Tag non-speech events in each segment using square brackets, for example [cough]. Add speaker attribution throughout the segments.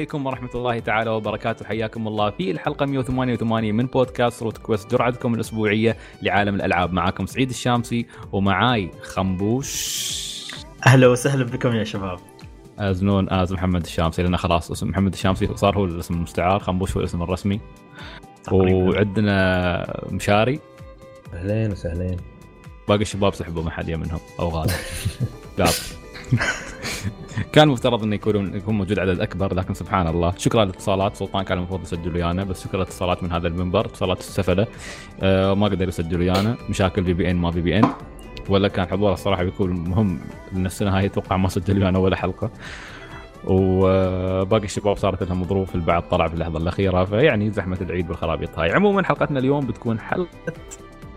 Speaker 1: عليكم ورحمة الله تعالى وبركاته. حياكم الله في الحلقة 188 من بودكاست روت كويست. جرعتكم الأسبوعية لعالم الألعاب. معاكم سعيد الشامسي ومعاي خنبوش.
Speaker 2: أهلا وسهلا بكم يا شباب.
Speaker 1: أزنون آز محمد الشامسي لأن خلاص اسم محمد الشامسي صار هو الاسم المستعار. خنبوش هو الاسم الرسمي.
Speaker 2: تقريباً.
Speaker 1: وعندنا مشاري.
Speaker 3: أهلين وسهلين.
Speaker 1: باقي الشباب سحبوا ما حد منهم أو غالب. [laughs] كان مفترض إنه يكون يكون موجود عدد أكبر لكن سبحان الله. شكرا للاتصالات. سلطان كان المفروض يسجل ويانا بس شكرا للاتصالات من هذا المنبر. اتصالات السفلة. آه ما قدر يسجل ويانا. مشاكل في بي ان ما في بي ان ولا كان حضوره الصراحة بيكون مهم لأن السنة هاي أتوقع ما سجل ويانا ولا حلقة. وباقي الشباب صارت لهم ظروف البعض طلع في اللحظة الأخيرة. فيعني زحمة العيد بالخرابيط هاي عموما حلقتنا اليوم بتكون حلقة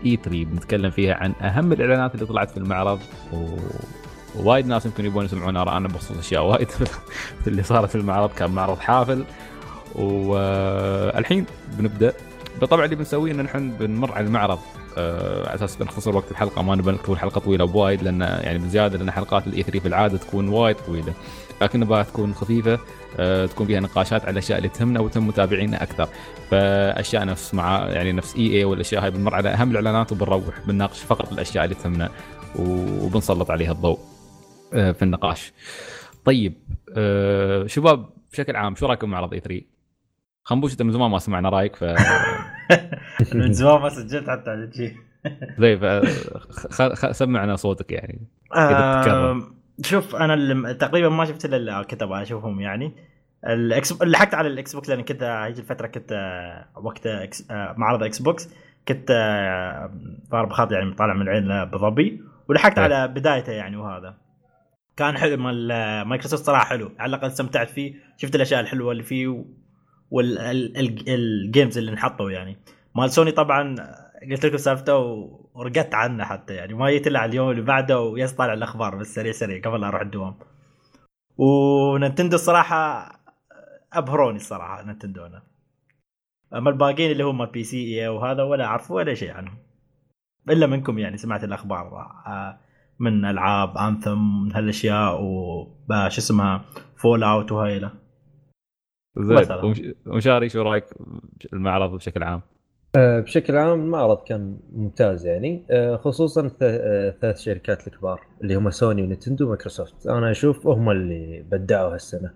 Speaker 1: E3 بنتكلم فيها عن أهم الإعلانات اللي طلعت في المعرض. و... وايد ناس يمكن يبون يسمعون ارائنا بخصوص أشياء وايد [laughs] اللي صارت في المعرض كان معرض حافل. والحين بنبدأ. طبعا اللي بنسويه إن نحن بنمر على المعرض آه، على أساس نختصر وقت الحلقة. ما نبي نكتب الحلقة طويلة بوايد لأن يعني بزيادة لأن حلقات ال E3 في العادة تكون وايد طويلة. لكن نبغاها تكون خفيفة آه، تكون فيها نقاشات على الاشياء اللي تهمنا وتهم متابعينا أكثر. فأشياء نفس مع يعني نفس اي اي والأشياء هاي بنمر على أهم الإعلانات وبنروح بنناقش فقط الأشياء اللي تهمنا وبنسلط عليها الضوء. في النقاش. طيب آه، شباب بشكل عام شو رأيكم معرض اي 3؟ خنبوش انت من زمان ما سمعنا رأيك ف [laughs]
Speaker 2: من زمان ما سجلت حتى على شيء [laughs]
Speaker 1: خ- خ- سمعنا صوتك يعني
Speaker 2: شوف أنا اللي تقريبا ما شفت إلا كنت أبغى أشوفهم يعني الاكس لحقت على الإكس بوكس لأن كنت هيجي الفترة كنت آه، وقت إكس... آه، معرض إكس بوكس كنت آه، ضارب خط يعني طالع من العين لابو ظبي ولحقت
Speaker 1: إيه.
Speaker 2: على بدايته يعني وهذا كان حلو مال آه، مايكروسوفت صراحة حلو. على الأقل استمتعت فيه شفت الأشياء الحلوة اللي فيه وال games اللي انحطوا يعني. مال سوني طبعا قلت لكم سالفته ورقدت عنه حتى يعني. ما جيت الا على اليوم اللي بعده وبس طالع الأخبار بس سريع سريع قبل لا أروح الدوام. وننتندو الصراحه أبهروني الصراحه نينتندو أنا. اما الباقيين اللي هم PC EA وهذا ولا أعرف ولا شيء عنهم. إلا منكم يعني سمعت الأخبار. آه، من ألعاب Anthem من هالأشياء وش اسمها Fallout وهيله
Speaker 1: زين ومشاري شو رأيك المعرض بشكل عام؟
Speaker 3: آه، بشكل عام المعرض كان ممتاز يعني. آه، خصوصا الث- آه، الثلاث شركات الكبار اللي هم سوني ونتندو ومايكروسوفت أنا أشوف هم اللي بدعوا هالسنة.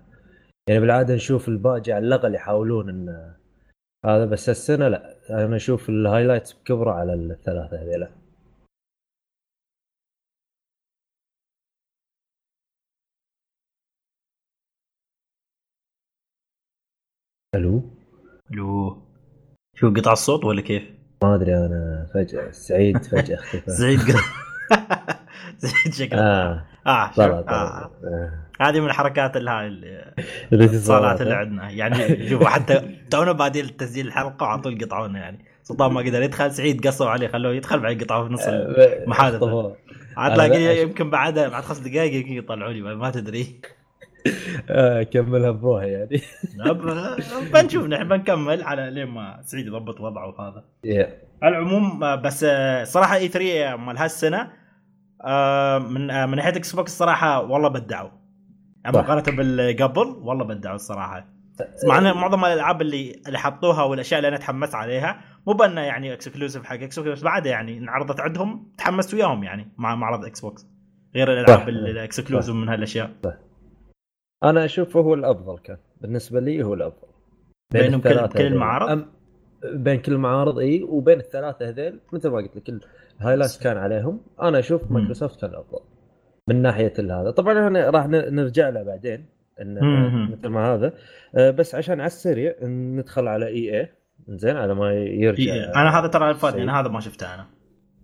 Speaker 3: يعني بالعادة نشوف الباقي على الأقل يحاولون إن هذا بس هالسنة لا. أنا أشوف الهايلايتس بكبره على الثلاثة هذيلا. ألو؟
Speaker 2: لو شو قطع الصوت ولا كيف؟
Speaker 3: ما أدري أنا فجأة سعيد فجأة اختفى. [laughs]
Speaker 2: سعيد قطع. [laughs] سعيد شكله.
Speaker 3: آه.
Speaker 2: آه شوف
Speaker 3: طلع.
Speaker 2: آه.
Speaker 3: طلع آه.
Speaker 2: هذه من الحركات اللي هاي
Speaker 3: الاتصالات
Speaker 2: اللي عندنا. يعني شوف حتى تونا بادين تسجيل الحلقة وعلى طول قطعونا يعني. سلطان ما قدر يدخل سعيد قصوا عليه خلوه يدخل بعدين قطعوه في نص ال- محادثة.
Speaker 3: اختفوا.
Speaker 2: عاد
Speaker 3: أنا
Speaker 2: تلاقي
Speaker 3: بقى-
Speaker 2: يمكن بعد بعد خمس دقائق يمكن يطلعوني ما تدري.
Speaker 3: آه، كملها بروحه يعني. [laughs]
Speaker 2: بنشوف نحن بنكمل على لين ما سعيد يضبط وضعه وهذا. على العموم آه، بس آه، صراحة اي 3 مال هالسنة آه، من آه، من ناحية Xbox الصراحه والله بدعوا.
Speaker 3: صح.
Speaker 2: مقارنة بالقبل والله بدعوا الصراحة. مع إن معظم الألعاب اللي اللي حطوها والأشياء اللي أنا تحمست عليها مو بانه يعني exclusive حق Xbox بس بعدها يعني انعرضت عندهم تحمست وياهم يعني مع معرض Xbox غير الألعاب
Speaker 3: صح.
Speaker 2: ال exclusive من هالأشياء.
Speaker 3: أنا اشوفه هو الأفضل كان. بالنسبة لي هو الأفضل.
Speaker 2: بينهم كل- كل. المعارض؟
Speaker 3: أم- بين كل المعارض إي. وبين الثلاثة هذيل مثل ما قلت لك ال highlights كان عليهم. أنا
Speaker 2: أشوف.
Speaker 3: مايكروسوفت كان الافضل من ناحية هذا. طبعا إحنا راح نرجع له بعدين
Speaker 2: إن.
Speaker 3: مثل ما هذا. آه، بس عشان على السريع ندخل على EA زين على ما يرجع.
Speaker 2: إيه، أنا هذا ترى
Speaker 3: سعيد.
Speaker 2: أنا هذا ما شفته أنا.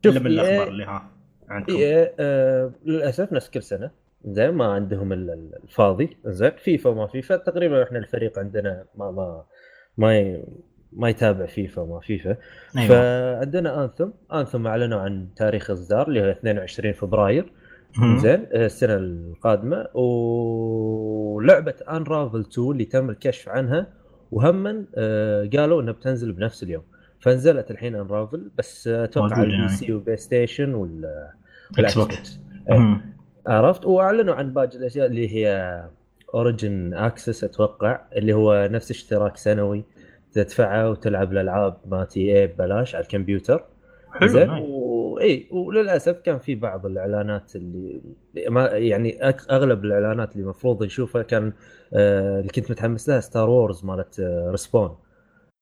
Speaker 3: شوف
Speaker 2: إلا من الاخبار اللي ها عندكم.
Speaker 3: EA آه للأسف نفس كل سنة. زين ما عندهم ال- ال- الفاضي. زين فيفا وما فيفا. تقريبا إحنا الفريق عندنا ما ما ما ي... ما يتابع فيفا وما فيفا.
Speaker 2: أيوه.
Speaker 3: فعندنا Anthem. Anthem أعلنوا عن تاريخ اصدار اللي هو 22 فبراير. زين آه، السنة القادمة. ولعبة Unravel 2 اللي تم الكشف عنها وهما آه، قالوا إنها بتنزل بنفس اليوم. فنزلت الحين Unravel بس آه،
Speaker 2: أتوقع
Speaker 3: على
Speaker 2: ال
Speaker 3: PC و PlayStation وال
Speaker 2: Xbox.
Speaker 3: عرفت؟ وأعلنوا عن باقي الأشياء اللي هي Origin Access أتوقع اللي هو نفس اشتراك سنوي تدفعه وتلعب الألعاب مالت EA ببلاش على الكمبيوتر.
Speaker 2: حلو
Speaker 3: زين. وإي وللأسف كان في بعض الإعلانات اللي ما يعني أغلب الإعلانات اللي المفروض نشوفها كان آه اللي كنت متحمس لها Star Wars مالت آه Respawn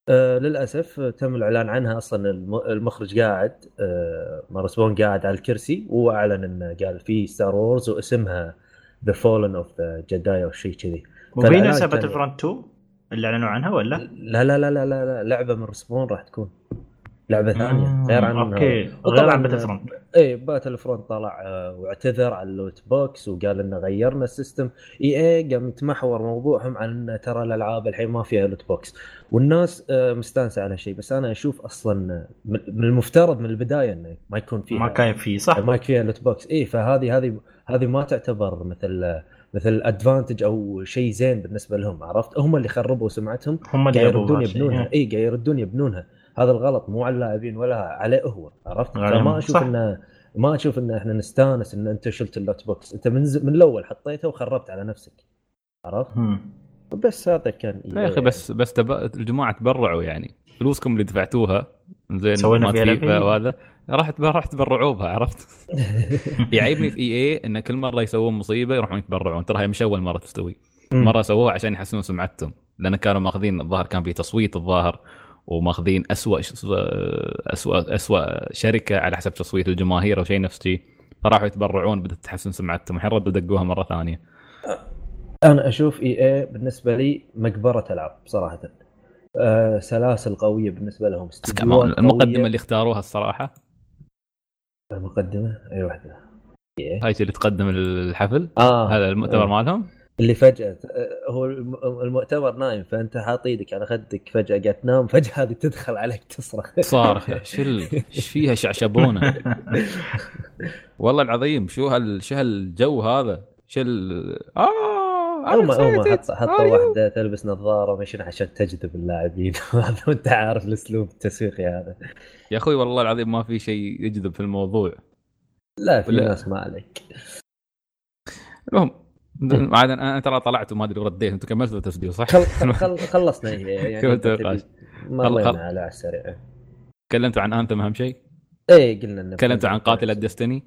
Speaker 3: آه للأسف تم الإعلان عنها أصلا الم- المخرج قاعد آه Respawn قاعد على الكرسي واعلن انه قال في Star Wars واسمها The Fallen of the Jedi أو شيء كذي
Speaker 2: وفي
Speaker 3: كان-
Speaker 2: Battlefront 2 اللي أعلنوا عنها ولا؟
Speaker 3: لا لا لا لا لا, لا لعبة من Respawn راح تكون لعبة ثانية
Speaker 2: آه،
Speaker 3: غير عن
Speaker 2: okay. غير عن باتل فرونت
Speaker 3: إيه باتل فرونت طلع آه، واعتذر على ال loot box وقال انه غيرنا ال system. إي إي قام يتمحور موضوعهم عن إن ترى الألعاب الحين ما فيها loot box والناس آه، مستانسة على شيء بس أنا أشوف أصلا من المفترض من البداية إنه ما يكون فيها
Speaker 2: ما كان في صح؟
Speaker 3: ما يكون فيها loot box إي فهذه هذه هذه ما تعتبر مثل مثل advantage أو شيء زين بالنسبة لهم عرفت؟ هم اللي خربوا سمعتهم
Speaker 2: هم اللي
Speaker 3: قاعد
Speaker 2: جابوا
Speaker 3: يردون. يبنونها. إي قاعد يردون يبنونها. هذا الغلط مو على اللاعبين ولا عليه هو عرفت. فما أشوف
Speaker 2: صح.
Speaker 3: إنه ما أشوف إن إحنا نستانس إن أنت شلت ال loot box أنت من ز... من الأول حطيته وخربت على نفسك عرفت. بس هذا كان
Speaker 1: لا يا أخي بس بس تب... الجماعة تبرعوا يعني فلوسكم اللي دفعتوها زين
Speaker 2: سوينا
Speaker 1: ما
Speaker 2: فيها.
Speaker 1: وهذا راح راح تبرعوا بها عرفت؟ [laughs] يعيبني في إي اي إن كل مرة يسوون مصيبة يروحون يتبرعون ترى هي مش أول مرة تستوي. مرة سووها عشان يحسنون سمعتهم لأن كانوا ماخذين الظاهر كان في تصويت الظاهر وماخذين اسوء اسوء اسوء شركة على حسب تصويت الجماهير أو شيء نفس شيء. فراحوا يتبرعون بدات تحسن سمعتهم الحين ردوا دقوها مرة ثانية.
Speaker 3: أنا أشوف إي اي بالنسبة لي مقبرة ألعاب صراحة. آه سلاسل قوية بالنسبة لهم المقدمة.
Speaker 1: اللي اختاروها الصراحة.
Speaker 3: المقدمة؟ أي واحدة.
Speaker 1: هاي اللي تقدم الحفل؟
Speaker 3: آه.
Speaker 1: هذا المؤتمر
Speaker 3: آه.
Speaker 1: مالهم؟
Speaker 3: اللي فجأة هو الم- المؤتمر نايم فأنت حاط إيدك على خدك فجأة قاعد تنام فجأة هذه تدخل عليك تصرخ
Speaker 1: صارخ [laughs] شو ال- إيش فيها شعشبونة والله العظيم شو هال شو هالجو هذا شو ال آه
Speaker 3: هم هم. حط حطوا
Speaker 1: Are you?
Speaker 3: واحدة تلبس نظارة ومشين عشان تجذب اللاعبين [laughs] وانت عارف الأسلوب التسويقي هذا
Speaker 1: يا أخوي والله العظيم ما في شيء يجذب في الموضوع
Speaker 3: لا في. ناس ما عليك
Speaker 1: المهم [laughs] عاد أنا ترى طلعت وما أدري رديت أنتم كملتوا التسجيل صح؟
Speaker 3: خل [laughs] خل خل خلصنا يعني
Speaker 1: كملت النقاش.
Speaker 3: مرينا على السريع
Speaker 1: تكلمتوا عن انثم أهم شيء
Speaker 3: إيه قلنا
Speaker 1: تكلمتوا عن قاتله ديستني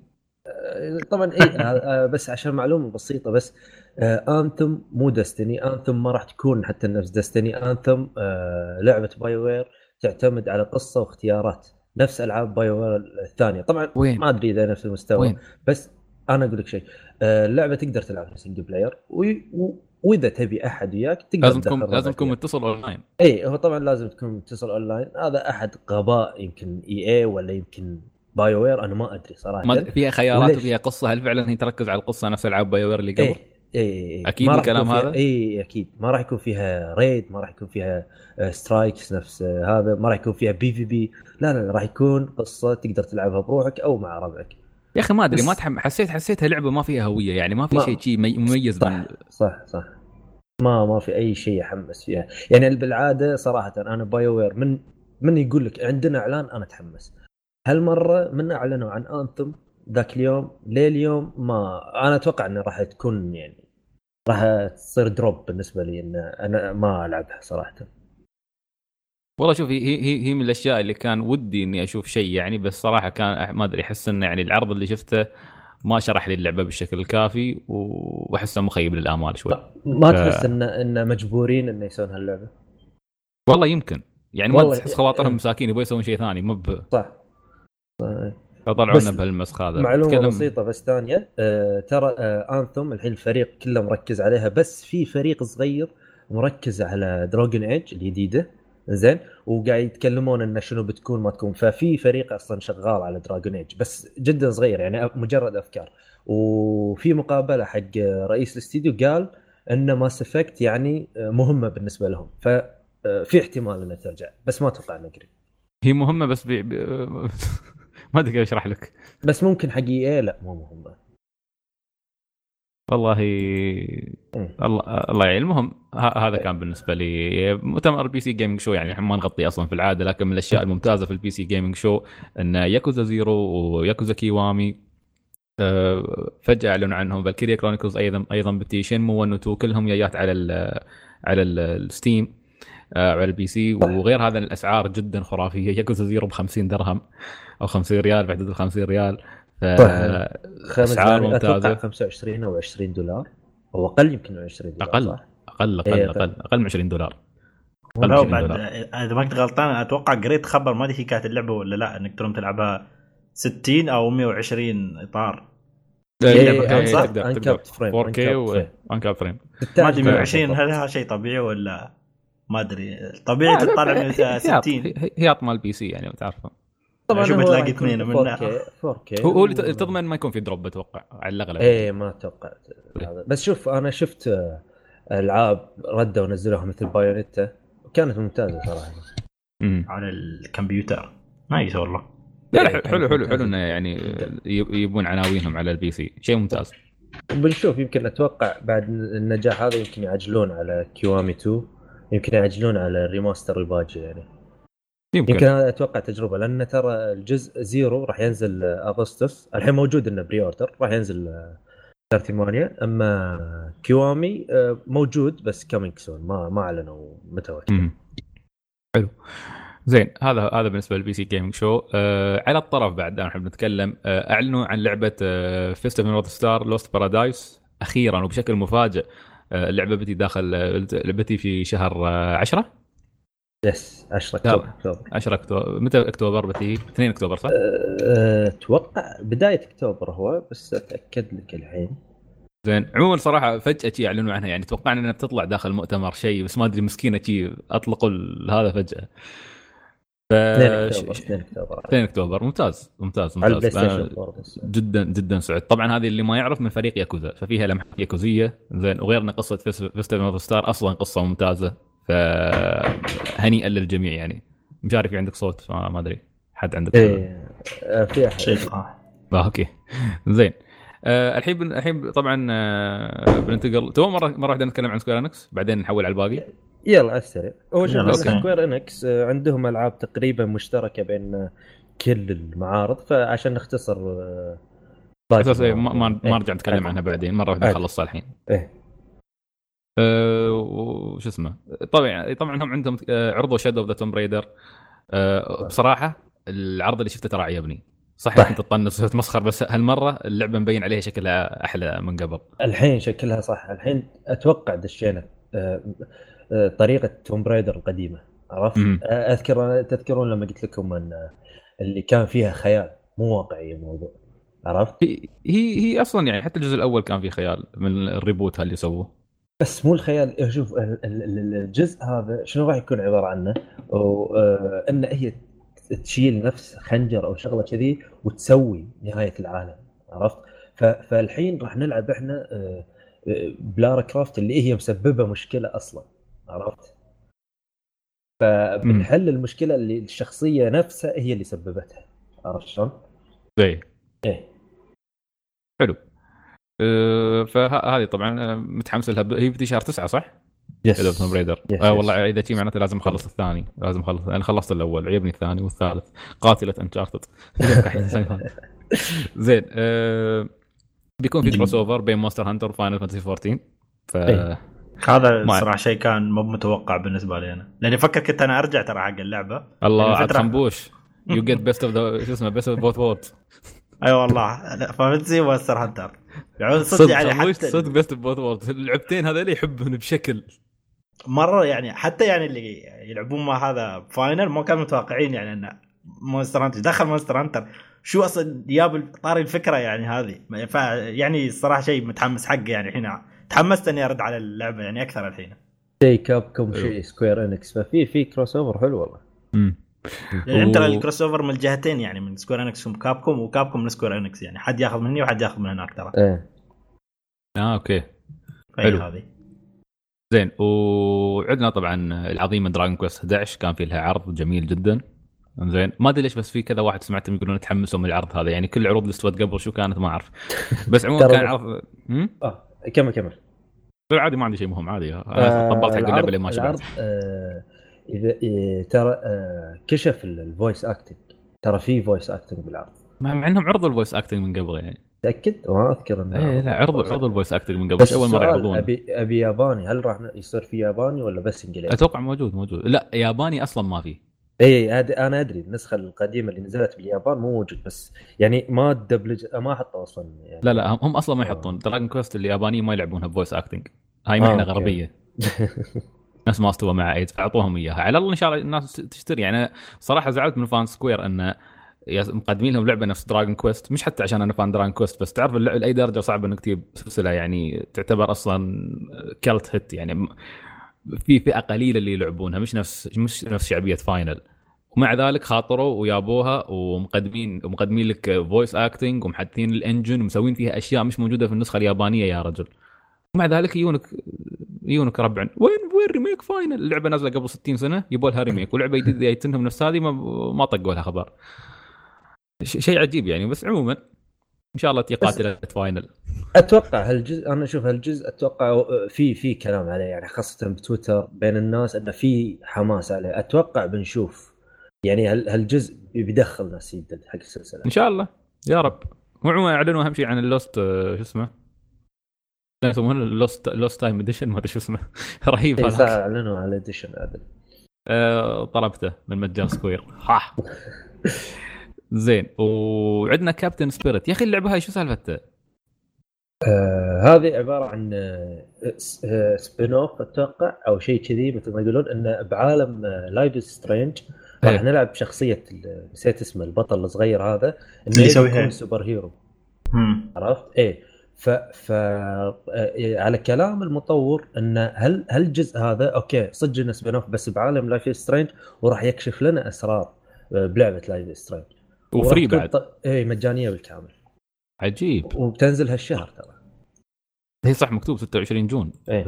Speaker 3: طبعا إيه آه، آه، بس عشان معلومة بسيطة بس Anthem مو Destiny Anthem ما راح تكون حتى نفس Destiny Anthem لعبة BioWare تعتمد على قصة واختيارات نفس ألعاب BioWare الثانية طبعا
Speaker 1: وين؟
Speaker 3: ما أدري إذا نفس المستوى
Speaker 1: وين؟
Speaker 3: بس أنا أقول لك شيء آه، اللعبة تقدر تلعبها single player. وإذا تبي أحد وياك تقدر
Speaker 1: لازم تكون لازم تكون. متصل اونلاين
Speaker 3: إي هو طبعا لازم تكون متصل اونلاين هذا أحد غباء يمكن EA ولا يمكن BioWare أنا ما أدري صراحة
Speaker 1: ما فيها خيارات؟ وفيها قصة هل فعلا هي تركز على القصة نفس ألعاب BioWare اللي قبل؟ أكيد
Speaker 3: ما راح
Speaker 1: الكلام هذا؟
Speaker 3: إي أكيد ما راح يكون فيها raid ما راح يكون فيها آه، strikes نفس آه، هذا ما راح يكون فيها PvP لا لا لا، راح يكون قصة تقدر تلعبها بروحك أو مع ربعك
Speaker 1: يا أخي ما
Speaker 3: أدري
Speaker 1: ما تحم... حسيت حسيتها لعبة ما فيها هوية يعني ما في شيء شيء مي- مميز
Speaker 3: صح
Speaker 1: من
Speaker 3: صح صح. ما ما في أي شيء يحمس فيها. يعني بالعادة صراحة أنا BioWare من من يقول لك عندنا إعلان أنا أتحمس. هالمرة من أعلنوا عن انثم ذاك اليوم. لليوم ما أنا أتوقع إنه راح تكون يعني راح تصير دروب بالنسبة لي إن أنا ما ألعبها صراحة.
Speaker 1: والله شوف هي هي هي من الأشياء اللي كان ودي إني أشوف شيء يعني بس صراحة كان ما أدري أحس إنه يعني العرض اللي شفته ما شرح لي اللعبة بالشكل الكافي وأحسه مخيب للآمال شوي.
Speaker 3: ما
Speaker 1: ف-
Speaker 3: تحس ان إن مجبورين إنه يسوون هاللعبة؟
Speaker 1: والله يمكن. يعني ما
Speaker 3: والله-
Speaker 1: تحس خواطرهم مساكين يبغوا يسوون شيء ثاني مو ب
Speaker 3: صح. بس
Speaker 1: بهالمسخ هذا.
Speaker 3: معلومة
Speaker 1: تكلم-
Speaker 3: بسيطة بس ثانية آه ترى آه Anthem الحين الفريق كله مركز عليها بس في فريق صغير مركز على Dragon Age الجديدة. زين؟ وقاعد يتكلمون انه شنو بتكون ما تكون. ففي فريق أصلا شغال على Dragon Age بس جدا صغير يعني مجرد أفكار. وفي مقابلة حق رئيس الاستديو قال إن Mass Effect يعني مهمة بالنسبة لهم. ففي احتمال انها ترجع بس ما أتوقع إنه قريب.
Speaker 1: هي مهمة بس بي... [laughs] ما أدري أشرح لك.
Speaker 3: بس ممكن حق EA لا مو مهمة.
Speaker 1: والله الله الله يعني المهم هذا كان بالنسبة لي. مؤتمر ال PC Gaming Show يعني إحنا ما نغطي أصلا في العادة لكن من الأشياء الممتازة في ال PC Gaming Show إن Yakuza Zero و Yakuza Kiwami آه، فجأة أعلنوا عنهم. Valkyria Chronicles أيضا أيضا بتي. Shenmue 1 و 2 كلهم جايات على ال على ال- Steam آه، على ال PC وغير هذا الأسعار جدا خرافية. Yakuza Zero ب 50 درهم أو 50 ريال بحدود ال 50 ريال. اسعار
Speaker 3: أتوقع
Speaker 1: ممتازه
Speaker 3: 25 أو 20 دولار أو أقل يمكن من 20 دولار
Speaker 1: أقل.
Speaker 3: صح؟
Speaker 1: أقل أقل
Speaker 3: إيه،
Speaker 1: أقل أقل من 20 دولار أقل من
Speaker 2: لا
Speaker 1: 20
Speaker 2: بعد
Speaker 1: دولار.
Speaker 2: اذا ما كنت غلطان أتوقع قريت خبر ما ادري هي كانت اللعبه ولا لا انك تروم تلعبها 60 أو 120 اطار
Speaker 3: إيه،
Speaker 2: لعبة كان صح؟
Speaker 1: تقدر تقدر
Speaker 3: Uncapped frame،
Speaker 1: 4K و
Speaker 3: Uncapped frame.
Speaker 1: انكاب فريم
Speaker 2: ما ادري
Speaker 3: تحتاج
Speaker 2: 120
Speaker 3: بالضبط.
Speaker 2: هل هذا شيء طبيعي ولا ما ادري طبيعي تطالع
Speaker 1: هي
Speaker 2: 160
Speaker 1: هي- اطمال البي سي يعني تعرفه
Speaker 3: طبعا
Speaker 2: شوف
Speaker 3: هو
Speaker 2: بتلاقي اثنين منها.
Speaker 3: 4K 4K
Speaker 1: هو هو اللي تضمن ما يكون في دروب أتوقع على الأغلب.
Speaker 3: إيه ما توقعت هذا. بس شوف أنا شفت آه، ألعاب ردوا ونزلوها مثل بايونيتا وكانت ممتازة صراحة.
Speaker 1: مم.
Speaker 2: على الكمبيوتر. nice والله.
Speaker 1: لا لا
Speaker 3: كانت
Speaker 1: حلو حلو. حلو إنه يعني يب- يبون عناوينهم على ال PC. شيء ممتاز.
Speaker 3: بنشوف يمكن أتوقع بعد النجاح هذا يمكن يعجلون على كيوامي 2 يمكن يعجلون على ال remaster الباجي يعني.
Speaker 1: يمكن,
Speaker 3: يمكن هذا أتوقع تجربة لأن ترى الجزء زيرو راح ينزل آه، آغسطس الحين موجود إنه pre-order راح ينزل آه، شهر 8 أما كيوامي آه، موجود بس coming soon ما ما أعلنوا متى وقت.
Speaker 1: حلو. زين هذا هذا بالنسبة لل PC Gaming Show آه على الطرف بعد إحنا بنتكلم آه أعلنوا عن لعبة آه Fist of the North Star Lost Paradise أخيرا وبشكل مفاجئ. آه اللعبة بتي داخل آه بتي في شهر آه 10
Speaker 3: yes 10
Speaker 1: لا.
Speaker 3: أكتوبر أكتوبر. 10
Speaker 1: أكتوبر. متى أكتوبر بتي 2 أكتوبر صح؟
Speaker 3: أه، أتوقع بداية أكتوبر هو بس أتأكد لك الحين.
Speaker 1: زين. عموما صراحة فجأة شي اعلنوا عنها يعني توقعنا إنها بتطلع داخل مؤتمر شيء بس ما أدري مسكينة شي أطلقوا هذا فجأة. ف
Speaker 3: 2 أكتوبر 2 أكتوبر.
Speaker 1: 2 أكتوبر. ممتاز ممتاز ممتاز.
Speaker 3: ستيشن
Speaker 1: أنا
Speaker 3: 4 بس.
Speaker 1: جدا جدا سعيد طبعا هذه اللي ما يعرف من فريق ياكوزا ففيها لمحة ياكوزية. زين وغير ان قصه فيستيفال اوف ستار أصلا قصة ممتازة. فهنيئا للجميع يعني. مش عارف في عندك صوت فما ما أدري. حد عندك؟
Speaker 3: إيه آه، في
Speaker 2: أحد.
Speaker 1: آه، okay. [laughs] زين. آه الحين بن- الحين طبعا آه بننتقل. تو مره مرة واحدة نتكلم عن Square Enix بعدين نحول على الباقي.
Speaker 3: يلا على السريع هو شوف. Square Enix عندهم ألعاب تقريبا مشتركة بين آه، كل المعارض فعشان نختصر
Speaker 1: أساس إيه، ما, ما,
Speaker 3: المعارض.
Speaker 1: ما نرجع نتكلم. عنها بعدين. مرة
Speaker 3: واحدة.
Speaker 1: نخلصها الحين.
Speaker 3: إيه.
Speaker 1: أه وش اسمه؟ طبعا طبعا هم عندهم آه، عرضوا Shadow of the Tomb Raider بصراحة العرض اللي شفته ترى عجبني صح.
Speaker 3: صح.
Speaker 1: كنت تطنس وتمسخر بس هالمرة اللعبة مبين عليها شكلها أحلى من قبل.
Speaker 3: الحين شكلها صح. الحين أتوقع دشينا آه، طريقة Tomb Raider القديمة عرفت؟ أذكر تذكرون لما قلت لكم أن اللي كان فيها خيال مو واقعي الموضوع عرفت؟
Speaker 1: هي, هي أصلا يعني حتى الجزء الأول كان فيه خيال من ال reboot اللي سووه
Speaker 3: بس مو الخيال إيه، شوف ال- ال- ال- الجزء هذا شنو راح يكون عبارة عنه؟ وان هي تشيل نفس خنجر أو شغلة كذي وتسوي نهاية العالم عرفت؟ فالحين راح نلعب إحنا آه، آه، بلارا كرافت اللي هي مسببة مشكلة أصلا عرفت؟ فبنحل المشكلة اللي الشخصية نفسها هي اللي سببتها عرفت شلون؟
Speaker 1: زي
Speaker 3: إيه
Speaker 1: حلو فهذه طبعا آه، متحمس لها. هي بتجي شهر تسعة صح؟ شادو اوف توم بريدر
Speaker 3: Yes,
Speaker 1: آه
Speaker 3: yes.
Speaker 1: والله إذا شي معناته لازم أخلص الثاني. لازم أخلص. أنا خلصت الأول عجبني الثاني والثالث. قاتلة انشارتد [laughs] زين آه بيكون في كروس اوفر بين مونستر هانتر وفاينل فانتسي 14 ف
Speaker 3: إيه.
Speaker 2: هذا
Speaker 1: ما-
Speaker 2: صراحة شيء كان مو متوقع بالنسبة لي أنا. لأني فكر كنت أنا أرجع ترى حق اللعبة.
Speaker 1: الله عاد خنبوش يو جيت بيست اوف ذا شو اسمه بيست اوف بوث وورد
Speaker 2: أي والله. فانتسي ومونستر هانتر يعني صدق
Speaker 1: صدق.
Speaker 2: يعني حتى
Speaker 1: صدق best both world. اللعبتين هذول يحبهم بشكل.
Speaker 2: مرة يعني حتى يعني اللي يلعبون مع هذا Final ما كانوا متوقعين يعني إن Monster Hunter دخل Monster Hunter شو أصلا جاب طاري الفكرة يعني هذه؟ ف يعني الصراحه شيء متحمس حقه يعني الحين. تحمست إني أرد على اللعبة يعني أكثر الحين.
Speaker 3: شيء
Speaker 1: Capcom.
Speaker 3: شيء Square Enix ففي في crossover حلو والله.
Speaker 1: مم.
Speaker 2: لأن انت
Speaker 1: و-
Speaker 2: الكروس اوفر من الجهتين يعني من Square Enix و Capcom و Capcom من Square Enix يعني. حد ياخذ مني وحد ياخذ من هناك ترى.
Speaker 1: إيه. آه
Speaker 2: okay.
Speaker 1: حلو.
Speaker 2: هذه.
Speaker 1: زين وعندنا طبعا العظيمة Dragon Quest 11 كان في لها عرض جميل جدا. زين ما أدري ليش بس في كذا واحد سمعتهم يقولون تحمسوا من العرض هذا يعني كل العروض اللي استوت قبل شو كانت ما أعرف. [laughs] بس عموما كان عرض هم؟
Speaker 3: آه كمل كمل.
Speaker 1: عادي ما عندي شيء مهم عادي. أنا
Speaker 3: آه،
Speaker 1: طبلت حق
Speaker 3: اللعبة
Speaker 1: اللي ما شبعت.
Speaker 3: آه إذا إيه ترى آه كشف ال voice acting ترى في voice acting بالعرض.
Speaker 1: مع إنهم عرضوا ال voice acting من قبل يعني.
Speaker 3: متاكد؟ ما أذكر إنه
Speaker 1: إيه لا عرضوا عرضوا ال voice acting من قبل.
Speaker 3: بس
Speaker 1: أول
Speaker 3: مرة
Speaker 1: يعرضون
Speaker 3: أبي أبي ياباني هل راح يصير في ياباني ولا بس إنجليزي؟
Speaker 1: أتوقع موجود موجود. لا ياباني أصلا ما في.
Speaker 3: إي أنا أدري النسخة القديمة اللي نزلت باليابان مو موجود بس يعني ما الدبلج ما حطوا أصلا يعني.
Speaker 1: لا لا هم- أصلا ما
Speaker 3: آه.
Speaker 1: يحطون. Dragon Quest اليابانيين ما يلعبونها ب voice acting هاي
Speaker 3: آه،
Speaker 1: محنه
Speaker 3: okay.
Speaker 1: غربية. [laughs] نفس ما استوى مع eight فاعطوهم إياها. على الله إن شاء الله الناس تشتري. يعني صراحة زعلت من fan Square انه مقدمين لهم لعبة نفس Dragon Quest مش حتى عشان أنا fan Dragon Quest بس تعرف اللعبه لأي درجة صعب إنك تجيب سلسلة. يعني تعتبر أصلا cult hit يعني في فئة قليلة اللي يلعبونها مش نفس مش نفس شعبية Final ومع ذلك خاطروا ويابوها ومقدمين ومقدمين لك voice acting ومحدثين ال engine ومسوين فيها أشياء مش موجودة في النسخة اليابانية يا رجل. ومع ذلك يجونك يجونك ربع وين وين remake Final اللعبه نازلة قبل 60 سنة يبوا لها remake ولعبة جديده جايتنهم [laughs] نفس هذه ما, ما طقوا لها خبر. شيء عجيب يعني. بس عموما إن شاء الله قاتله Final
Speaker 3: أتوقع هالجزء أنا أشوف هالجزء أتوقع في في كلام عليه يعني خاصة بتويتر بين الناس إنه في حماس عليه. أتوقع بنشوف. يعني هال- هالجزء بيدخل ناس جدد حق السلسلة.
Speaker 1: إن شاء الله. يا رب. وعموما أعلنوا أهم شيء عن ال lost آه، شو اسمه؟ يسمونه ال lost lost time edition ما أدري شو اسمه [laughs] رهيب
Speaker 3: إيه،
Speaker 1: هذا
Speaker 3: أعلنوا على edition عدل
Speaker 1: آه، طلبته من مجان Square ها زين وعندنا Captain Spirit يا أخي اللعبة هاي شو سالفتها؟
Speaker 3: آه هذه عبارة عن آه آه spin-off أتوقع أو شيء كذي مثل ما يقولون انه بعالم آه Life is Strange راح
Speaker 1: إيه.
Speaker 3: نلعب شخصيه ال- نسيت اسمه البطل الصغير هذا إنه
Speaker 2: يسوي.
Speaker 3: superhero
Speaker 2: مم.
Speaker 3: عرفت؟ إيه ف ف آه، على كلام المطور انه هل هل الجزء هذا okay صدق إنه spin-off بس بعالم Life is Strange وراح يكشف لنا أسرار آه، بلعبة Life is
Speaker 1: Strange و free بعد.
Speaker 3: اي مجانية بالكامل.
Speaker 1: عجيب.
Speaker 3: وبتنزل هالشهر ترى.
Speaker 1: هي صح مكتوب 26 June.
Speaker 3: إيه.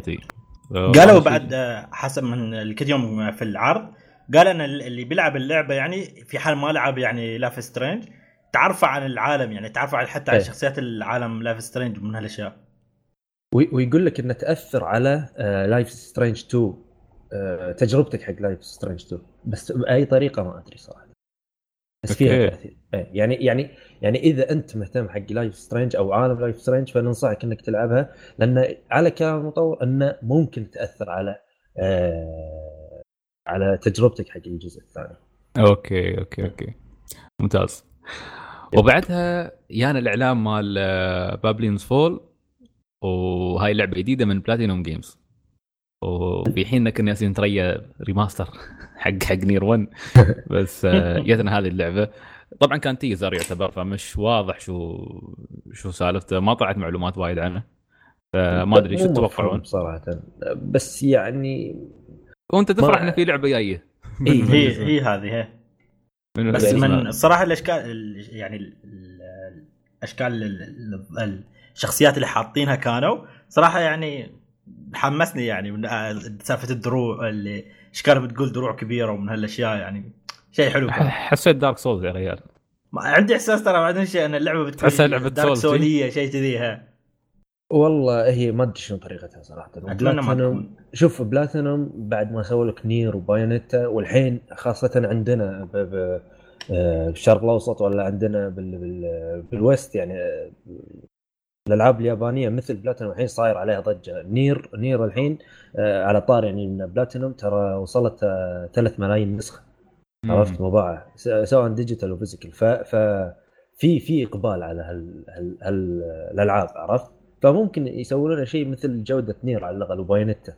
Speaker 1: آه،
Speaker 2: قالوا
Speaker 1: والله
Speaker 2: بعد آه، حسب من الكل يوم في العرض قال إن اللي بيلعب اللعبة يعني في حال ما لعب يعني Life is Strange تعرفوا عن العالم يعني تعرفوا على حتى على
Speaker 3: إيه.
Speaker 2: شخصيات العالم Life is Strange من هالأشياء.
Speaker 3: وي- ويقول لك إنه تأثر على Life is Strange 2 آه، تجربتك حق Life is Strange 2 بس بأي طريقة ما أدري صراحة. بس فيها. تأثير. إيه، يعني يعني يعني إذا أنت مهتم حق Life is Strange أو عالم Life is Strange فننصحك إنك تلعبها لأن على كلام المطور إنه ممكن تأثر على آه على تجربتك حق الجزء الثاني.
Speaker 1: okay okay okay. ممتاز. وبعدها يانا الاعلان مال Babylon's Fall وهاي لعبة جديدة من Platinum Games وفي حين كنا يالسين نتريا remaster حق حق Nier 1 [laughs] بس آه، جتنا هذه اللعبة. طبعا كان teaser يعتبر فمش واضح شو شو سالفته. ما طلعت معلومات وايد عنه. فما أدري شو تتوقعون.
Speaker 3: صراحة. بس يعني
Speaker 1: وأنت تفرح ان في لعبة جاية.
Speaker 3: إيه.
Speaker 2: هي هي هذه
Speaker 1: من
Speaker 2: بس من الصراحه الاشكال ال- يعني ال- ال- الاشكال ال- ال- الشخصيات اللي حاطينها كانوا صراحة يعني حمسني يعني من آه، سالفة الدروع اللي إيش كانت بتقول دروع كبيرة ومن هالأشياء يعني شيء حلو
Speaker 1: حسيت Dark Souls يا ريال.
Speaker 2: ما- عندي إحساس ترى بعدين شيء أن اللعبة بتكون
Speaker 1: تحسها لعبة
Speaker 2: Dark
Speaker 1: Souls،
Speaker 2: Souls ية شيء كذي
Speaker 3: والله هي ما أدري شنو طريقتها صراحة.
Speaker 2: أتمنى ما
Speaker 3: بلاتينوم
Speaker 2: تكون.
Speaker 3: شوف بلاتينوم بعد ما سووا لك Nier و Bayonetta والحين خاصة عندنا ب... ب... آه، بالشرق الأوسط ولا عندنا بال... بال... بال West يعني آه، الألعاب اليابانية مثل بلاتينوم الحين صاير عليها ضجة. Nier Nier الحين آه، على طار يعني من بلاتينوم ترى وصلت 3 ملايين نسخة. عرفت؟ مباعة. سواء digital و physical ف... في في إقبال على هال... هال... هال... الألعاب عرفت؟ فممكن يسوون لنا شيء مثل جودة Nier على الأقل و Bayonetta.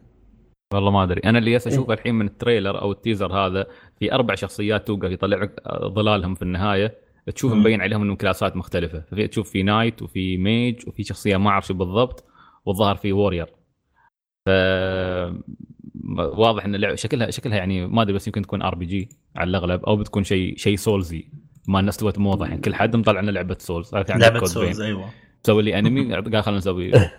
Speaker 1: والله ما أدري. أنا اللي أشوفه
Speaker 3: إيه.
Speaker 1: الحين من ال trailer أو ال teaser هذا في أربع شخصيات توقف يطلع لك ظلالهم في النهاية. تشوف. مبين عليهم إنهم class ات مختلفة. ففي تشوف في knight وفي mage وفي شخصية ما أعرف شو بالضبط والظاهر في warrior. ف واضح إن اللعبه شكلها شكلها يعني ما أدري بس يمكن تكون RPG على الأغلب أو بتكون شيء شيء Souls ي. ما الناس توت موضح يعني كل حد مطلع لنا
Speaker 2: لعبة
Speaker 1: Souls.
Speaker 2: لعبة
Speaker 1: Souls.
Speaker 2: أيوه.
Speaker 1: تسوي لي [laughs] انمي قال خلينا نسوي. [laughs] يا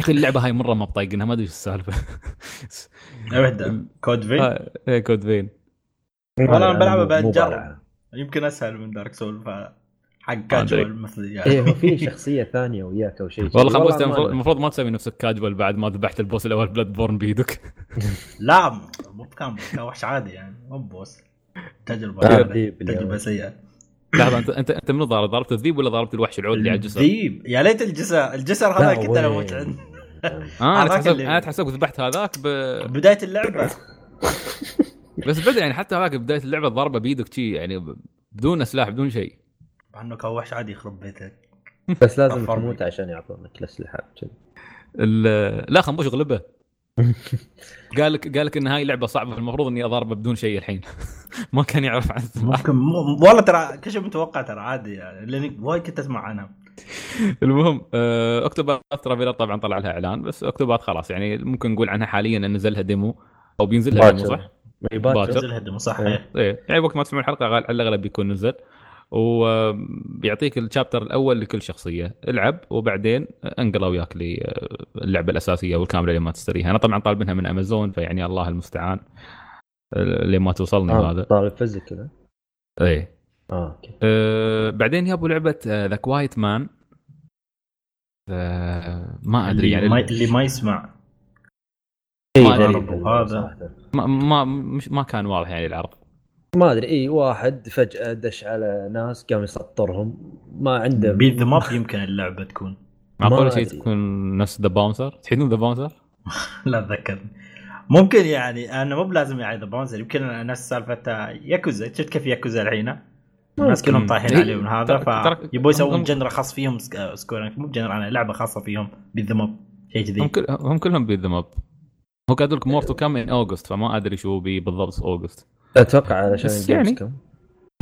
Speaker 1: أخي اللعبة هاي مرة ما بطايقنها ما أدري إيش السالفة. [laughs]
Speaker 2: وحدة. كود في
Speaker 1: آه، إيه، Code Vein
Speaker 2: والله أنا بلعبها بعد جرب. يمكن أسهل من Dark Soul ف حق. كاجوال مثل
Speaker 3: إيه
Speaker 2: يعني
Speaker 3: هو في شخصية ثانية وياك أو شيء.
Speaker 1: والله
Speaker 3: ما-
Speaker 1: المفروض ما تسوي نفسك كاجوال بعد ما ذبحت ال boss الأول Bloodborne بيدك.
Speaker 2: لا مو بكان كان وحش عادي يعني مو boss. تجربة
Speaker 3: آه، باليوم.
Speaker 2: تجربة سيئة.
Speaker 1: لحظة انت انت أنت منو ضارب؟ ضربت الذيب ولا ضربت الوحش العود اللي على الجسر؟
Speaker 2: ذيب يا ليت الجسر الجسر هذا كنت [laughs]
Speaker 3: أنا؟
Speaker 2: أموت عنده
Speaker 1: آه
Speaker 2: أنا
Speaker 1: تحسب أنا ذبحت هذاك ب...
Speaker 2: بداية اللعبة [laughs]
Speaker 1: بس بدا يعني حتى هذاك بداية اللعبة ضربه بيدك شي يعني بدون سلاح بدون شيء
Speaker 2: مع إنه كان وحش عادي يخرب بيتك
Speaker 3: بس لازم تموت. عشان يعطونك
Speaker 1: الأسلحة لا خنبوش غلبه [laughs] قال لك قال لك إن هاي لعبة صعبة المفروض إني اضربه بدون شيء الحين. [laughs] ما كان يعرف عن
Speaker 2: ممكن مو- والله ترى كل شيء متوقع ترى عادي يعني لأني وايد كنت أسمع عنها. [laughs]
Speaker 1: المهم آه، Octopath Traveler طبعا طلع لها إعلان بس Octopath خلاص يعني ممكن نقول عنها حاليا إن نزل لها demo أو بينزل لها demo صح؟ باكر.
Speaker 3: باكر.
Speaker 2: نزل هدم صح.
Speaker 3: إيه.
Speaker 2: إيه
Speaker 1: يعني وقت ما تسمعون الحلقة غال- على الأغلب بيكون نزل. وبيعطيك ال chapter الأول لكل شخصية. العب وبعدين انقله وياك للعبة الأساسية والكاملة اللي ما تشتريها أنا طبعا طالبينها من أمازون فيعني الله المستعان. اللي ما توصلني
Speaker 3: آه
Speaker 1: هذا.
Speaker 3: طالب physical
Speaker 1: إيه.
Speaker 3: آه okay.
Speaker 1: أه بعدين يابوا لعبة The Quiet Man ما أدري
Speaker 2: اللي,
Speaker 1: يعني
Speaker 2: ما اللي ما يسمع.
Speaker 3: غريب
Speaker 2: هذا.
Speaker 1: ما ما مش ما كان واضح يعني العرض.
Speaker 3: ما أدري إي واحد فجأة دش على ناس قام يسطرهم. ما عنده
Speaker 2: beat 'em up يمكن اللعبة تكون.
Speaker 1: معقوله
Speaker 3: ما
Speaker 1: شيء. تكون نفس The Bouncer تحسون The Bouncer
Speaker 2: لا اتذكر ممكن يعني أنا مو بلازم يعني The Bouncer يمكن نفس سالفة ياكوزا شفت كيف ياكوزا الحين؟ الناس كلهم طايحين
Speaker 1: هي-
Speaker 2: عليه من هذا فيبوا يسوون
Speaker 1: هم-
Speaker 2: genre خاص فيهم سك- Square مو genre يعني لعبة خاصة فيهم. beat 'em up شيء
Speaker 1: هم
Speaker 2: كذي
Speaker 1: كل هم كلهم beat 'em up هو قايل لك more to come in August فما أدري شو بي بالضبط August
Speaker 3: أتوقع علشان
Speaker 1: يعني.
Speaker 3: كم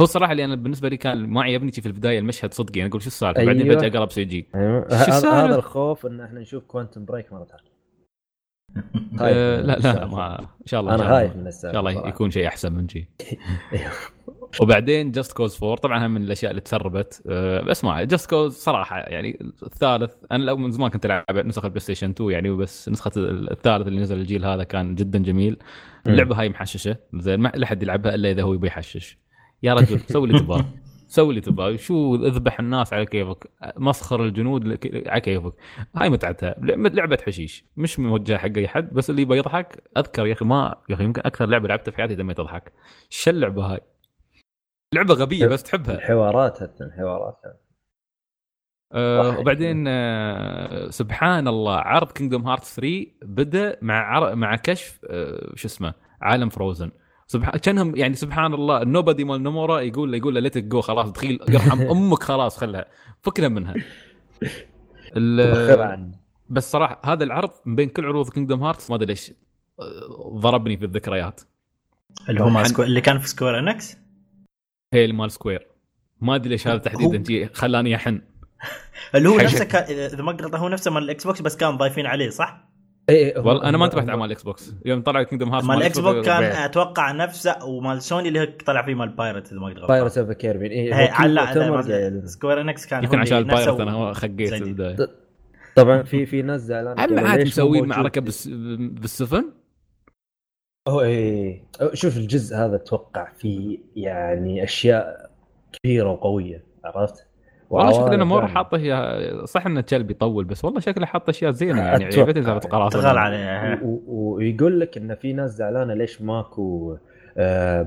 Speaker 1: هو الصراحه اللي أنا بالنسبة لي كان ما عجبني في البداية المشهد صدقي أنا أقول شو السالفة
Speaker 3: أيوة.
Speaker 1: بعدين فجاه قلب CG
Speaker 3: أيوة. هذا الخوف إن إحنا نشوف Quantum Break مرة ثانية
Speaker 1: آه لا لا. ما إن شاء الله أنا.
Speaker 3: خايف من
Speaker 1: إن
Speaker 3: السالفه
Speaker 1: شاء الله. يكون شيء أحسن من شيء [laughs]
Speaker 3: أيوة.
Speaker 1: وبعدين Just Cause 4 طبعا هم من الأشياء اللي تسربت أه بس ما Just Cause صراحة يعني الثالث أنا لو من زمان كنت ألعب نسخة ال PlayStation 2 يعني بس نسخة الثالث اللي نزل الجيل هذا كان جدا جميل اللعبة هاي محششة زين ما لا حد يلعبها إلا إذا هو يبي يحشش يا رجل سوي اللي [laughs] تبغاه سوي اللي تبغاه شو اذبح الناس على كيفك مسخر الجنود على كيفك. هاي متعتها. لعبه حشيش. مش موجهة حق أي حد بس اللي يبغى يضحك أذكر يا أخي ما يا أخي يمكن أكثر لعبة لعبتها في حياتي دمي تضحك. شو اللعبة هاي؟ لعبة غبية بس تحبها.
Speaker 3: الحوارات حتى الحوارات صح.
Speaker 1: وبعدين آه سبحان الله عرض Kingdom Hearts 3 بدأ مع عر... مع كشف آه شو اسمه عالم Frozen سبحان كأنهم يعني سبحان الله ال nobody مال نمورا يقول له يقول له let go خلاص دخيل يرحم [laughs] أمك خلاص خلها فكنا منها بس صراحة هذا العرض من بين كل عروض Kingdom Hearts ما أدري ليش آه، ضربني في الذكريات
Speaker 2: اللي هو مال
Speaker 1: حن-.
Speaker 2: اللي كان في Square Enix
Speaker 1: هي مال Square ما أدري ليش هذا تحديدا جي خلاني أحن
Speaker 2: اللي هو. نفسه كان إذا ما قلت هو نفسه مال ال Xbox بس كان ضايفين عليه صح؟
Speaker 3: اي هو-
Speaker 1: والله أنا ما انتبهت على مال ال Xbox يوم طلع Kingdom Hearts
Speaker 2: مال ال Xbox كان أتوقع نفسه ومال سوني اللي هو طلع فيه مال Pirate إذا ما قلت غلط
Speaker 3: Pirates of Caribbean اي
Speaker 2: على. Square Enix كان
Speaker 1: يمكن عشان
Speaker 2: ال
Speaker 1: Pirate أنا خقيت. البداية [laughs]
Speaker 3: طبعا في في ناس زعلانة
Speaker 1: عم
Speaker 3: قالوا
Speaker 1: عاد مسوين
Speaker 3: موجود؟
Speaker 1: معركة بالس... بالسفن
Speaker 3: هو اي شوف الجزء هذا أتوقع فيه يعني أشياء كثيرة وقوية عرفت؟
Speaker 1: والله
Speaker 3: وعوالم
Speaker 1: شكلنا مور. حاطه صح إنه كلب يطول بس والله شكله حاط أشياء زينة يعني
Speaker 3: أتوقع.
Speaker 1: عجبتني سالفه القراصنه
Speaker 2: تغال عليه
Speaker 3: و- و- ويقول لك إن في ناس زعلانة ليش ماكو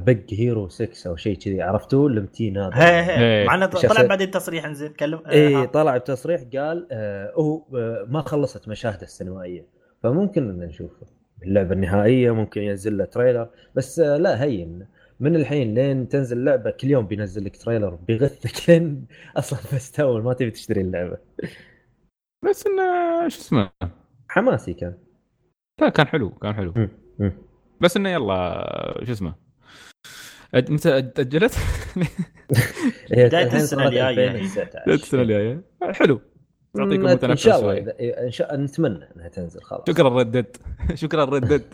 Speaker 3: بيج هيرو 6 أو شيء كذي. عرفتوا الامتين هذا؟
Speaker 2: هي هي.
Speaker 1: إيه.
Speaker 2: مع انه طلع بعدين تصريح انزين تكلم.
Speaker 3: اي
Speaker 2: آه،
Speaker 3: طلع بتصريح قال آه هو آه ما خلصت مشاهده السينمائية. فممكن إن نشوفه. اللعبة النهائية ممكن ينزل له trailer. بس آه لا هين. من الحين لين تنزل اللعبه كل يوم بينزل لك trailer بيغثك لين أصلا بستول ما تبي تشتري اللعبة.
Speaker 1: بس إنه شو اسمه؟
Speaker 3: حماسي كان.
Speaker 1: لا كان حلو كان حلو.
Speaker 3: مم. مم.
Speaker 1: بس إنه يلا شو اسمه؟ أد- متى
Speaker 3: أجلت؟ [laughs]
Speaker 2: السنة
Speaker 3: صارت
Speaker 2: الجاية.
Speaker 3: 2019.
Speaker 1: السنة الجايه حلو. تعطيكم
Speaker 3: مم، إن
Speaker 1: متنفس
Speaker 3: شاء الله
Speaker 1: شوي.
Speaker 3: إذا- إن شاء الله نتمنى إنها تنزل خلاص.
Speaker 1: شكرا ردد [laughs] شكرا ردد
Speaker 3: ردت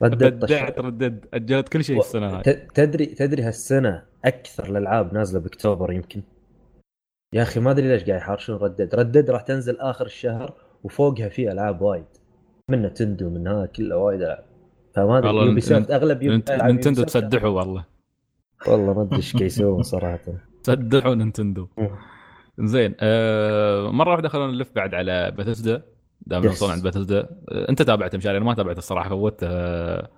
Speaker 1: بدعت ردد أجلت كل شيء السنة هاي.
Speaker 3: تدري تدري هالسنة أكثر الألعاب نازلة بأكتوبر يمكن؟ يا أخي ما أدري ليش قاعد يحارشون ردد ردد راح تنزل آخر الشهر وفوقها في ألعاب وايد. من نتندو من هذا كله وايد ألعاب. فما
Speaker 1: أدري.
Speaker 3: يوبي سوفت أغلب يوبي
Speaker 1: نت-
Speaker 3: ألعاب
Speaker 1: نينتندو
Speaker 3: يوبي سوفت.
Speaker 1: تسدحوا والله.
Speaker 3: والله ما أدري إيش يسوون [laughs] صراحة.
Speaker 1: تسدحوا Nintendo
Speaker 3: مم.
Speaker 1: زين آه مرة واحدة خلونا نلف بعد على بثزدا دام
Speaker 3: Yes.
Speaker 1: وصلنا عند آه أنت تابعت مشاري؟ أنا ما تابعت الصراحة فوت آه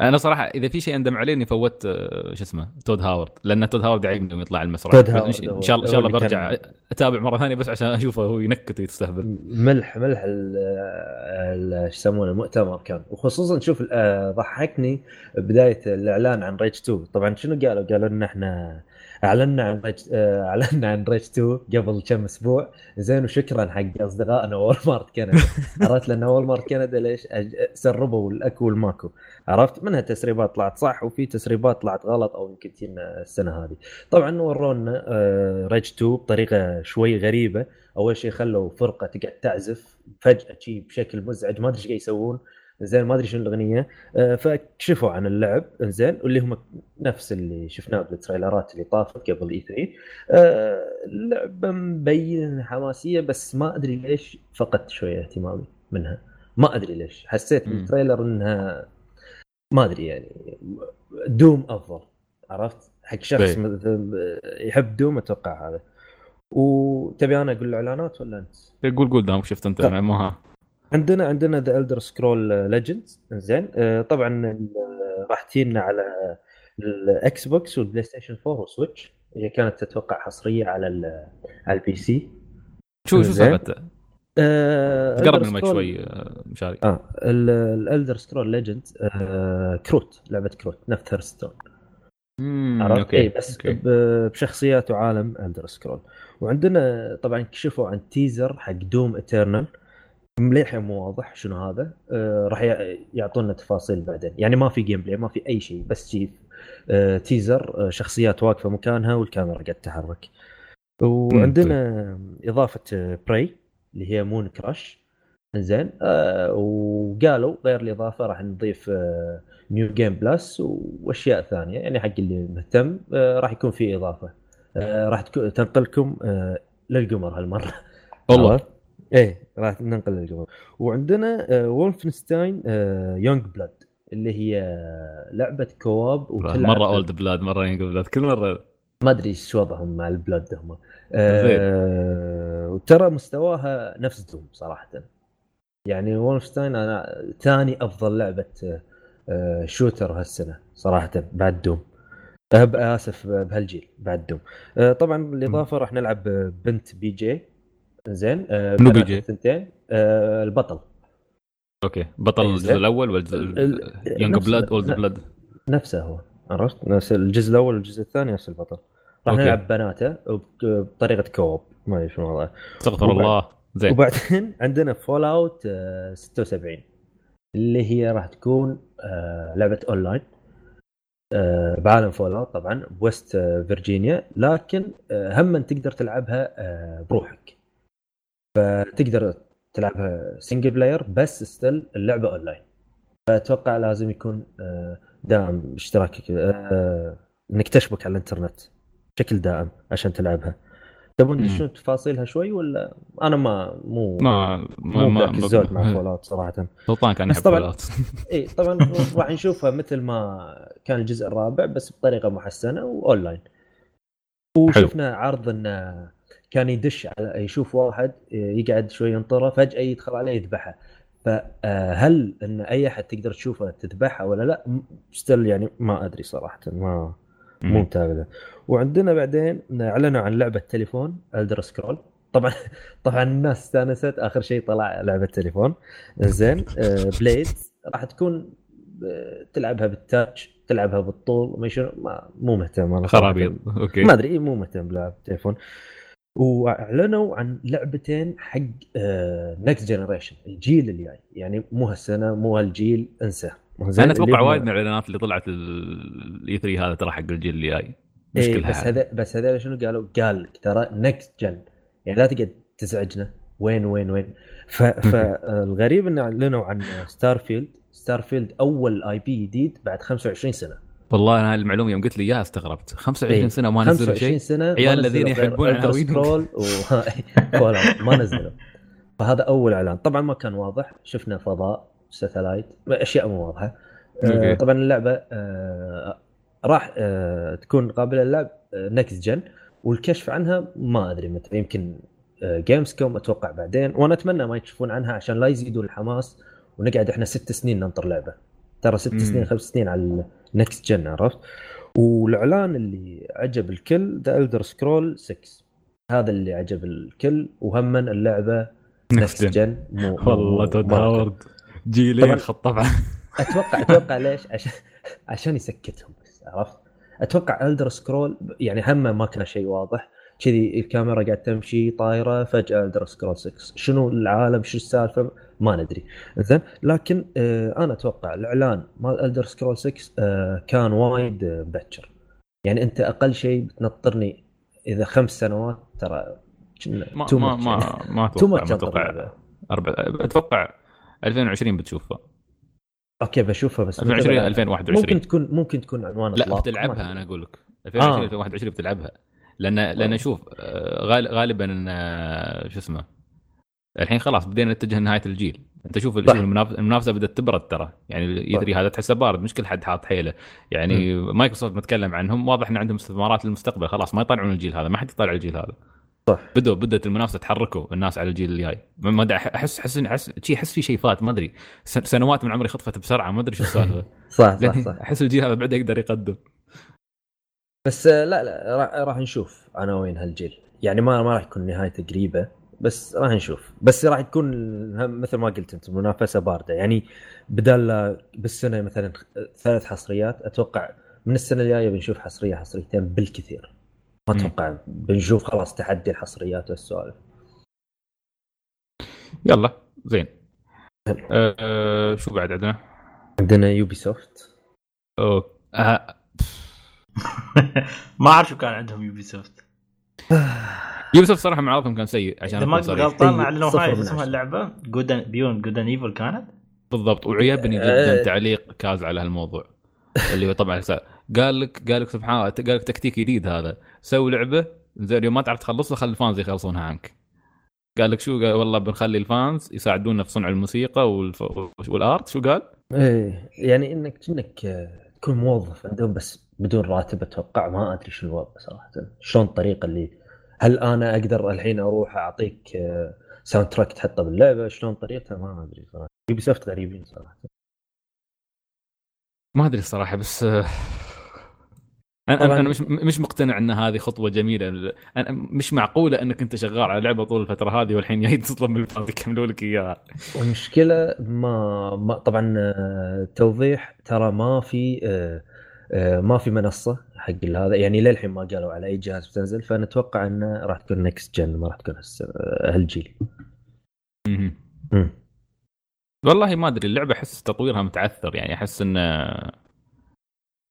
Speaker 1: أنا صراحة إذا في شيء أندم عليه إني فوت آه، شو اسمه Todd Howard لأن Todd Howard يعجبني يوم يطلع المسرح.
Speaker 3: تود هاورد
Speaker 1: إن شاء الله إن شاء الله برجع أتابع مرة ثانية بس عشان أشوفه هو ينكت ويستهبل.
Speaker 3: ملح ملح شو يسمونه المؤتمر كان. وخصوصا شوف آه، ضحكني بداية الإعلان عن Rage 2 طبعا شنو قالوا؟ قالوا إن إحنا أعلنا عن Rage آه، أعلنا عن Rage 2 قبل كم أسبوع. زين وشكرا حق أصدقائنا Walmart كندا. [laughs] عرفت لأن Walmart كندا ليش سربوا الأكو والماكو. عرفت؟ منها تسريبات طلعت صح وفي تسريبات طلعت غلط أو يمكن تجينا السنة هذه. طبعا ورونا آه، Rage 2 بطريقة شوي غريبة. أول شيء خلوا فرقة تقعد تعزف فجأة شي بشكل مزعج ما أدري إيش قاعد يسوون. زين ما أدري شنو الأغنية آه، فكشفوا عن اللعب زين واللي هم نفس اللي شفناه بال trailerات اللي طافت قبل E3 آه، اللعبة مبين حماسية بس ما أدري ليش فقدت شوية اهتمامي منها ما أدري ليش حسيت.
Speaker 1: بال
Speaker 3: trailer إنها ما أدري يعني Doom أفضل عرفت حق شخص
Speaker 1: إيه.
Speaker 3: يحب Doom أتوقع هذا وتبي أنا أقول الإعلانات ولا أنت؟
Speaker 1: قول قول دام شفت أنت
Speaker 3: طيب.
Speaker 1: ما
Speaker 3: عندنا عندنا The Elder Scrolls Legends زين آه، طبعا راح تجينا على ال Xbox وال PlayStation 4 وال Switch هي كانت تتوقع حصرية على على ال PC
Speaker 1: شو شو. سالفته؟
Speaker 3: آه
Speaker 1: قرب
Speaker 3: Elder
Speaker 1: المايك
Speaker 3: Scroll-
Speaker 1: شوي مشاري
Speaker 3: آه ال Elder Scrolls Legends كروت لعبة كروت نفس Hearthstone
Speaker 1: مم،
Speaker 3: عرفت؟
Speaker 1: okay
Speaker 3: اي بس
Speaker 1: أوكي.
Speaker 3: بشخصيات وعالم Elder Scrolls وعندنا طبعا كشفوا عن teaser حق Doom Eternal مو واضح شنو هذا. آه راح يعطونا تفاصيل بعدين. يعني ما في gameplay ما في أي شيء بس شيء آه teaser آه شخصيات واقفة مكانها والكاميرا قاعد تتحرك. وعندنا إضافة Prey اللي هي Mooncrash زين آه وقالوا غير الإضافة راح نضيف آه New Game Plus وأشياء ثانية. يعني حق اللي مهتم آه راح يكون في إضافة. آه راح تنقلكم آه للقمر هالمرة.
Speaker 1: والله؟
Speaker 3: إيه راح ننقل للقمر وعندنا آه Wolfenstein آه Youngblood اللي هي لعبة co-op وتلعب
Speaker 1: مرة Old Blood مرة Youngblood كل مرة.
Speaker 3: ما أدري إيش وضعهم مع ال Blood هم. آه وترى مستواها نفس Doom صراحة. يعني Wolfenstein أنا ثاني أفضل لعبة آه shooter هالسنة صراحة بعد Doom. أه، آسف بهالجيل بعد Doom. آه طبعا الاضافه راح نلعب بنت BJ. زين آه
Speaker 1: منو بي
Speaker 3: بنات
Speaker 1: جي؟
Speaker 3: الثنتين آه البطل
Speaker 1: أوكي بطل
Speaker 3: إيه،
Speaker 1: الجزء. الأول والجزء
Speaker 3: ال- Young
Speaker 1: Blood, Old
Speaker 3: لا.
Speaker 1: Blood
Speaker 3: نفسه هو عرفت نفس الجزء الأول والجزء الثاني نفس البطل راح. نلعب بناته بطريقة co-op ما أدري شنو وضعه
Speaker 1: استغفر الله زين
Speaker 3: وبعدين عندنا Fallout 76 اللي هي راح تكون آه، لعبة أونلاين آه، بعالم Fallout طبعا West فيرجينيا لكن هم تقدر تلعبها بروحك فتقدر تلعبها single player بس still اللعبة اونلاين فأتوقع لازم يكون آه، دائم اشتراكك آه، إنك تشبك على الإنترنت بشكل دائم عشان تلعبها. تبون. تدشون تفاصيل شوي ولا؟ أنا ما مو
Speaker 1: ما ما
Speaker 3: مو
Speaker 1: ما
Speaker 3: الزود مع [laughs] Fallout صراحة.
Speaker 1: سلطان كان
Speaker 3: بس
Speaker 1: يحب
Speaker 3: طبعاً-
Speaker 1: Fallout. [laughs]
Speaker 3: إي طبعا راح نشوفها مثل ما كان الجزء الرابع بس بطريقة محسنة واونلاين وشفنا عرض إنه كان يدش على يشوف واحد يقعد شوي ينطره فجأة يدخل عليه يذبحه. فهل إن أي أحد تقدر تشوفه تذبحه ولا لا؟ Still يعني ما أدري صراحة ما مو متابع. وعندنا بعدين أعلنوا عن لعبة تليفون Elder Scrolls طبعا [laughs] طبعا الناس استانست آخر شيء طلع لعبة تليفون زين آه، Blades راح تكون آه، تلعبها بال touch تلعبها بالطول ما مو مهتم. أنا.
Speaker 1: خرابيط. أوكي.
Speaker 3: ما أدري مو مهتم بلعب تليفون وأعلنوا عن لعبتين حق next generation الجيل الجاي يعني مو هالسنة مو هالجيل انسى؟
Speaker 1: أنا
Speaker 3: أتوقع
Speaker 1: وايد من الإعلانات اللي طلعت ال E3 هذا ترى حق الجيل اللي جاي.
Speaker 3: إيه بس هذا بس هذول شنو قالوا؟ قال لك ترى next gen يعني لا تقعد تزعجنا. وين وين وين؟ ف- [laughs] فالغريب إنه أعلنوا عن Starfield Starfield أول IP جديد بعد 25 سنة.
Speaker 1: والله أنا المعلومة يوم قلت لي إياها استغربت. 25
Speaker 3: إيه.
Speaker 1: سنة ما نزلوا
Speaker 3: 25
Speaker 1: شيء
Speaker 3: سنة
Speaker 1: عيال الذين يحبون عناوين.
Speaker 3: Scrolls و... [laughs] ما نزلوا. فهذا أول إعلان. طبعا ما كان واضح. شفنا فضاء satellite. أشياء مو
Speaker 1: واضحة.
Speaker 3: آه طبعا اللعبة آه راح آه تكون قابلة للعب next gen والكشف عنها ما أدري متى. يمكن Gamescom أتوقع بعدين. وأنا أتمنى ما يكشفون عنها عشان لا يزيدوا الحماس. ونقعد إحنا ست سنين ننطر لعبة. ترى ست
Speaker 1: مم.
Speaker 3: سنين خمس سنين على ال next gen عرفت؟ والإعلان اللي عجب الكل ذا Elder Scrolls 6 هذا اللي عجب الكل وهما اللعبة next gen مو
Speaker 1: والله تود هاورد. جيلين
Speaker 3: طبعاً.
Speaker 1: خط طبعا. [laughs]
Speaker 3: أتوقع أتوقع ليش؟ عشان عشان يسكتهم بس عرفت؟ أتوقع Elder Scrolls يعني هم ما كان شيء واضح. كذي الكاميرا قاعد تمشي طايرة فجأة Elder Scrolls 6 شنو العالم؟ شو السالفة؟ ما ندري. زين لكن آه أنا أتوقع الإعلان مال Elder Scrolls 6 آه كان وايد آه، مبكر. يعني أنت أقل شيء بتنطرني إذا خمس سنوات ترى
Speaker 1: ما ما ما. [laughs] ما
Speaker 3: أتوقع
Speaker 1: ما
Speaker 3: أتوقع.
Speaker 1: أربع... أتوقع 2020 بتشوفها.
Speaker 3: أوكي بشوفها بس
Speaker 1: 2020
Speaker 3: ممكن
Speaker 1: 2021
Speaker 3: تكون ممكن تكون عنوان
Speaker 1: لا. بتلعبها أنا أقول لك. 2020
Speaker 3: آه.
Speaker 1: 2021 بتلعبها. لأن لأن شوف آه، غال- غالبا آه، شو اسمه الحين خلاص بدينا نتجه لنهاية الجيل. أنت شوف المنافسة بدأت تبرد ترى. يعني يدري هذا تحسه بارد مش كل حد حاط حيله. يعني مايكروسوفت متكلم عنهم واضح إن عندهم استثمارات للمستقبل. خلاص ما يطلعون الجيل هذا ما حد يطالع الجيل هذا.
Speaker 3: صح.
Speaker 1: بدوا بدأت المنافسة تحركوا الناس على الجيل الجاي. ما أدري، أحس أحس أحس شي أحس في شيء فات ما أدري. سن- سنوات من عمري خطفت بسرعة ما أدري شو السالفة.
Speaker 3: صح صح
Speaker 1: لأن
Speaker 3: صح.
Speaker 1: أحس الجيل هذا بعده يقدر يقدم.
Speaker 3: بس آه، لا لا راح, راح نشوف عناوين هالجيل. يعني ما ما راح يكون نهايته قريبة بس راح نشوف. بس راح تكون مثل ما قلت انت منافسة باردة. يعني بدال بالسنة مثلا ثلاث حصريات أتوقع من السنة الجاية بنشوف حصرية حصريتين بالكثير. ما. أتوقع بنشوف خلاص تحدي الحصريات والسوالف.
Speaker 1: يلا زين. أه أه شو بعد عندنا؟
Speaker 3: عندنا Ubisoft
Speaker 1: أوه. أه [laughs]
Speaker 2: ما أعرف شو كان عندهم Ubisoft
Speaker 1: Ubisoft صراحة معرضهم كان سيء عشان
Speaker 2: إذا ما كنت. غلطان. اعلنوا هاي اسمها.
Speaker 3: اللعبة
Speaker 2: Good and Beyond Good and Evil كانت
Speaker 1: بالضبط وعجبني
Speaker 3: أه.
Speaker 1: جدا تعليق كاز على هالموضوع اللي هو طبعا قال لك قال لك سبحان الله قال لك تكتيك جديد هذا سوي لعبة زين يوم ما تعرف تخلصها خلي ال fans يخلصونها عنك قال لك شو قال والله بنخلي ال fans يساعدونا في صنع الموسيقى والف... وال art شو قال؟
Speaker 3: إيه يعني انك كأنك تكون موظف عندهم بس بدون راتب أتوقع ما أدري شو الوضع صراحة. شلون الطريقة اللي هل أنا أقدر الحين أروح أعطيك آه، soundtrack تحطه باللعبة؟ شلون طريقتها؟ ما أدري صراحة. Ubisoft غريبين صراحة.
Speaker 1: ما أدري الصراحه بس آه، أنا
Speaker 3: طبعاً.
Speaker 1: أنا مش مش مقتنع إن هذه خطوة جميلة. أنا مش معقولة إنك أنت شغال على لعبة طول الفترة هذه والحين جاي تطلب من ال fans يكملوا لك إياها.
Speaker 3: المشكلة ما, ما طبعا آه، توضيح ترى ما في آه، آه، ما في منصة حق هذا. يعني للحين ما قالوا على أي جهاز بتنزل فنتوقع إنه راح تكون next gen ما راح تكون آه، هالجيل. مم.
Speaker 1: والله ما أدري اللعبة أحس تطويرها متعثر يعني أحس انه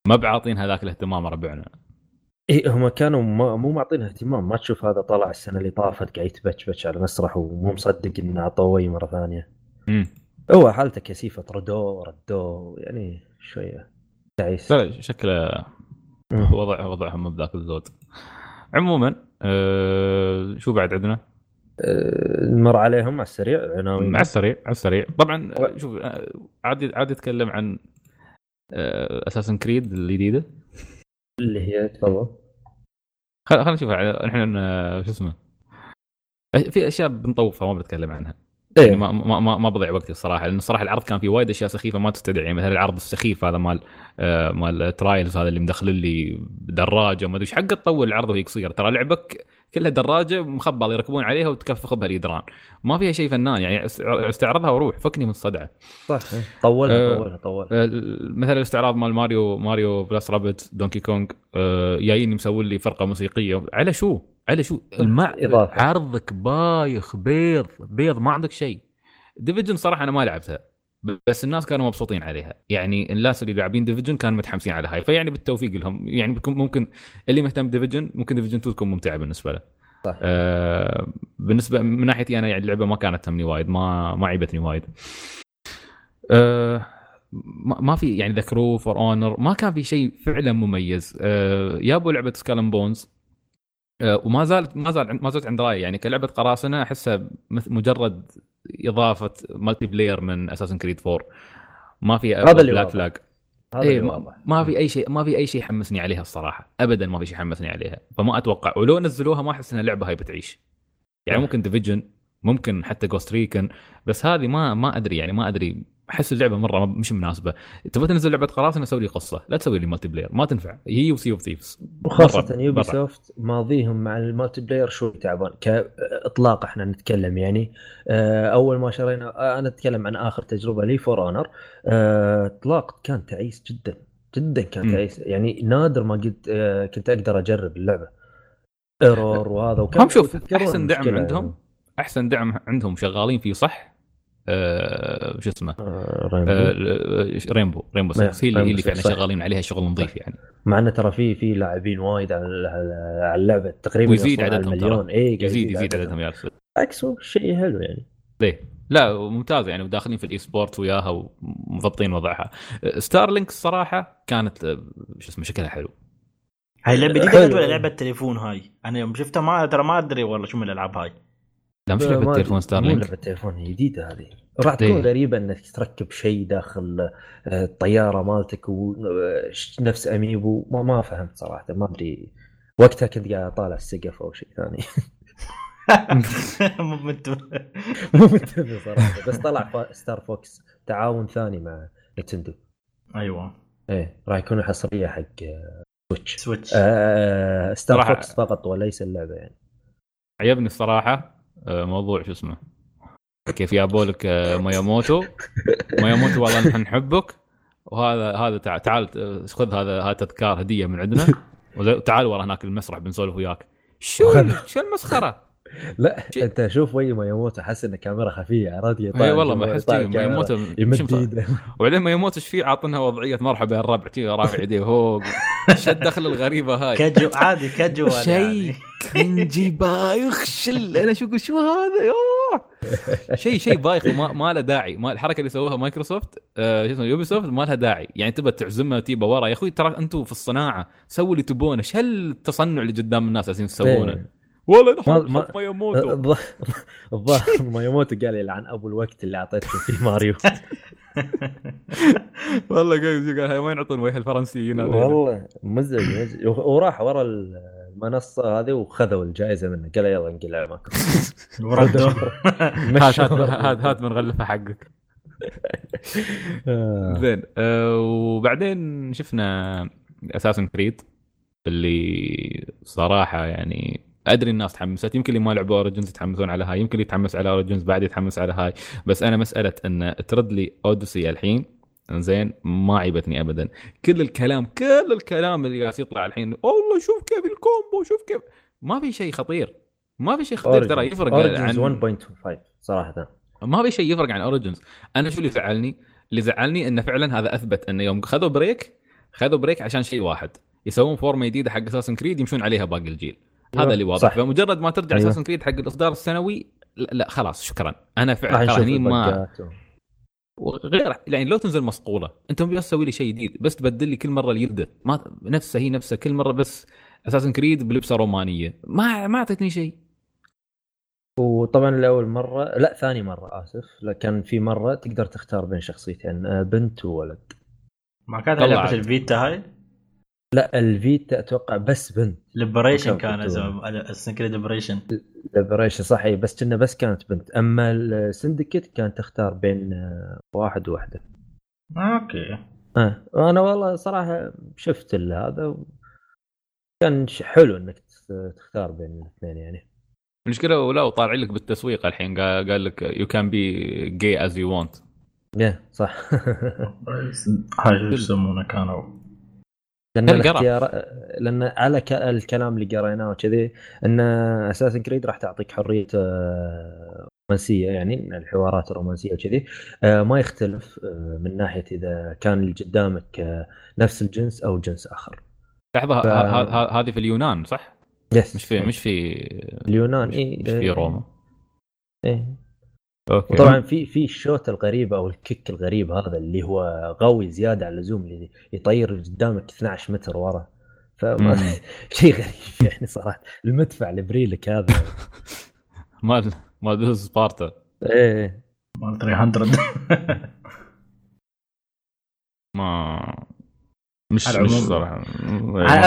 Speaker 1: ما بعاطين هذاك الاهتمام ربعنا.
Speaker 3: اي هم كانوا ما مو معطينها اهتمام ما تشوف هذا طلع السنة اللي طافت قاعد يتبتش على مسرح ومو مصدق إنه عطوه مرة ثانية.
Speaker 1: امم
Speaker 3: هو حالته كثيفة طردوه ردوه يعني شوية. تعيس.
Speaker 1: لا شكله. وضع وضعهم مو بذاك الزود عموما أه شو بعد عندنا؟
Speaker 3: أه، نمر عليهم على السريع. عناوين
Speaker 1: على السريع على السريع. طبعا آه، شوف آه، عادي عادي أتكلم عن اساسن كريد الجديدة.
Speaker 3: اللي هي تفضل.
Speaker 1: خل- خلينا نشوف الحين آه، شو اسمه. في أشياء بنطوفها ما بتكلم عنها.
Speaker 3: إيه.
Speaker 1: ما ما ما, ما بضيع وقتي الصراحه لأن الصراحه العرض كان فيه وايد أشياء سخيفة ما تستدعي يعني مثلا العرض السخيف هذا مال آه، مال Trials هذا اللي مدخل لي دراجة وما أدري إيش حق تطول العرض وهي قصيره ترى لعبك كلها دراجة مخبل يركبون عليها وتكفخ بها الإدران. ما فيها شيء فنان يعني است- استعرضها وروح فكني من الصدعه
Speaker 3: صح إيه. طولها
Speaker 1: أه،
Speaker 3: طولها طولها.
Speaker 1: آه، مثلا الاستعراض مال Mario Mario plus Rabbids Donkey Kong آه، جايين مسوي لي فرقة موسيقية. على شو؟ على شو؟ المع...
Speaker 3: إضافة.
Speaker 1: عرضك بايخ بيض بيض ما عندك شيء. Division صراحة أنا ما لعبتها بس الناس كانوا مبسوطين عليها. يعني الناس اللي لاعبين Division كانوا متحمسين على هاي فيعني بالتوفيق لهم. يعني ممكن اللي مهتم Division ممكن Division 2 تكون ممتعة بالنسبة له.
Speaker 3: صح.
Speaker 1: آه بالنسبة من ناحيتي أنا يعني اللعبة ما كانت تهمني وايد ما ما عيبتني وايد. آه ما في يعني ذكروا For Honor ما كان في شيء فعلا مميز. آه يابوا لعبة Skull and Bones وما زالت ما زال ما زالت عند رايي. يعني كلعبة قراصنة أحسها مجرد إضافة multiplayer من Assassin's Creed 4 ما في
Speaker 3: هذا اللي Black.
Speaker 1: Flag
Speaker 3: هذا
Speaker 1: إيه
Speaker 3: اللي
Speaker 1: ما, ما في أي شيء ما في أي شيء حمسني عليها الصراحة. ابدا ما في شيء حمسني عليها. فما أتوقع. ولو نزلوها ما أحس إن اللعبة هاي بتعيش. يعني. ممكن Division ممكن حتى Ghost Recon بس هذه ما ما أدري. يعني ما أدري أحس اللعبة مرة مش مناسبة. تبغى تنزل لعبة قراصنه سوي لي قصة. لا تسوي لي multiplayer ما تنفع. هي و Sea of Thieves
Speaker 3: وخاصة Ubi soft ماضيهم مع ال multiplayer شوي تعبان. كإطلاق إحنا نتكلم يعني. آه، أول ما شرينا آه، أنا أتكلم عن آخر تجربة لي For Honor إطلاق كان تعيس جدا. جدا كان تعيس. يعني نادر ما قلت آه، كنت أقدر أجرب اللعبة. error وهذا
Speaker 1: وكان هم شوف أحسن دعم عندهم. يعني. أحسن دعم عندهم شغالين فيه صح؟ آه شو اسمه؟ آه Rainbow. آه Rainbow Rainbow Six هي اللي فعلا شغالين عليها شغل نظيف يعني.
Speaker 3: مع انه ترى في في لاعبين وايد على على اللعبة تقريبا
Speaker 1: ويزيد عددهم مليون اي يزيد يزيد عددهم. يا
Speaker 3: بالعكس شيء حلو يعني.
Speaker 1: ليه؟ لا ممتاز يعني وداخلين في ال eSport وياها ومضبطين وضعها. Starlink الصراحه كانت آه، شو اسمه شكلها حلو.
Speaker 2: هاي لعبه جديدة ولا لعبة تليفون هاي؟ أنا يوم شفتها ما ترى ما أدري والله شو من الألعاب هاي.
Speaker 1: لا مش لعبة تليفون Starlink
Speaker 3: مو لعبة تليفون جديدة هذه. راح تكون إيه. غريبة إنك تركب شيء داخل آه، الطيارة مالتك ونفس amiibo. ما, ما فهمت صراحة ما أدري. وقتها كنت قاعد أطالع السقف أو شيء ثاني. [laughs]
Speaker 2: مو منتبه [laughs]
Speaker 3: مو منتبه صراحة. بس طلع Star Fox تعاون ثاني مع Nintendo.
Speaker 2: أيوه.
Speaker 3: إيه راح يكون حصريه حق Switch
Speaker 2: Switch
Speaker 3: آه Star Fox فقط وليس اللعبة يعني.
Speaker 1: عجبني الصراحة. آه، موضوع شو اسمه. كيف جابوا لك آه، مياموتو مياموتو والله نحن نحبك. وهذا هذا تعال, تعال خذ هذا هذا تذكار هدية من عندنا. وتعال ورا هناك المسرح بنسولف وياك. شو [laughs] شو المسخرة؟
Speaker 3: لا انت شوف وي ما يموت احس إن كاميرا خفية عرفت؟
Speaker 1: اي والله ما أحس ما يموت يمد وبعدين ما يموت إيش فيه؟ عاطنها وضعية مرحبا يا الربع رافع [laughs] يديه فوق شو الدخل الغريبة هاي.
Speaker 2: كجو عادي كجو
Speaker 1: شيء يعني. كرنجي بايخ شل أنا شو شو هذا؟ يوه. شيء شيء بايخ وما ما له داعي. ما الحركة اللي سووها مايكروسوفت آه شو اسمه Ubisoft ما لها داعي. يعني تبى تعزمها تيبا ورا. يا أخوي ترى أنتم في الصناعة سووا اللي تبونه. إيش هالتصنع اللي قدام الناس عايزين تسوونه. إيه. والله نحط ما مياموتو
Speaker 3: الظاهر [laughs] مياموتو قال يلعن أبو الوقت اللي اعطيته في ماريو. [laughs]
Speaker 1: والله قال وين يعطون وجه الفرنسيين
Speaker 3: والله مزج وراح ورا المنصة هذه وخذوا الجائزة منه. قال يلا انقلع معكم [laughs]
Speaker 1: هات هات هات من غلفة حقك. آه. زين آه، وبعدين شفنا Assassin's Creed اللي صراحة يعني أدري الناس تحمست. يمكن اللي ما لعبوا Origins يتحمسون على هاي يمكن اللي يتحمس على Origins بعد يتحمس على هاي. بس أنا مسألة إن ترد لي Odyssey الحين زين ما عيبتني ابدا. كل الكلام كل الكلام اللي قاعد يطلع الحين والله شوف كيف ال combo شوف كيف ما في شيء خطير. ما في شيء خطير ترى يفرق
Speaker 3: عن 1.5 صراحة.
Speaker 1: ما في شيء يفرق عن Origins أنا شو اللي زعلني؟ اللي زعلني انه فعلا هذا أثبت انه يوم خذوا break خذوا break عشان شيء واحد. يسوون فورمه جديدة حق Assassin's Creed يمشون عليها باقي الجيل. هذا اللي واضح. فمجرد ما ترجع Assassin's أيوه. Creed حق الإصدار السنوي لا, لا خلاص شكرا. أنا فعلا هني ما وغير يعني لو تنزل مصقولة أنت بس تسوي لي شيء جديد بس تبدل لي كل مرة اليده ما نفسها هي نفسها كل مرة بس Assassin's Creed بلبسة رومانية. ما ما اعطتني شيء.
Speaker 3: وطبعا لأول مرة لا ثاني مرة آسف. كان في مرة تقدر تختار بين شخصيتين آه، بنت وولد.
Speaker 2: ما كانت لعبة الفيتا هاي؟
Speaker 3: لا ال Vita أتوقع بس بنت.
Speaker 2: Liberation كان Assassin's Creed
Speaker 3: Liberation Liberation صحيح بس كنا بس كانت بنت. أما ال Syndicate كانت تختار بين آه، واحد وواحدة.
Speaker 2: okay.
Speaker 3: آه أنا والله صراحة شفت هذا كان حلو إنك تختار بين الاثنين يعني.
Speaker 1: المشكلة ولا وطالع لك بالتسويق الحين. قال لك you can be gay as you want
Speaker 3: يا صح. [laughs]
Speaker 2: هاي يسمونه canon؟
Speaker 3: لأن الاختيار لأن على. الكلام اللي قريناه وكذي إن Assassin's Creed راح تعطيك حرية آه، رومانسية يعني الحوارات الرومانسية وكذي آه، ما يختلف آه، من ناحية إذا كان اللي قدامك نفس الجنس أو جنس آخر
Speaker 1: لحظة ف... هذه في اليونان صح؟
Speaker 3: yes
Speaker 1: مش في مش في
Speaker 3: اليونان اي
Speaker 1: مش في روما
Speaker 3: إيه okay. طبعا في في ال shoot الغريب أو ال kick الغريب هذا اللي هو قوي زيادة عن اللزوم اللي يطير قدامك 12 متر ورا. فما [laughs] شيء غريب يعني صراحة. المدفع البريلك هذا. [laughs]
Speaker 1: مال مال سبارتا.
Speaker 3: إيه.
Speaker 2: مال 300 [laughs]
Speaker 1: ما مش مش صراحة.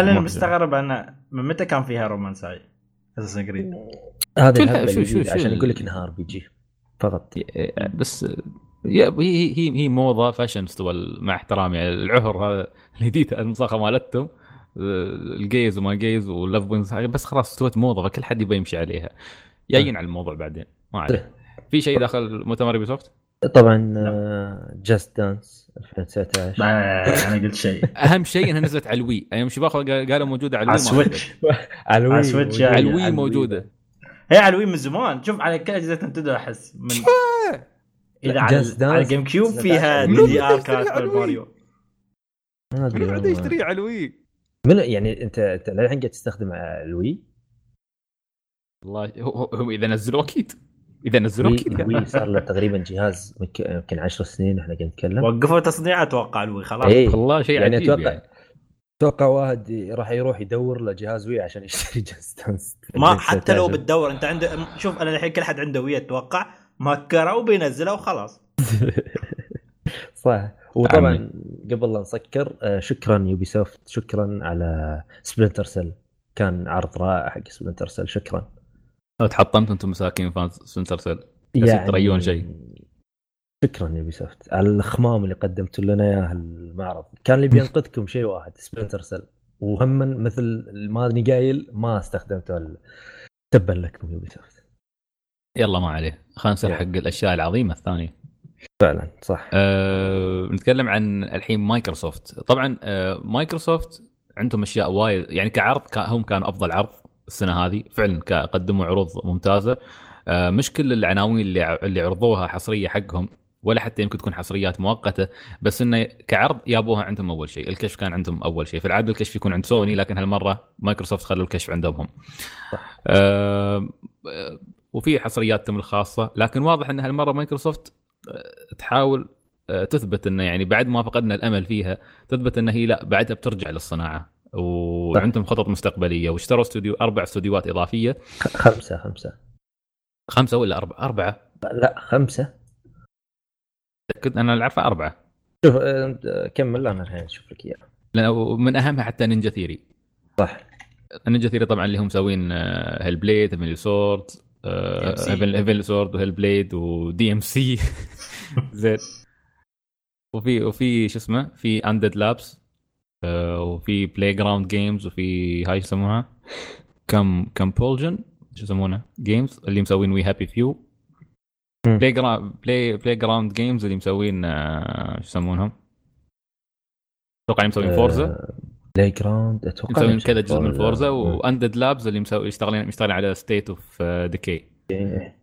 Speaker 2: أنا مستغرب أنا من متى كان فيها رومانس هاي اساسن كريد
Speaker 3: هذا شو شو عشان يقول لك نهار بيجي فقط
Speaker 1: بس يا- هي هي هي موضه فاشن مستوى ال- مع احترامي يعني العهر هذا الجديد المصاخه مالتهم الgays وما gays والlove هاي بس خلاص استوت موضه فكل حد يبي يمشي عليها. جايين على الموضوع بعدين ما عليه. في شيء داخل مؤتمر يوبي سوفت؟
Speaker 3: طبعا جاست دانس 2019
Speaker 2: ما أنا قلت شيء. [laughs]
Speaker 1: أهم شيء إنها نزلت على الوي. أيام شباب قال- قالوا موجودة على الوي
Speaker 3: على [laughs]
Speaker 2: السويتش
Speaker 1: على الوي. موجودة.
Speaker 2: هي على الوي من زمان. شوف على كل أجهزة نتندو أحس من إذا على, على الجيم كيوب فيها دي دي ار كانت
Speaker 1: الوي؟
Speaker 2: ماريو.
Speaker 3: ما أدري
Speaker 1: من بعد
Speaker 3: والله.
Speaker 1: يشتريه على الوي.
Speaker 3: من يعني انت أنت للحين قاعد تستخدم الوي؟
Speaker 1: والله هو, هو- هو إذا نزلوا أكيد. إذا نزلوا أكيد.
Speaker 3: الوي صار له تقريبا جهاز يمكن يمكن 10 سنين إحنا قاعد نتكلم.
Speaker 2: وقفوا تصنيع أتوقع الوي خلاص.
Speaker 3: إيه.
Speaker 1: والله شيء
Speaker 3: يعني
Speaker 1: عجيب
Speaker 3: أتوقع
Speaker 1: يعني.
Speaker 3: أتوقع واحد راح يروح يدور له جهاز وي عشان يشتري جهاز دانس
Speaker 2: ما حتى لو بتدور أنت عنده شوف أنا الحين كل حد عنده وي أتوقع مكره وبينزله وخلاص. [laughs]
Speaker 3: صح. وطبعا قبل لا نسكر آه، شكرا يوبي سوفت شكرا على سبلنتر سيل كان عرض رائع حق سبلنتر سيل شكرا.
Speaker 1: لو تحطمتوا أنتم مساكين fans سبلنتر سيل بس تريون شيء.
Speaker 3: شكرا يوبي سوفت على الخمام اللي قدمتوا لنا اياه المعرض. كان اللي بينقذكم شيء واحد سبلنتر سيل وهم مثل ما اني قايل ما استخدمته تبا لكم يوبي سوفت
Speaker 1: يلا ما عليه. خلينا نصير حق الأشياء العظيمة الثانية.
Speaker 3: فعلا صح.
Speaker 1: أه نتكلم عن الحين مايكروسوفت طبعا أه مايكروسوفت عندهم أشياء وايد. يعني كعرض هم كانوا أفضل عرض السنة هذه. فعلا قدموا عروض ممتازة. أه مش كل العناوين اللي اللي عرضوها حصرية حقهم. ولا حتى يمكن تكون حصريات مؤقتة بس إنه كعرض جابوها عندهم أول شيء. الكشف كان عندهم أول شيء. في العادة الكشف يكون عند سوني لكن هالمرة مايكروسوفت خلوا الكشف عندهم. هم
Speaker 3: صح.
Speaker 1: آه، وفي حصرياتهم الخاصة لكن واضح إن هالمرة مايكروسوفت آه، تحاول آه، تثبت إنه يعني بعد ما فقدنا الأمل فيها تثبت ان هي لا بعدها بترجع للصناعة. وعندهم خطط مستقبلية واشتروا استوديو أربع استوديوهات
Speaker 3: إضافية. خمسة خمسة.
Speaker 1: خمسة ولا أربعة؟ أربعة.
Speaker 3: لا خمسة.
Speaker 1: كنت أنا اللي عارفه أربعة.
Speaker 3: شوف آه، كمل أنا الحين أشوف لك إياه.
Speaker 1: لأن من أهمها حتى نينجا ثيري.
Speaker 3: صح.
Speaker 1: نينجا ثيري طبعا اللي هم مسوين هيل بليد هيفن سورد
Speaker 2: DMC.
Speaker 1: هيفن سورد وهيل بليد و DMC زين. وفي وفي شو اسمه؟ في انديد لابس وفي بلاي جراوند جيمز وفي هاي شو يسموها كم كومبالجن شو يسمونها جيمز اللي مسوين وي هابي فيو. بلاي جراوند بلاي بلاي جراوند جيمز اللي مسوين آه، شو يسمونهم؟ أتوقع مسوين فورزا
Speaker 3: بلاي جراوند أتوقع
Speaker 1: مسوين كذا جزء من
Speaker 3: فورزا.
Speaker 1: وانديد لابز اللي مسوي يشتغلين يشتغلين على ستيت اوف ديكي
Speaker 3: إيه.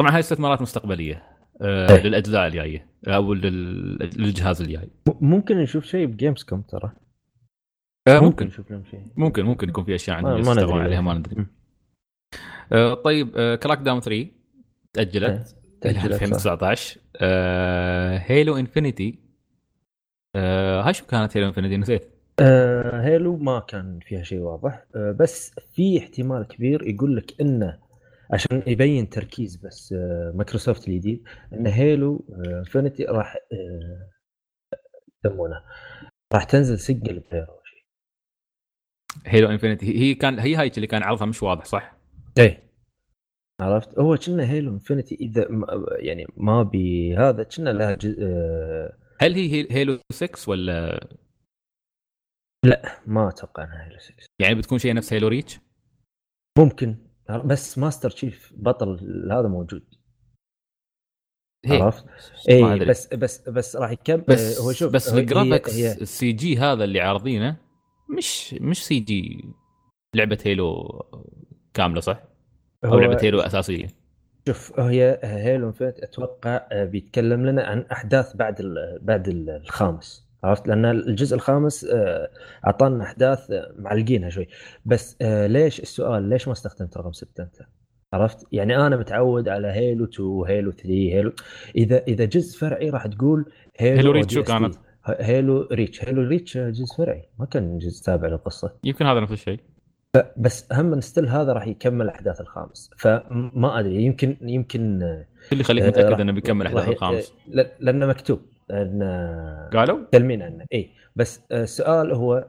Speaker 1: طبعا هاي استثمارات مستقبلية آه،
Speaker 3: إيه.
Speaker 1: للأجزاء الجاية أو لل- للجهاز الجاي.
Speaker 3: ممكن نشوف شيء بجيمز كوم ترى.
Speaker 1: آه،
Speaker 3: ممكن
Speaker 1: ممكن.
Speaker 3: نشوف لهم شيء.
Speaker 1: ممكن ممكن يكون في أشياء
Speaker 3: ما
Speaker 1: يشتغلون
Speaker 3: ندري.
Speaker 1: عليها ما. ندري. طيب كراك داون 3 تأجلت. إلى
Speaker 3: تأجلت، صح.
Speaker 1: 2019 آه، هيلو انفنتي آه، هاي شو كانت هيلو انفنتي نسيت.
Speaker 3: آه هيلو ما كان فيها شيء واضح. آه بس في احتمال كبير يقول لك إنه عشان يبين تركيز بس آه مايكروسوفت الجديد إن هيلو آه انفنتي راح آه يسمونه. راح تنزل single player اول شيء.
Speaker 1: هيلو انفنتي هي كان هي هاي اللي كان عرضها مش واضح صح؟
Speaker 3: إيه. عرفت هو كنا هيلو انفنتي إذا م- يعني ما بي هذا كنا لها جزء آه
Speaker 1: هل هي هي- هيلو 6 ولا
Speaker 3: ما أتوقع إنها هيلو 6
Speaker 1: يعني بتكون شيء نفس هيلو ريتش؟
Speaker 3: ممكن بس ماستر تشيف بطل هذا موجود
Speaker 1: هي
Speaker 3: عرفت؟
Speaker 1: ما
Speaker 3: اي. بس بس بس راح يكمل
Speaker 1: بس
Speaker 3: هو شوف
Speaker 1: بس ال
Speaker 3: graphics
Speaker 1: ال CG هذا اللي عارضينه مش مش CG لعبة هيلو كاملة صح؟
Speaker 3: أو
Speaker 1: لعبه هيلو اساسيه
Speaker 3: شوف هي هيلو انفنتي أتوقع آه، بيتكلم لنا عن أحداث بعد ال بعد ال- الخامس عرفت لأن الجزء الخامس آه، أعطانا أحداث آه، معلقينها شوي بس ليش السؤال ليش ما استخدمت رقم 6 أنت؟ عرفت؟ يعني أنا متعود على هيلو 2 هيلو 3 هيلو إذا إذا جزء فرعي راح تقول هيلو
Speaker 1: هيلو ريتش شو. كانت؟
Speaker 3: هيلو ريتش هيلو ريتش جزء فرعي ما كان جزء تابع للقصة
Speaker 1: يمكن هذا نفس الشيء
Speaker 3: بس هم ستيل هذا راح يكمل احداث الخامس فما أدري يمكن يمكن
Speaker 1: شو اللي يخليك
Speaker 3: آه، متأكد
Speaker 1: إنه بيكمل احداث
Speaker 3: راح-
Speaker 1: الخامس؟
Speaker 3: آه، لأنه مكتوب لأن
Speaker 1: قالوا؟
Speaker 3: تلمين عنه اي بس آه، السؤال هو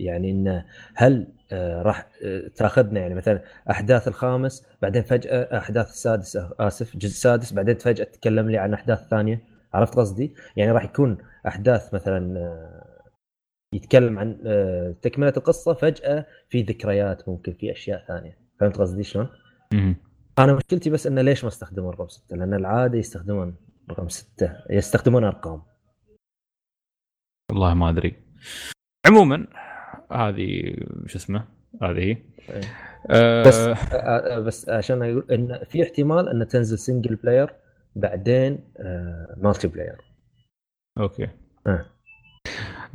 Speaker 3: يعني إنه هل راح تأخذنا يعني مثلا أحداث الخامس بعدين فجأة أحداث السادس آسف الجزء السادس بعدين فجأة تتكلم لي عن أحداث ثانية عرفت قصدي؟ يعني راح يكون أحداث مثلا يتكلم عن آه، تكملة القصة فجأة في ذكريات ممكن في أشياء ثانية فهمت قصدي شلون؟ أنا مشكلتي بس إنه ليش ما استخدمون رقم ستة؟ لأن العادة يستخدمون رقم ستة يستخدمون أرقام
Speaker 1: والله ما أدري عموما هذه شو اسمه هذه هي
Speaker 3: إيه.
Speaker 1: آه،
Speaker 3: بس آه، آه، بس عشان أقول إن في احتمال ان تنزل single player بعدين آه، multiplayer
Speaker 1: okay
Speaker 3: آه.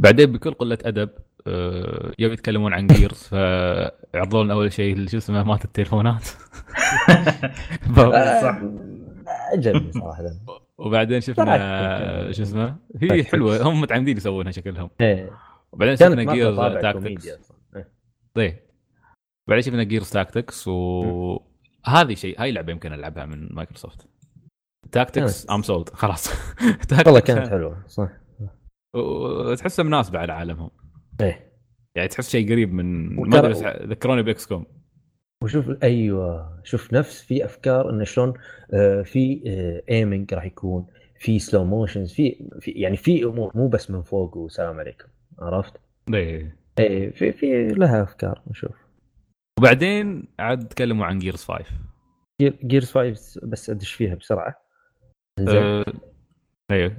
Speaker 1: بعدين بكل قلة أدب آه، يوم يتكلمون عن جيرز فعرضوا لنا أول شيء شو اسمه مات التليفونات. [laughs]
Speaker 3: آه،
Speaker 2: صح.
Speaker 3: عجبني صراحة.
Speaker 1: وبعدين شفنا شو اسمه هي. حلوة هم متعمدين يسوونها شكلهم.
Speaker 3: إيه.
Speaker 1: وبعدين شفنا جيرز تاكتكس
Speaker 3: إيه.
Speaker 1: طيب. بعدين شفنا جيرز تاكتكس وهذه شيء هاي لعبة يمكن ألعبها من مايكروسوفت.
Speaker 3: tactics
Speaker 1: I'm sold خلاص.
Speaker 3: والله كانت حلوة صح.
Speaker 1: وتحسها مناسبه على عالمهم.
Speaker 3: إيه.
Speaker 1: يعني تحس شيء قريب من ما أدري بس ذكروني بإكس كوم.
Speaker 3: وشوف أيوه. شوف نفس في أفكار انه شلون آه، في ايمنج راح يكون في slow motions في, يعني في أمور مو بس من فوق والسلام عليكم عرفت؟
Speaker 1: إيه.
Speaker 3: إيه في في لها أفكار نشوف.
Speaker 1: وبعدين عاد تكلموا عن Gears 5
Speaker 3: Gears 5 بس أدش فيها بسرعة. زين
Speaker 1: أه... أيوه.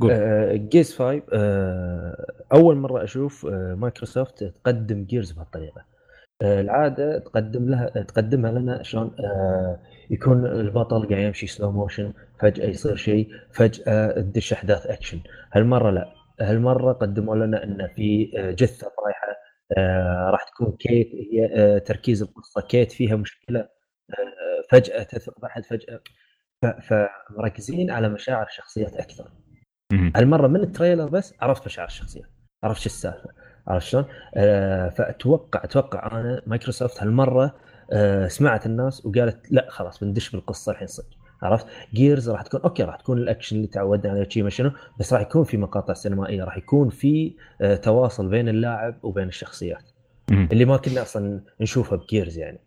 Speaker 1: قول.
Speaker 3: Gears 5 آه، أول مرة أشوف آه، مايكروسوفت تقدم Gears بهالطريقة. آه، العادة تقدم لها تقدمها لنا شلون آه، يكون البطل قاعد يمشي slow motion فجأة يصير شيء فجأة تدش أحداث اكشن هالمرة لا. هالمرة قدموا لنا إن في آه، جثة طايحة آه، راح تكون كيت هي آه، تركيز القصة. كيت فيها مشكلة آه، فجأة تثق بعد فجأة فمركزين على مشاعر الشخصيات
Speaker 1: أكثر.
Speaker 3: هالمرة من ال trailer بس عرفت مشاعر الشخصيات عرفت شو السالفة عرفت شلون؟ آه فأتوقع أتوقع أنا مايكروسوفت هالمرة آه سمعت الناس وقالت لا خلاص بندش بالقصة الحين صدق عرفت؟ Gears راح تكون أوكي راح تكون الأكشن اللي تعودنا عليه شيء شنو بس راح يكون في مقاطع سينمائية راح يكون في آه تواصل بين اللاعب وبين الشخصيات. اللي ما كنا أصلا نشوفها ب Gears يعني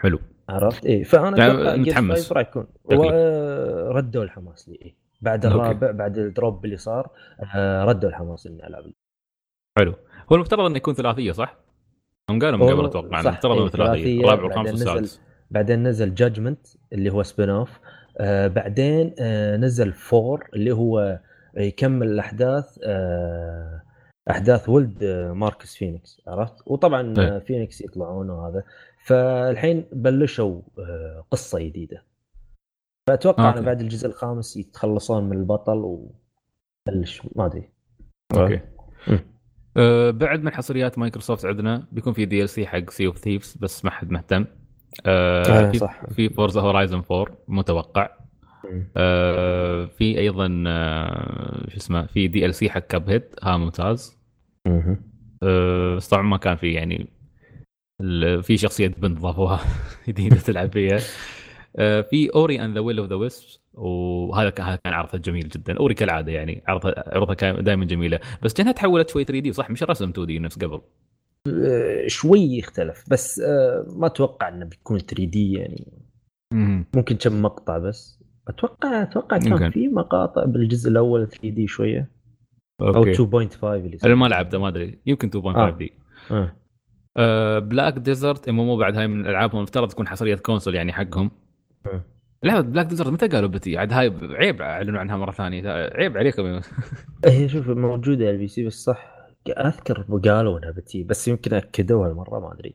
Speaker 1: حلو
Speaker 3: عرفت؟ اي فأنا
Speaker 1: متحمس.
Speaker 3: 5 راح يكون. وردوا الحماس لي إيه. بعد
Speaker 1: أوكي.
Speaker 3: الرابع بعد ال drop اللي صار آه ردوا الحماس إني ألعب
Speaker 1: حلو هو المفترض إنه يكون ثلاثية صح؟ هم قالوا من قبل
Speaker 3: أتوقع
Speaker 1: المفترض
Speaker 3: إيه،
Speaker 1: انه ثلاثية
Speaker 3: ثلاثية،
Speaker 1: الرابع والخامس والسادس
Speaker 3: بعدين نزل Judgment اللي هو spin off آه بعدين آه نزل Four اللي هو يكمل الأحداث آه أحداث ولد آه ماركس فينيكس عرفت وطبعا
Speaker 1: إيه.
Speaker 3: آه فينيكس يطلعون وهذا فالحين بلشوا آه قصة جديدة
Speaker 1: فأتوقع.
Speaker 3: أنا بعد الجزء الخامس يتخلصون من البطل وبلش ما
Speaker 1: أدري
Speaker 3: أوكي.
Speaker 1: أه بعد من حصريات مايكروسوفت عندنا بيكون في DLC حق Sea of Thieves بس ما حد مهتم أه في
Speaker 3: صح.
Speaker 1: في Forza Horizon 4 متوقع. أه في أيضا شو اسمه في DLC حق Cuphead ها ممتاز أه بس طبعا ما كان في يعني في شخصية بنت ضافوها [laughs] جديده تلعب فيها. أه في Ori and the Will of the Wisps وهذا كان عرضها جميل جدا. Ori كالعادة يعني عرضها عرضها كان دائما جميلة. بس كأنها تحولت شوي 3D صح؟ مش رسم 2D نفس قبل.
Speaker 3: آه، شوي يختلف بس آه ما أتوقع إنه بيكون 3D يعني. ممكن كم مقطع بس. أتوقع أتوقع كان. في مقاطع بالجزء الأول 3D شوية. أو
Speaker 1: أوكي.
Speaker 3: 2.5 اللي
Speaker 1: أنا ما لعبته ما أدري. يمكن 2.5
Speaker 3: آه.
Speaker 1: D.
Speaker 3: آه.
Speaker 1: أه Black Desert MM بعد هاي من الالعابهم المفترض تكون حصرية console يعني حقهم.
Speaker 3: آه.
Speaker 1: لعبة Black Desert متى قالوا بتي؟ عاد هاي عيب أعلنوا عنها مرة ثانية. عيب عليكم. [laughs]
Speaker 3: هي شوف موجودة على ال PC بس صح أذكر قالوا إنها بتي بس يمكن أكدوها المرة ما أدري.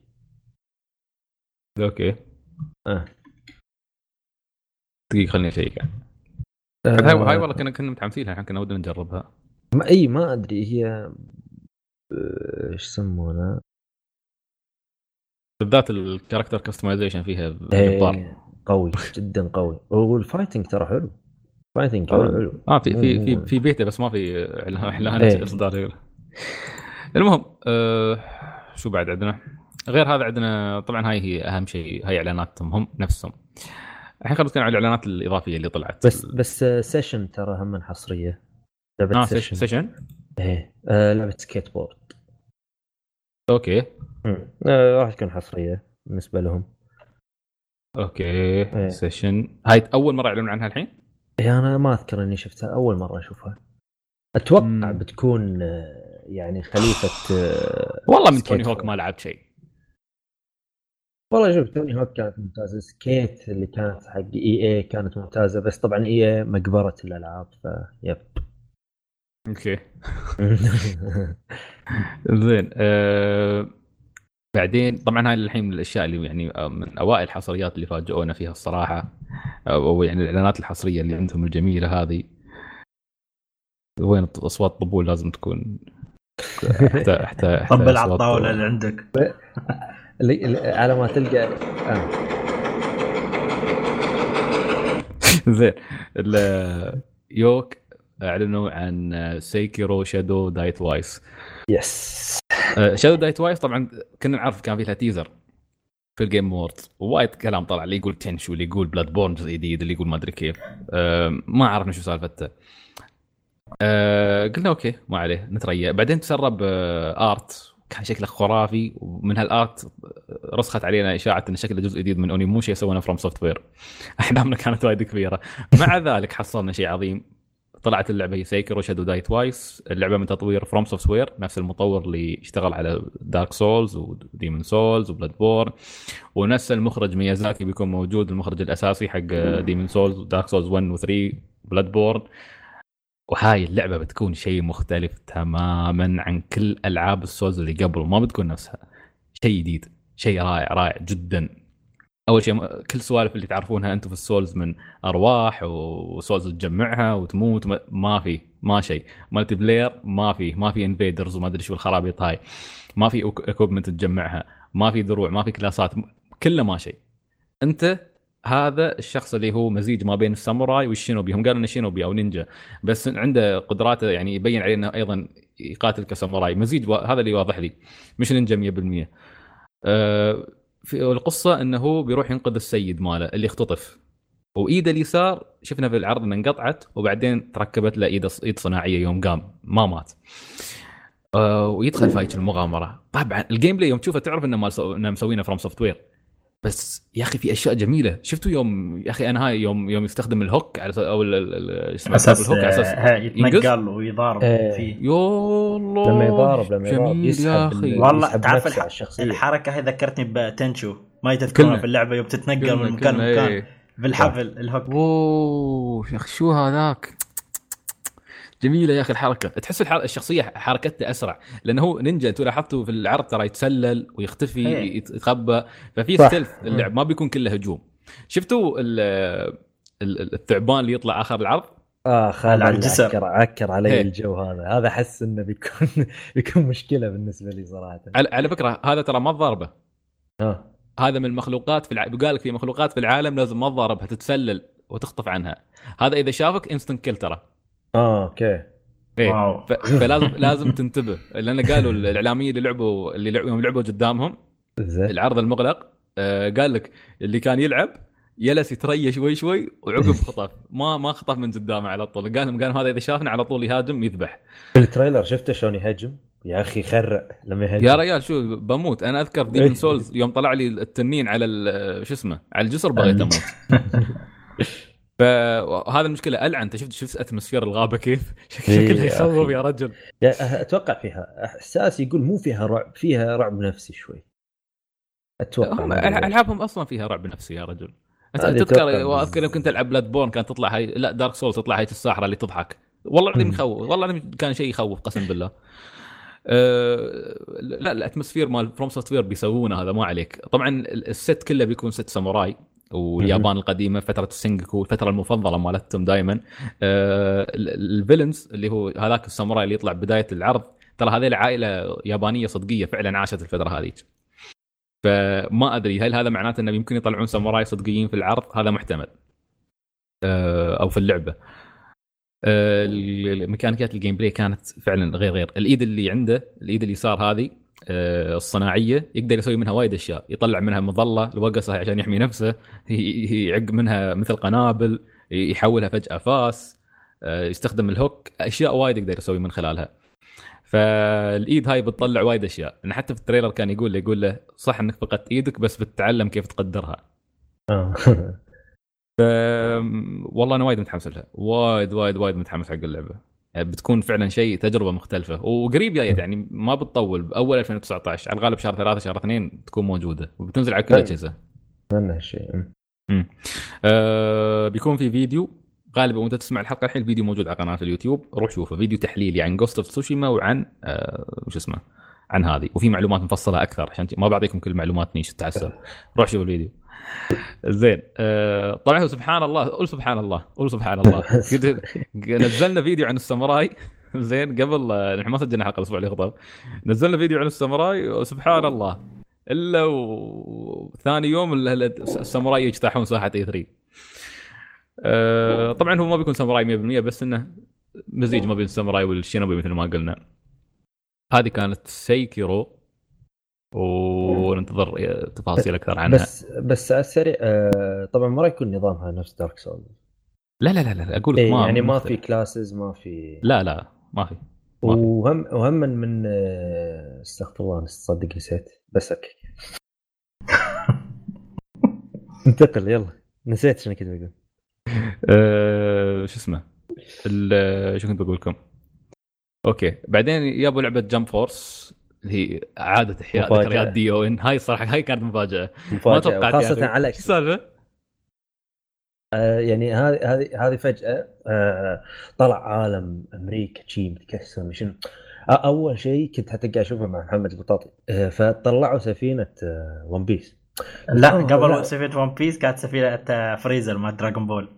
Speaker 1: أوكي.
Speaker 3: آه.
Speaker 1: دقيقة خليني أ check
Speaker 3: آه.
Speaker 1: هاي هاي والله كنا كنا متحمسين لها كنا ودنا نجربها.
Speaker 3: ما أي ما أدري هي آه، إيش يسمونها
Speaker 1: بالذات ال character customization فيها
Speaker 3: إيه،
Speaker 1: جبار.
Speaker 3: قوي جدا قوي. وال fighting ترى حلو. fighting
Speaker 1: حلو.
Speaker 3: حلو.
Speaker 1: آه في في في في بيتا بس ما في إعلان
Speaker 3: إيه.
Speaker 1: إصدار. المهم آه شو بعد عندنا؟ غير هذا عندنا طبعا هاي هي أهم شيء هاي إعلاناتهم هم نفسهم. الحين خلينا نتكلم عن الإعلانات الإضافية اللي طلعت.
Speaker 3: بس بس Session ترى هم حصرية.
Speaker 1: لعبة
Speaker 3: آه
Speaker 1: Session. Session.
Speaker 3: إيه. آه لعبة سكيت بورد. أوكي. آه، راح تكون حصرية بالنسبة لهم.
Speaker 1: أوكي.
Speaker 3: إيه.
Speaker 1: Session. هاي أول مرة يعلنون عنها الحين؟
Speaker 3: يعني أنا ما أذكر إني شفتها. أول مرة أشوفها. أتوقع
Speaker 1: مم.
Speaker 3: بتكون آه، يعني خليفة آه،
Speaker 1: والله من توني
Speaker 3: Hawk.
Speaker 1: ما لعبت شيء.
Speaker 3: والله شوف Tony Hawk كانت ممتازة. Skate اللي كانت حق EA كانت ممتازة بس طبعا EA مقبره الألعاب فيب.
Speaker 1: أوكي. [laughs] زين آه بعدين طبعا هاي الحين من الأشياء اللي يعني آه، من أوائل الحصريات اللي فاجئونا فيها الصراحة أو أو يعني الإعلانات الحصرية اللي عندهم الجميلة هذه. وين أصوات الطبول لازم تكون حتى [laughs] حتى حتى
Speaker 2: طبل على الطاوله اللي عندك.
Speaker 3: على ما تلقى آه. [laughs]
Speaker 1: زين ال- يوك أعلنوا عن سيكيرو شادو دايت وايس
Speaker 3: يس
Speaker 1: شادو دايت وايس طبعا كنا نعرف كان في لها teaser في ال Game Award ووايد كلام طلع اللي يقول Tenchu اللي يقول Bloodborne جزء جديد اللي يقول ما أدري كيف. أه ما عرفنا شو سالفته. أه قلنا أوكي ما عليه نتريا بعدين تسرب أه art كان شكله خرافي ومن هال art رسخت علينا إشاعة إن شكله جزء جديد من Onimusha يسوونه FromSoftware أحلامنا كانت وايد كبيرة. مع ذلك حصلنا شيء عظيم. طلعت اللعبة هي Sekiro Shadows Die Twice اللعبة من تطوير FromSoftware نفس المطور اللي اشتغل على Dark Souls و Demon's Souls و Bloodborne ونفس المخرج ميازاكي بيكون موجود المخرج الأساسي حق Demon's Souls و Dark Souls 1 و 3 Bloodborne وهاي اللعبة بتكون شيء مختلف تماما عن كل ألعاب ال Souls اللي قبل ما بتكون نفسها. شيء جديد شيء رائع رائع جدا. أول شيء كل السوالف اللي تعرفونها أنتم في ال Souls من أرواح و souls تجمعها وتموت ما- في ما شيء. multiplayer ما في ما في invaders وما أدري شو الخرابيط هاي. ما في equipment تجمعها ما في دروع ما في كلاسات كله ما شيء. أنت هذا الشخص اللي هو مزيج ما بين الساموراي والشينوبي. هم قالوا إنه شينوبي أو نينجا. بس عنده قدراته يعني يبين عليه إنه أيضا يقاتل كساموراي. مزيج هذا اللي واضح لي. مش نينجا 100% آه، في القصة إنه هو بيروح ينقذ السيد ماله اللي اختطف. وإيده اليسار شفنا في العرض إنها انقطعت وبعدين تركبت له ايد إيد صناعية يوم قام ما مات. آه، ويدخل في المغامرة. طبعا ال gameplay يوم تشوفه تعرف إنه. إنه مسوينه FromSoftware بس يا أخي في أشياء جميلة. شفتوا يوم يا أخي أنا هاي يوم يوم يستخدم ال hook على أو ال- ال- ال- اسمه؟
Speaker 2: أساس
Speaker 1: ال hook على أساس
Speaker 2: آه،؟ يتنقل ويضارب
Speaker 3: إيه.
Speaker 2: فيه.
Speaker 1: يا الله
Speaker 3: لما يضارب لما يضارب
Speaker 1: جميل
Speaker 3: يسحب
Speaker 1: يا أخي.
Speaker 3: ال-
Speaker 2: والله تعرف الحركة هي ذكرتني ب Tenchu. ما تذكرونها. في اللعبة يوم تتنقل من مكان لمكان.
Speaker 1: إيه.
Speaker 2: بالحبل ال
Speaker 1: hook. أوه يا أخي شو هذاك؟ جميلة يا أخي الحركة. تحس الحر... الشخصية حركتها أسرع. لأنه هو نينجا أنتوا لاحظتوا في العرض ترى يتسلل ويختفي
Speaker 2: إيه.
Speaker 1: يت- يتخبى. ففي. ستيلث اللعب ما بيكون كله هجوم. شفتوا ال... ال- الثعبان اللي يطلع آخر العرض؟
Speaker 3: اخ
Speaker 2: على
Speaker 3: هذا
Speaker 2: الجسر.
Speaker 3: عكر عكر علي
Speaker 1: إيه.
Speaker 3: الجو هذا. هذا أحس إنه بيكون [laughs] بيكون مشكلة بالنسبة لي صراحة.
Speaker 1: على, على فكرة هذا ترى ما ضاربه
Speaker 3: آه.
Speaker 1: هذا من المخلوقات في الع... بقال لك في مخلوقات في العالم لازم ما تضاربها تتسلل وتخطف عنها. هذا إذا شافك instant kill ترى.
Speaker 3: آه أوكي.
Speaker 1: إيه.
Speaker 2: واو.
Speaker 1: ف... فلازم لازم تنتبه. لأن قالوا الاعلاميين اللي لعبوا اللي لعبوا يوم لعبوا قدامهم العرض المغلق آه قال لك اللي كان يلعب جلس يتريى شوي شوي وعقب [laughs] خطف. ما ما خطف من قدامه على طول. قال لهم قال هذا إذا شافنا على طول يهاجم يذبح.
Speaker 3: في ال trailer شفته شلون يهجم؟ يا أخي يخرع لما يهجم.
Speaker 1: يا ريال شو بموت. أنا أذكر Demon's
Speaker 3: إيه.
Speaker 1: Souls يوم طلع لي التنين على ال- شو اسمه على الجسر بغيت أموت. [laughs] فهذا المشكلة. ألعن. أنت شفت شفت atmosphere الغابة كيف؟ [laughs]
Speaker 3: إيه
Speaker 1: شكلها يخوف. يا رجل.
Speaker 3: يا- أتوقع فيها. إحساس يقول مو فيها رعب فيها رعب نفسي شوي. أتوقع.
Speaker 1: ألعابهم أصلا فيها رعب نفسي يا رجل. تذكر وأذكر يوم كنت العب Bloodborne كانت تطلع هاي لا Dark Souls تطلع هاي الساحرة اللي تضحك. والله العظيم. يخوف. والله العظيم كان شيء يخوف قسم بالله. أه لا ال atmosphere مال FromSoftware بيسوونه هذا ما عليك. طبعا ال set كله بيكون set ساموراي. واليابان القديمة فترة السنجوكو الفترة المفضلة مالتهم دائما أه ال villains اللي هو هذاك الساموراي اللي يطلع بداية العرض ترى هذيل عائله يابانية صدقية فعلا عاشت الفترة هذيك. فما أدري هل هذا معناته انه يمكن يطلعون ساموراي صدقيين في العرض؟ هذا محتمل. آه، أو في اللعبة. آه، ال- ميكانيكات ال gameplay كانت فعلا غير غير. الإيد اللي عنده الإيد اليسار هذه آه، الصناعية يقدر يسوي منها وايد أشياء. يطلع منها مظلة الوقاصة عشان يحمي نفسه [laughs] يعق منها مثل قنابل يحولها فجأة فاس آه، يستخدم ال hook. أشياء وايد يقدر يسوي من خلالها. فالإيد هاي بتطلع وايد أشياء. لأن حتى في ال trailer كان يقول له يقول له صح إنك فقدت إيدك بس بتتعلم كيف تقدرها.
Speaker 3: آه. [laughs]
Speaker 1: ف والله أنا وايد متحمس لها. وايد وايد وايد متحمس حق اللعبة. يعني بتكون فعلا شيء تجربة مختلفة. وقريب جاية يعني ما بتطول بأول 2019 على الغالب شهر ثلاثة شهر اثنين تكون موجودة وبتنزل على كل
Speaker 3: طيب.
Speaker 1: الاجهزه
Speaker 3: أتمنى هالشيء.
Speaker 1: آه بيكون في فيديو. غالبا وأنت تسمع الحلقة الحين الفيديو موجود على قناة اليوتيوب. روح شوفه. فيديو تحليلي عن Ghost of Tsushima وعن آه وش اسمه عن هذه. وفي معلومات مفصلة أكثر عشان ما بعطيكم كل المعلومات نيش تعسف روح شوف الفيديو. زين. آه طبعا هو سبحان الله قول سبحان الله قول سبحان الله. [laughs] قد- نزلنا فيديو عن الساموراي. [laughs] زين قبل آه، نحن ما سجلنا حلقة الأسبوع اللي قبل نزلنا فيديو عن الساموراي وسبحان الله. إلا وثاني يوم ال- ال- الساموراي يجتاحون ساحة E3 آه، طبعا هو ما بيكون ساموراي 100% بس إنه مزيج ما بين الساموراي والشينوبي مثل ما قلنا. هذه كانت سيكيرو. وننتظر تفاصيل أكثر عنها.
Speaker 3: بس بس على السريع آه، طبعا ما راح يكون نظامها نفس Dark Souls
Speaker 1: لا لا لا لا أقول لك
Speaker 3: إيه
Speaker 1: ما
Speaker 3: يعني ما. في classes ما في
Speaker 1: لا لا ما في.
Speaker 3: وهم وهم من آه، استغفر الله صدق نسيت. بس أوكي. [laughs] انتقل يلا. نسيت شنو كنت بقول.
Speaker 1: أه شو اسمه؟ شو كنت بقول لكم أوكي. بعدين جابوا لعبة Jump Force اللي هي اعاده
Speaker 3: أحياء.
Speaker 1: ذكريات D.O.N هاي الصراحه هاي كانت مفاجأة ما
Speaker 3: مفاجأة
Speaker 1: توقعت يا
Speaker 3: خاصه
Speaker 1: أخي.
Speaker 3: على
Speaker 1: شو السالفه؟
Speaker 3: آه، يعني هذه هذه هذه فجأة آه، طلع عالم أمريكا شي متكسر شنو آه، أول شيء كنت حتى قاعد أشوفه مع محمد البطاطي آه، فطلعوا سفينة آه، One Piece
Speaker 2: لا
Speaker 3: آه، لا.
Speaker 2: قبل سفينة One Piece كانت سفينة آه، Frieza مال Dragon Ball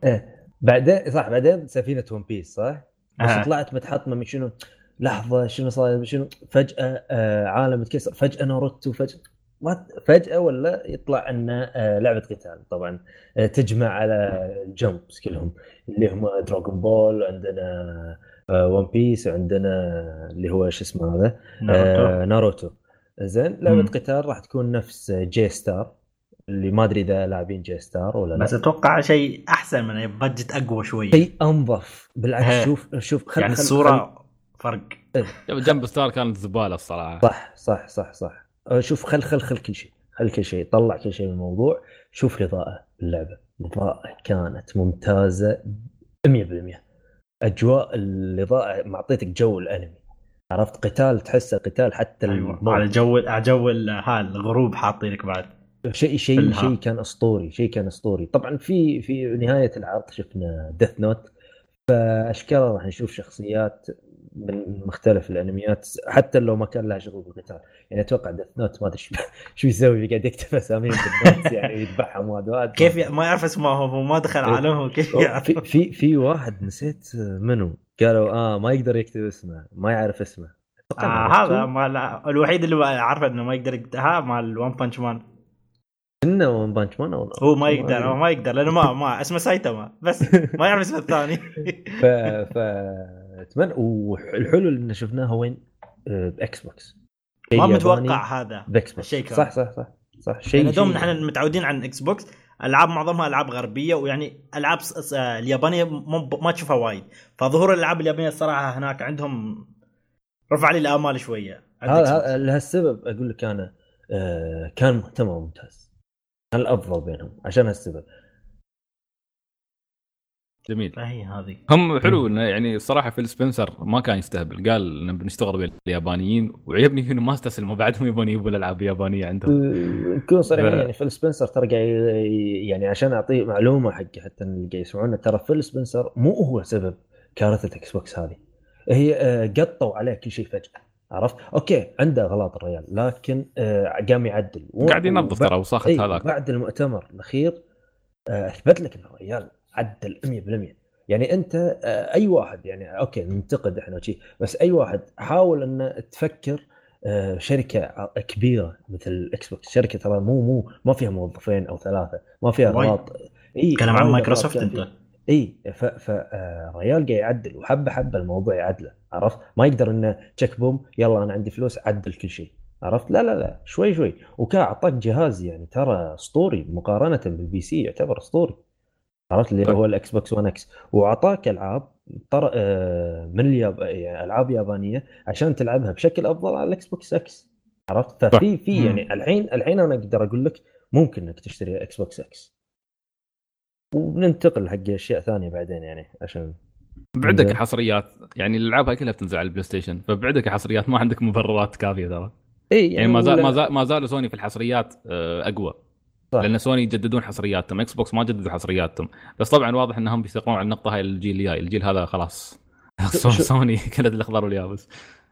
Speaker 3: بعدين صح بعدين سفينة One Piece صح؟ بس
Speaker 2: آه.
Speaker 3: طلعت متحطمة من شنو؟ لحظة شنو صاير شنو؟ فجأة آه، عالم متكسر فجأة ناروتو فجأة ما فجأة ولا يطلع إنه آه، لعبة قتال طبعا آه، تجمع على ال Jump كلهم اللي هم Dragon Ball عندنا One Piece وعندنا اللي هو شو اسمه هذا
Speaker 2: ناروتو.
Speaker 3: آه، ناروتو زين
Speaker 2: لعبة.
Speaker 3: قتال راح تكون نفس J-Stars اللي ما أدري إذا لاعبين J-Stars ولا لا
Speaker 2: بس أتوقع شيء أحسن من budget أقوى شوي
Speaker 3: شيء أنظف بالعكس. شوف شوف خل
Speaker 2: يعني
Speaker 3: خل-
Speaker 2: الصورة فرق.
Speaker 1: جنب ستار كانت زبالة الصراحة.
Speaker 3: صح صح صح صح. أه، شوف خل خل خل كل شيء. خل كل شيء طلع كل شيء من الموضوع. شوف الاضاءه باللعبه الاضاءه كانت ممتازة 100% أجواء الاضاءه معطيتك جو الأنمي. عرفت؟ قتال تحسه قتال حتى الموت.
Speaker 2: على جو على جو الغروب حاطينك بعد.
Speaker 3: شيء شيء. شيء كان أسطوري شيء كان أسطوري. طبعا في في نهاية العرض شفنا Death Note فأشكال راح نشوف شخصيات من مختلف الانميات حتى لو ما كان لها شغل بالقتال. يعني أتوقع Death Note ما أدري شو- [laughs] شو يسوي قاعد يكتب أساميهم بال note [laughs] يعني يذبحهم وادوات
Speaker 2: كيف ما يعرف اسمهم هو ما دخل. عالمهم كيف
Speaker 3: في
Speaker 2: يعرف.
Speaker 3: في في واحد نسيت منو. قالوا آه ما يقدر يكتب اسمه ما يعرف اسمه.
Speaker 2: آه. هذا مال الوحيد اللي عارفه إنه ما يقدر يكت- ها مال ون بانش مان
Speaker 3: إنه ون بانش مان
Speaker 2: هو ما يقدر هو ما يقدر لأنه ما ما اسمه سايتاما بس [laughs] ما يعرف اسمه الثاني.
Speaker 3: ف ف اتمنى والحلو اللي شفناها وين؟ آه، باكس بوكس
Speaker 2: ما متوقع هذا.
Speaker 3: Xbox
Speaker 2: الشيء.
Speaker 3: صح صح صح صح. شيء
Speaker 2: يعني دوم نحن متعودين عن Xbox ألعاب معظمها ألعاب غربية ويعني ألعاب اليابانية ما تشوفها وايد. فظهور الألعاب اليابانية الصراحه هناك عندهم رفع لي الآمال شوية.
Speaker 3: هذا لهالسبب أقول لك أنا آه، كان محتوى ممتاز. كان الافضل بينهم؟ عشان هالسبب.
Speaker 1: جميل.
Speaker 2: فهي هذه؟
Speaker 1: هم حلو إنه يعني الصراحه Phil Spencer ما كان يستهبل. قال انه بنشتغل باليابانيين وعجبني إنه ما استسلموا. [laughs] بعدهم يبون يجيبوا الألعاب اليابانية عندهم.
Speaker 3: نكون صريحين
Speaker 1: ف-
Speaker 3: يعني Phil Spencer ترى يعني عشان أعطيه معلومة حق حتى اللي قاعد يسمعونا ترى Phil Spencer مو هو سبب كارثة Xbox هذه. هي آه، قطوا عليه كل شيء فجأة. عرفت؟ okay عنده غلط الرجال لكن آه، قام يعدل.
Speaker 1: قاعد ينظف ترى وساخت
Speaker 3: اي
Speaker 1: هذاك.
Speaker 3: بعد المؤتمر الأخير آه، أثبت لك ان الرجال عدل 100% يعني أنت آه، أي واحد يعني okay ننتقد إحنا وشي بس أي واحد حاول أن تفكر آه، شركة كبيرة مثل ال Xbox شركة ترى مو مو ما فيها موظفين أو ثلاثة ما فيها. اغلاط إي
Speaker 2: تكلم عن مايكروسوفت
Speaker 3: أنت. إي ف ف آه، قاعد يعدل وحبة حبة الموضوع يعدله عرفت؟ ما يقدر إنه تشيك بوم يلا أنا عندي فلوس عدل كل شيء عرفت؟ لا لا لا شوي شوي. وكان أعطاك جهاز يعني ترى اسطوري مقارنة بال PC يعتبر اسطوري عرفت اللي
Speaker 1: طيب.
Speaker 3: هو ال Xbox 1 X وأعطاك ألعاب طر... آه، من الياب... يعني ألعاب يابانية عشان تلعبها بشكل أفضل على ال Xbox X عرفت؟ ففي في يعني الحين الحين أنا أقدر أقول لك ممكن إنك تشتري Xbox X وننتقل حق أشياء ثانية بعدين يعني عشان
Speaker 1: بعدك الحصريات يعني الألعاب هاي كلها بتنزل على ال PlayStation فبعدك الحصريات ما عندك مبررات كافية ترى.
Speaker 3: إي يعني,
Speaker 1: يعني ما زال ما زال ما زالوا سوني في الحصريات آه، أقوى.
Speaker 3: صح.
Speaker 1: لأن سوني يجددون حصرياتهم Xbox ما جددوا حصرياتهم. بس طبعا واضح إنهم بيستقرون على النقطة هاي الجيل الجاي. الجيل هذا خلاص. [laughs] سوني كلت الأخضر واليابس.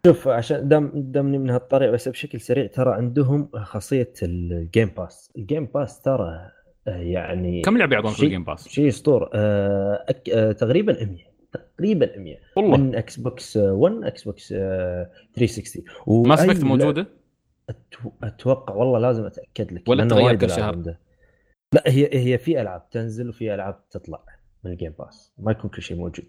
Speaker 3: شوف عشان دام دامني من هالطريق بس بشكل سريع ترى عندهم خاصية ال Game Pass ال Game Pass ترى آه، يعني
Speaker 1: كم لعبة يعطونك
Speaker 3: شيء-
Speaker 1: ال Game Pass؟
Speaker 3: شيء أسطورة. آه أك... آه تقريبا 100 تقريبا 100
Speaker 1: والله.
Speaker 3: من Xbox 1 Xbox آه 360
Speaker 1: Mass Effect
Speaker 3: موجودة؟ أتوقع والله لازم أتأكد لك
Speaker 1: ولا تغير كل شهر؟
Speaker 3: عنده. لا هي هي في ألعاب تنزل وفي ألعاب تطلع من ال Game Pass ما يكون كل شيء موجود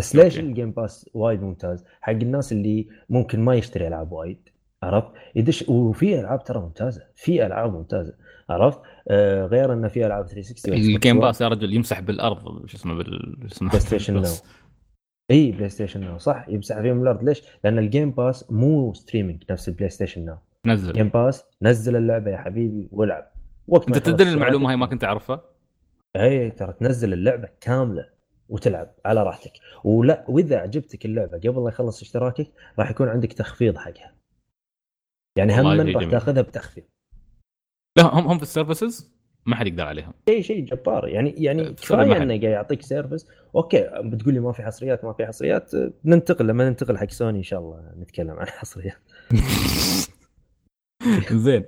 Speaker 3: بس ليش
Speaker 1: okay.
Speaker 3: ال Game Pass وايد ممتاز حق الناس اللي ممكن ما يشتري ألعاب وايد عرفت يدش وفي ألعاب ترى ممتازة في ألعاب ممتازة عرفت آه غير إنه في ألعاب 360 و Xbox
Speaker 1: ال Game
Speaker 3: 1.
Speaker 1: Pass يا رجل يمسح بالأرض شو اسمه بال
Speaker 3: PlayStation
Speaker 1: بس.
Speaker 3: إي PlayStation Now صح يمسح فيهم الأرض ليش؟ لأن ال Game Pass مو streaming نفس ال PlayStation Now
Speaker 1: نزل
Speaker 3: Game Pass نزل اللعبة يا حبيبي والعب. وقت أنت
Speaker 1: تدري المعلومة هاي ما كنت أعرفها؟
Speaker 3: اي ترى تنزل اللعبة كاملة وتلعب على راحتك. ولا وإذا عجبتك اللعبة قبل لا يخلص اشتراكك راح يكون عندك تخفيض حقها. يعني هم راح. تاخذها بتخفيض.
Speaker 1: لا هم هم في ال services ما حد يقدر عليهم.
Speaker 3: شيء شيء جبار. يعني يعني
Speaker 1: بسبب كفاية.
Speaker 3: إنه قاعد يعطيك service okay بتقول لي ما في حصريات ما في حصريات. ننتقل لما ننتقل حق سوني إن شاء الله نتكلم عن حصريات. [laughs] [laughs]
Speaker 1: زين.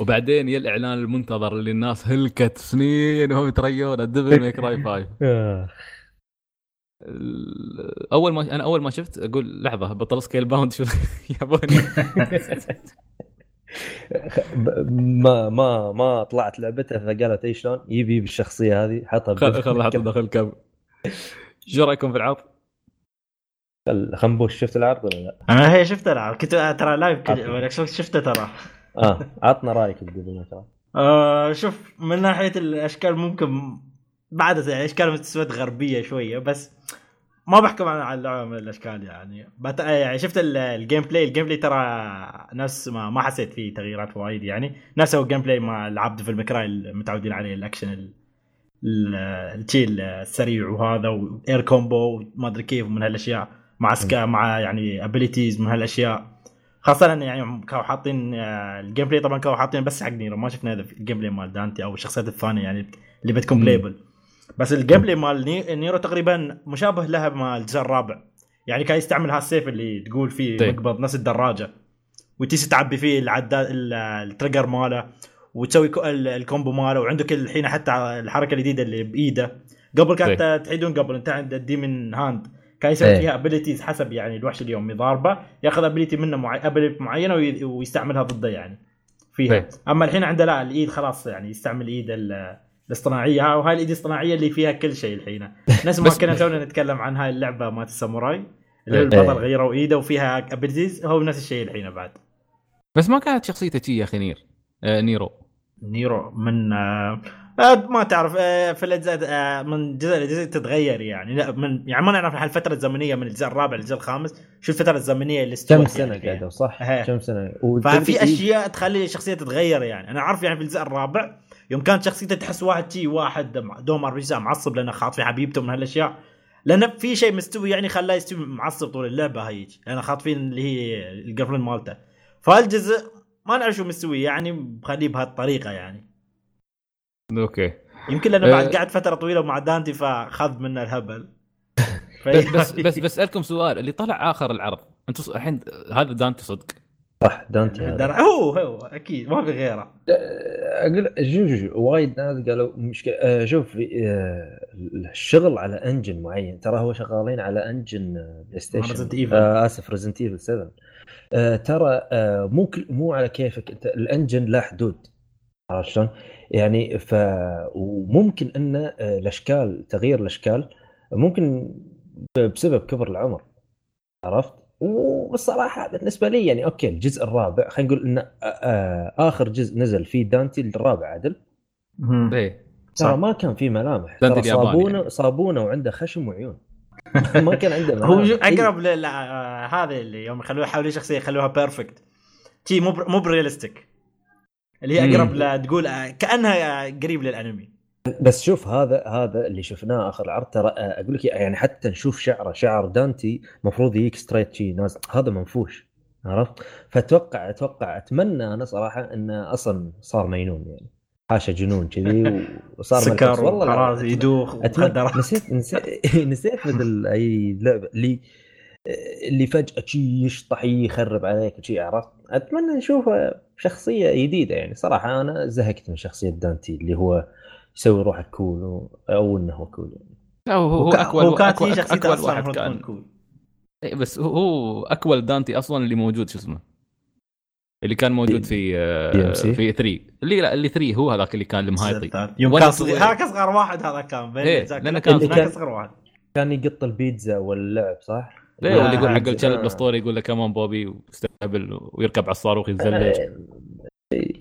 Speaker 1: وبعدين يا الإعلان المنتظر اللي الناس هلكت سنين وهم يتريون ال Devil May Cry 5
Speaker 3: آه.
Speaker 1: ال- أول ما أنا أول ما شفت أقول لحظة بطل Scalebound شو [laughs] يابوني
Speaker 3: ب- [laughs] ما ما ما طلعت لعبته فقالت اي شلون يبي بالشخصية هذه حطها
Speaker 1: خل خل حط داخل كم شو رأيكم في العرض؟
Speaker 3: خنبوش شفت العرض ولا لا؟
Speaker 2: أنا هي شفت العاب كنت ترى live شفته ترى.
Speaker 3: آه [laughs] عطنا رأيك بدون ما
Speaker 2: آه شوف من ناحية الأشكال ممكن بعد يعني أشكال مستويات غربية شوية بس ما بحكم على اللعبه من الأشكال يعني. بت... يعني شفت ال- ال gameplay ال gameplay ترى نفس ما ما حسيت فيه تغييرات وايد يعني. نفس هو ال gameplay مع العاب Devil May Cry المتعودين عليه الأكشن ال- ال- الشيء السريع وهذا وايد combo وما أدري كيف من هالأشياء. مع سكا مع يعني abilities من هالأشياء. خاصة يعني كانوا حاطين آه، ال gameplay طبعا كانوا حاطين بس حق نيرو ما شفنا هذا ال gameplay مال دانتي أو الشخصيات الثانية يعني اللي بتكون. playable بس ال gameplay مال ني- نيرو تقريبا مشابه لها مال الجزء الرابع. يعني كان يستعمل هالسيف اللي تقول فيه
Speaker 1: طيب.
Speaker 2: مقبض نفس الدراجة. وتيجي تعبي فيه العداد ال- ال trigger ماله وتسوي co- ال- ال combo ماله. وعندك الحين حتى الحركة الجديدة اللي بإيده. قبل كانت تحيدون قبل انت عند ال demon hand. كان يسوي
Speaker 3: إيه.
Speaker 2: فيها abilities حسب يعني الوحش اليوم يضاربه ياخذ ability منه معي... ability معينة وي... ويستعملها ضده يعني فيها
Speaker 1: إيه.
Speaker 2: أما الحين عنده لا الإيد خلاص يعني يستعمل الايد ال- الاصطناعية ها وهاي الإيد الاصطناعية اللي فيها كل شيء الحين [laughs] نفس ما كنا تونا نتكلم عن هاي اللعبة مالت الساموراي اللي هو
Speaker 1: إيه.
Speaker 2: البطل. غيروا ايده وفيها abilities هو نفس الشيء الحين بعد
Speaker 1: بس ما كانت شخصيته شي يا أخي نير آه نيرو
Speaker 2: نيرو من آه، ما تعرف آه، في الأجزاء آه، من جزء لجزء تتغير يعني. لا من يعني ما نعرف الفترة الزمنية من الجزء الرابع للجزء الخامس شو الفترة الزمنية اللي استوت
Speaker 3: كم
Speaker 2: يعني
Speaker 3: سنة
Speaker 2: فيها.
Speaker 3: قعدوا صح؟
Speaker 2: إيه.
Speaker 3: كم سنة؟
Speaker 2: ففي أشياء تخلي الشخصية تتغير يعني. أنا عارف يعني في الجزء الرابع يوم كانت شخصيته تحس واحد شي واحد دوم ار معصب لأنه خاط في حبيبته من هالأشياء. لأن في شيء مستوي يعني خلاه يستوي معصب طول اللعبة هيك لأنه خاطفين اللي هي ال girl مالته. فالجزء ما نعرف شو مستوي يعني مخليه بهالطريقة يعني.
Speaker 1: okay
Speaker 2: يمكن لأنه بعد
Speaker 1: أه.
Speaker 2: قعد فترة طويلة مع دانتي فخذ منه الهبل [laughs]
Speaker 1: بس بس بس بسالكم سؤال اللي طلع آخر العرض أنتم الحين هذا دانتي صدق
Speaker 3: صح دانتي هذا.
Speaker 2: هو هو أكيد ما في غيره
Speaker 3: أقول شوف شوف وايد ناس قالوا مشكلة آه، شوف آه، الشغل على engine معين ترى هو شغالين على engine بلاي ستيشن. آه آسف Resident Evil 7 آه ترى آه مو كل مو على كيفك أنت ال engine له حدود عرفت شلون؟ يعني ف وممكن أن آه، الأشكال تغيير الأشكال ممكن بسبب كبر العمر عرفت؟ والصراحه بالنسبة لي يعني okay الجزء الرابع خلينا نقول إن آه، آه، آخر جزء نزل فيه دانتي الرابع عدل
Speaker 1: إيه
Speaker 3: ترى. ما كان فيه ملامح
Speaker 1: دانتي
Speaker 3: ترى
Speaker 1: الياباني
Speaker 3: صابونة
Speaker 1: يعني.
Speaker 3: صابونة وعنده خشم وعيون [laughs] ما كان عنده [laughs]
Speaker 2: هو
Speaker 3: مهام.
Speaker 2: جو-
Speaker 3: إي.
Speaker 2: أقرب هذا اللي يوم يخلوها يحاولوا شخصيه يخلوها perfect تي مو بر- مو ب realistic اللي هي. أقرب ل تقول آه، كأنها قريب للأنمي
Speaker 3: بس شوف هذا هذا اللي شفناه آخر عرض ترى آه، أقول لك يعني حتى نشوف شعره شعر دانتي المفروض يجيك straight شي نازل هذا منفوش عرفت؟ فأتوقع أتوقع أتمنى أنا صراحة انه أصلا صار مجنون يعني حاشا جنون كذي وصار.
Speaker 2: سكر
Speaker 3: والله
Speaker 2: يدوخ مخدرات
Speaker 3: نسيت نسيت [laughs] نسيت مثل أي لعبة اللي اللي فجأة شي يشطح يخرب عليك وشي عرفت أتمنى نشوف شخصية جديدة يعني صراحة أنا زهقت من شخصية دانتي اللي هو يسوي روحه كول و- أو إنه هو كول يعني.
Speaker 1: لا هو هو
Speaker 2: وك-
Speaker 1: اكول
Speaker 2: هو كانت
Speaker 1: أكول-
Speaker 2: هي شخصيته
Speaker 1: اكول
Speaker 2: أصلا
Speaker 1: واحد كان
Speaker 2: كول
Speaker 1: إيه، بس هو- اكول دانتي أصلا اللي موجود شو اسمه اللي كان موجود في آه،؟ في 3 اللي لا اللي 3 هو هذاك اللي كان المهايطي
Speaker 2: يوم كان صغير. هذاك اصغر واحد هذا كان بين
Speaker 1: إيه،
Speaker 2: كلها.
Speaker 1: كان.
Speaker 2: اصغر واحد
Speaker 3: كان يقط البيتزا واللعب صح؟
Speaker 1: ليه
Speaker 2: آه،
Speaker 1: واللي يقول حق. الكلب
Speaker 3: آه.
Speaker 1: الاسطوري يقول له كمان puppy واستهبل ويركب على الصاروخ يتزلج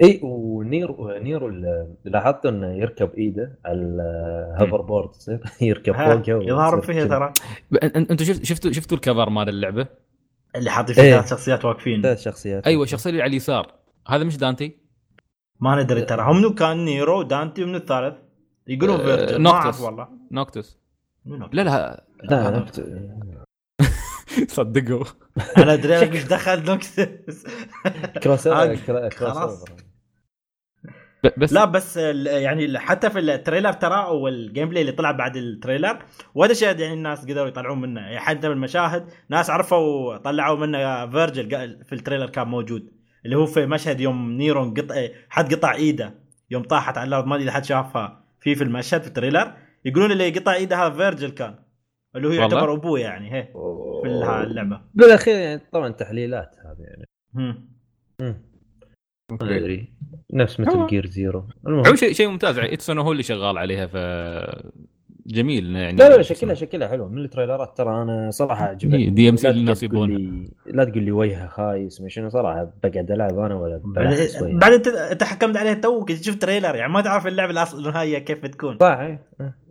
Speaker 3: اي ونيرو نيرو لاحظت إنه يركب إيده على ال hoverboard [laughs] يركب فوقها
Speaker 2: يظهر
Speaker 3: ويصير
Speaker 2: فيها. ترى
Speaker 1: أنتم شفت شفتوا شفتوا ال cover مال اللعبة؟
Speaker 2: اللي حاطين فيه
Speaker 3: إيه.
Speaker 2: ثلاث شخصيات واقفين
Speaker 3: ثلاث شخصيات
Speaker 1: أيوه الشخصيه اللي على اليسار هذا مش دانتي؟
Speaker 2: ما ندري ترى هم منو كان نيرو دانتي ومن الثالث يقولون
Speaker 1: آه،
Speaker 2: فيرجل ما
Speaker 1: نوكتس.
Speaker 2: أعرف والله
Speaker 1: نوكتوس
Speaker 2: منو؟
Speaker 1: لا لا
Speaker 3: لا نكت-
Speaker 1: صدقوا
Speaker 2: أنا ادري إيش دخل نوكتس
Speaker 3: cross
Speaker 2: خلاص.
Speaker 1: بس
Speaker 2: لا بس يعني حتى في ال trailer ترى أو ال gameplay اللي طلع بعد ال trailer وهذا شيء يعني الناس قدروا يطلعون منه. يعني حتى من المشاهد ناس عرفوا طلعوا منه. فيرجل قال- في ال trailer كان موجود. اللي هو في مشهد يوم نيرو قطع حد قطع إيده يوم طاحت على الأرض ما أدري إذا حد شافها في في المشهد في ال trailer. يقولون اللي قطع إيده هذا فيرجل كان. اللي هو؟ يعتبر أبوه يعني هي في اللعبة.
Speaker 3: بالأخير يعني طبعا تحليلات هذه يعني. ما أدري. نفس مثل جير زيرو
Speaker 1: هو
Speaker 3: المهم.
Speaker 1: شيء شيء ممتاز. اتسونو هو اللي شغال عليها ف جميل يعني
Speaker 3: لا لا شكلها شكلها حلو من التريلرات ترى أنا صراحة عجبتني
Speaker 1: إيه، DMC الناس
Speaker 3: تقول
Speaker 1: يبونها
Speaker 3: لي لا تقول لي وجهها خايس ما شنو صراحة بقعد ألعب أنا ولا.
Speaker 2: بعدين أنت أنت حكمت عليها توك شفت trailer يعني ما تعرف اللعبة الأصل النهايه كيف بتكون
Speaker 3: صح إيه.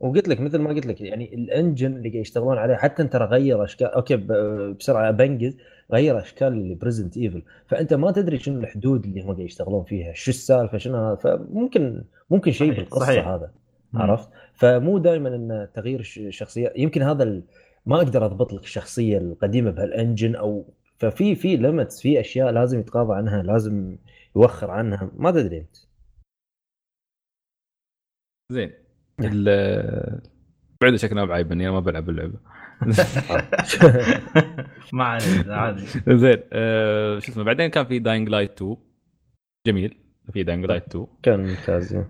Speaker 3: وقلت لك مثل ما قلت لك يعني ال engine اللي قاعد يشتغلون عليه حتى ترى غير أشكال okay بسرعة بنجز غير أشكال ب Resident Evil فأنت ما تدري شنو الحدود اللي هم قاعد يشتغلون فيها شو السالفة شنو هذا فممكن ممكن شيء
Speaker 2: بالقصة.
Speaker 3: هذا. عرفت فمو دائما إن تغيير الش- الشخصيه يمكن هذا ال... ما أقدر أضبط لك الشخصية القديمة بهالإنجن أو ففي في ليمتس في أشياء لازم يتغاضى عنها لازم يوخر عنها ما تدري أنت.
Speaker 1: زين. ال- بعد شكلنا بعيبني أنا ما بلعب اللعبة. [laughs]
Speaker 2: ما عليه عادي
Speaker 1: زين آه، شو اسمه بعدين كان في Dying Light 2 جميل في Dying Light 2
Speaker 3: كان ممتاز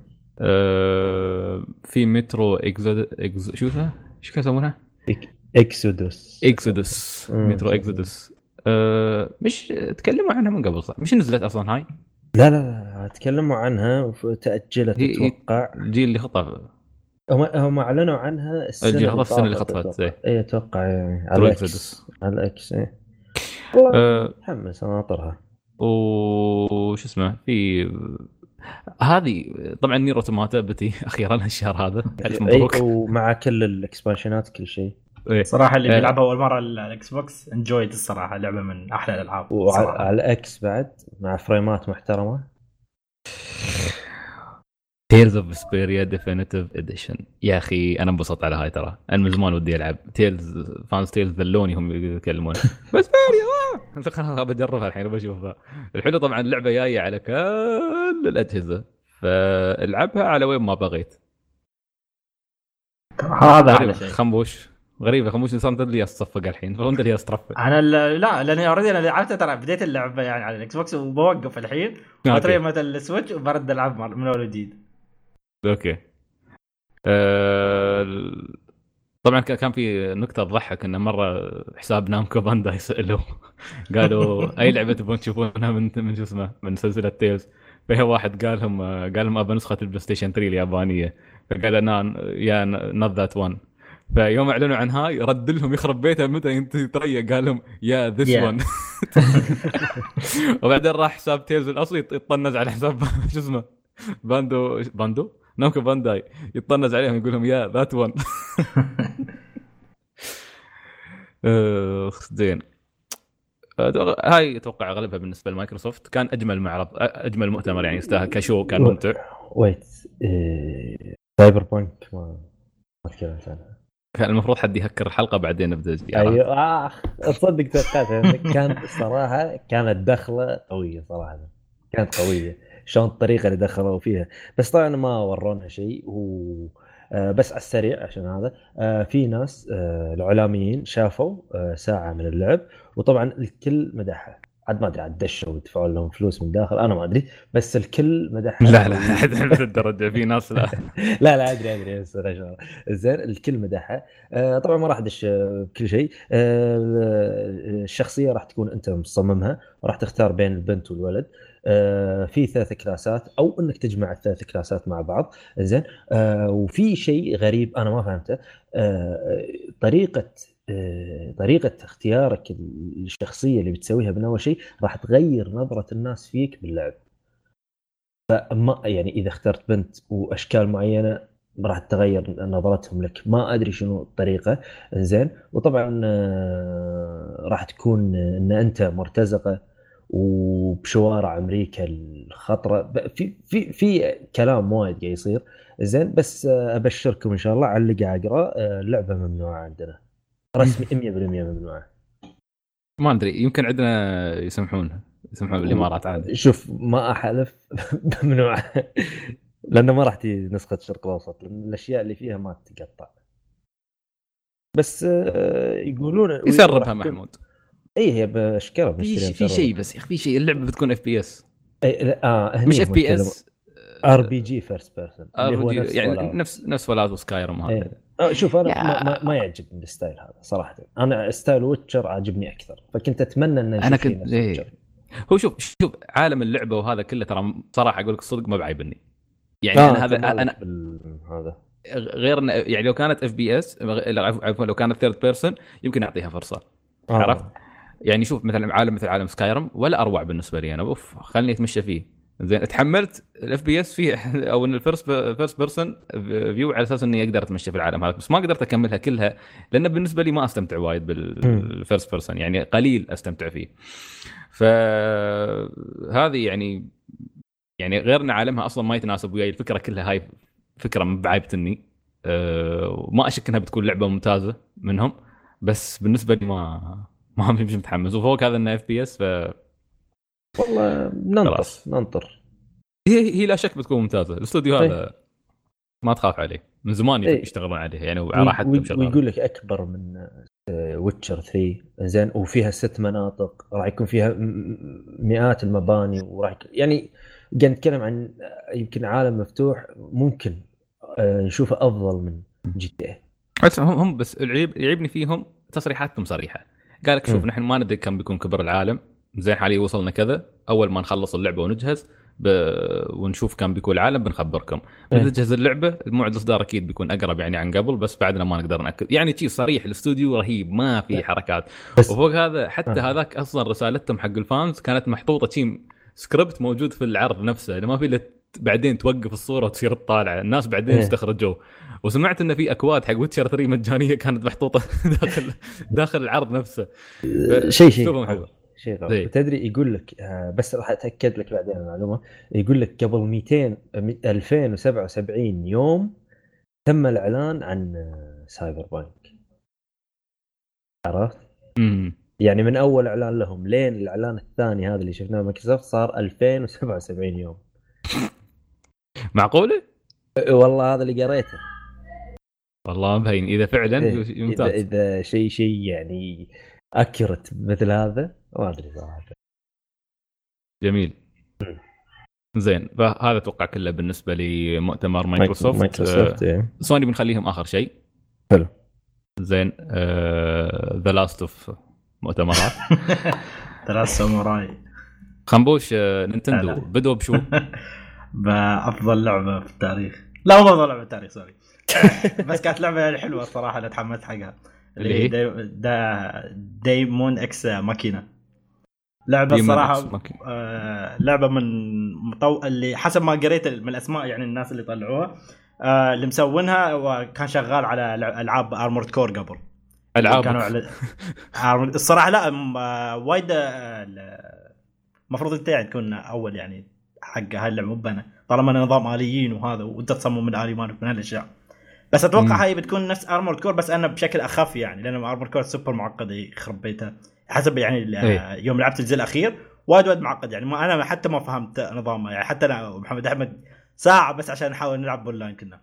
Speaker 1: في Metro Exodus إكز... شو اسمه؟ شو كانوا يسمونها؟
Speaker 3: Exodus
Speaker 1: Exodus
Speaker 3: مم.
Speaker 1: Metro Exodus آه، مش تكلموا عنها من قبل صح؟ مش نزلت أصلا هاي؟
Speaker 3: لا لا لا تكلموا عنها
Speaker 1: وتأجلت
Speaker 3: أتوقع
Speaker 1: الجيل اللي خطأ
Speaker 3: هم هم أعلنوا عنها السنة
Speaker 1: الجيل
Speaker 3: اللي
Speaker 1: خطف السنة اللي خطفت،. إيه.
Speaker 3: اي أتوقع يعني على
Speaker 1: الإكس
Speaker 3: على الإكس اي والله
Speaker 1: آه،
Speaker 3: متحمس أنا اطرها
Speaker 1: وش اسمه في هذه طبعا نيرو توماتا بتي أخيرا الشهر هذا ألف مبروك
Speaker 3: اي ومع كل الإكسبانشنات كل شيء
Speaker 1: إيه.
Speaker 2: صراحة اللي
Speaker 1: آه.
Speaker 2: بيلعبها أول مرة على الاكس بوكس انجويد الصراحة لعبة من أحلى الألعاب
Speaker 3: وعلى الإكس بعد مع فريمات محترمة
Speaker 1: Tales of Vesperia Definitive Edition يا أخي أنا انبسطت على هاي ترى. أنا من زمان ودي ألعب. Tales fans Tales ذلوني هم يتكلمون بس [laughs] Vesperia خلاص بجربها الحين وبشوفها الحلو طبعا اللعبة جاية على كل الأجهزة. فالعبها على وين ما بغيت.
Speaker 2: هذا أحلى
Speaker 1: غريبة.
Speaker 2: شيء.
Speaker 1: خموش غريبه خموش إنسان تدري جالس تصفق الحين. فانت اللي ترفع
Speaker 2: أنا لا لأني already أنا لعبتها ترى بديت اللعبة يعني على ال Xbox وبوقف الحين. واتري متى ال Switch وبرد العب من أول وجديد.
Speaker 1: okay. أه... طبعا كان في نكتة تضحك انه مرة حساب Namco Bandai يسالوا [laughs] قالوا أي لعبة تبون تشوفونها من من شو اسمه؟ من سلسلة Tales فيها واحد قال لهم قال لهم ابى نسخة ال PlayStation 3 اليابانية. فقال نان yeah not that one فيوم أعلنوا عن هاي رد لهم يخرب بيته متى انت تريا قال لهم
Speaker 2: yeah
Speaker 1: this. one [laughs] وبعدين راح حساب Tales الأصلي يطنز على حساب [laughs] شو اسمه؟ باندو باندو؟ Namco Bandai يطنز عليهم يقول لهم yeah that one اخ زين. هاي أتوقع أغلبها بالنسبة لمايكروسوفت. كان أجمل معرض أجمل مؤتمر يعني يستاهل. كشو كان ممتع.
Speaker 3: wait. Cyberpunk ما ما تكلمت عنها
Speaker 1: كان المفروض حد يهكر الحلقة بعدين نبدا
Speaker 3: أيوه. آخ تصدق توقعت. كان صراحة كانت دخلة قوية صراحة. كانت قوية. شلون الطريقة اللي دخلوا فيها. بس طبعا ما ورونا شيء و آه، بس على السريع عشان هذا آه، في ناس آه، الاعلاميين شافوا ساعة من اللعب وطبعا الكل مدحها عاد ما أدري عاد دشوا ودفعوا لهم فلوس من داخل أنا ما أدري بس الكل مدحها
Speaker 1: لا لا [laughs] الدرجة في ناس لا. [laughs]
Speaker 3: لا لا أدري أدري بس زين الكل مدحها طبعا ما راح أدش بكل شيء. الشخصية راح تكون أنت مصممها وراح تختار بين البنت والولد. في ثلاث كلاسات أو إنك تجمع الثلاث كلاسات مع بعض. زين آه، وفي شيء غريب أنا ما فهمته. آه، طريقة طريقة اختيارك الشخصية اللي بتسويها من أول شيء راح تغير نظرة الناس فيك باللعب. فما يعني إذا اخترت بنت وأشكال معينة راح تتغير نظرتهم لك. ما أدري شنو الطريقة. زين وطبعا راح تكون إن أنت مرتزقة وبشوارع أمريكا الخطرة. في في في كلام وايد قاعد يصير. زين بس أبشركم إن شاء الله على اللي قاعد اقرا اللعبه ممنوعة عندنا. رسمي [laughs] 100% ممنوعة.
Speaker 1: ما أدري يمكن عندنا يسمحون يسمحون بالإمارات عادي.
Speaker 3: شوف ما أحلف [laughs] ممنوعه لأنه ما راح تجي نسخة الشرق الأوسط لأن الأشياء اللي فيها ما تقطع بس آه، يقولون
Speaker 1: يسربها محمود.
Speaker 3: اي هي باشكال
Speaker 1: في في شيء بس يا أخي في شيء اللعبة بتكون اف بي اس
Speaker 3: آه
Speaker 1: مش اف بي اس
Speaker 3: ار بي جي فيرست بيرسون
Speaker 1: يعني نفس نفس ولاز و Skyrim هذا
Speaker 3: إيه. آه شوف أنا ما, ما, ما يعجبني ال style هذا صراحة. أنا style Witcher عاجبني أكثر فكنت أتمنى ان
Speaker 1: أنا كنت إيه. هو شوف شوف عالم اللعبة وهذا كله ترى صراحة أقول لك الصدق ما يعيبني. يعني آه أنا هذا أنا هذا. غير يعني لو كانت FPS عفوا لو كانت third person يمكن أعطيها فرصة. آه. عرفت؟ يعني شوف مثلا عالم مثل عالم Skyrim ولا أروع بالنسبة لي أنا. أوف خلني أتمشى فيه. زين تحملت ال FPS فيه [laughs] أو إن ال first first person view على أساس إني أقدر أتمشى في العالم هذا. بس ما قدرت أكملها كلها لأن بالنسبة لي ما أستمتع وايد بال first person يعني قليل أستمتع فيه. فهذه يعني يعني غير ان عالمها أصلا ما يتناسب وياي. الفكرة كلها هاي فكرة مب عايبتني أه وما أشك إنها بتكون لعبة ممتازة منهم. بس بالنسبة لي ما ما مش متحمس. وفوق هذا إنه FPS ف
Speaker 3: والله ننطر ننطر.
Speaker 1: هي هي لا شك بتكون ممتازة. الاستوديو هذا إيه. ما تخاف عليه. من زمان إيه. يشتغلون عليه يعني على راحتهم
Speaker 3: ويقول لك أكبر من Witcher آه، 3 زين وفيها ست مناطق راح يكون فيها مئات المباني وراح يعني قاعد نتكلم عن آه، يمكن عالم مفتوح ممكن آه، نشوفه أفضل من GTA
Speaker 1: هم بس العيب يعيبني فيهم تصريحاتهم صريحة. قال لك شوف نحن ما ندري كم بيكون كبر العالم. زين حاليا وصلنا كذا. أول ما نخلص اللعبة ونجهز ب... ونشوف كم بيكون العالم بنخبركم. بنجهز اللعبة موعد الإصدار أكيد بيكون أقرب يعني عن قبل بس بعدنا ما نقدر نأكد. يعني شيء صريح الاستوديو رهيب ما في حركات. وفوق هذا حتى آه. هذاك أصلا رسالتهم حق ال fans كانت محطوطة شيء سكريبت موجود في العرض نفسه ما في بعدين توقف الصورة وتصير تطالع. الناس بعدين إيه. استخرجوه. وسمعت انه في أكواد حق Witcher 3 مجانية كانت محطوطة [laughs] داخل داخل العرض شيء
Speaker 3: شيء. شيء شيء غريب تدري يقول لك آه، بس راح أتأكد لك بعدين المعلومة. يقول لك قبل 200 2077 يوم تم الإعلان عن Cyberpunk عرفت؟ يعني من أول إعلان لهم لين الإعلان الثاني هذا اللي شفناه مايكروسوفت صار 2077 يوم. [laughs]
Speaker 1: معقولة؟
Speaker 3: والله هذا اللي قريته.
Speaker 1: والله مبين. إذا فعلا
Speaker 3: إيه ممتاز اذا, إذا شيء شيء يعني accurate مثل هذا ما أدري صراحة.
Speaker 1: جميل. زين. فهذا أتوقع كله بالنسبة لمؤتمر مايكروسوفت.
Speaker 3: مايكروسوفت آه
Speaker 1: سوني بنخليهم آخر شيء.
Speaker 3: حلو.
Speaker 1: زين. the last of مؤتمرات. [laughs]
Speaker 2: ثلاث ساموراي
Speaker 1: خنبوش آه نينتندو. بدوا بشو؟ [laughs]
Speaker 2: بأفضل لعبة في التاريخ. لا مو أفضل لعبة في التاريخ sorry. [laughs] بس كانت لعبة حلوة الصراحه اللي تحمست حقها. اللي هي؟ دا Daemon X Machina. لعبة الصراحه آه لعبة من مطو... اللي حسب ما قريت من الأسماء يعني الناس اللي طلعوها آه اللي مسوينها وكان شغال على ألعاب Armored Core قبل.
Speaker 1: العاب
Speaker 2: كانوا على [laughs] الصراحة لا م- آه، وايد آه، ال- المفروض أنت يعني تكون أول يعني حق هاي اللعبة مو أنا طالما أنا نظام آليين وهذا وأنت تصمم الالي مالك من هالأشياء. بس أتوقع
Speaker 1: مم.
Speaker 2: هاي بتكون نفس Armored Core بس أنا بشكل أخف يعني لأن Armored Core super معقده يخرب بيتها حسب يعني
Speaker 1: إيه.
Speaker 2: يوم لعبت الجزء الأخير وايد وايد معقد يعني. ما أنا حتى ما فهمت نظامه يعني. حتى أنا ومحمد أحمد ساعة بس عشان نحاول نلعب اونلاين كنا.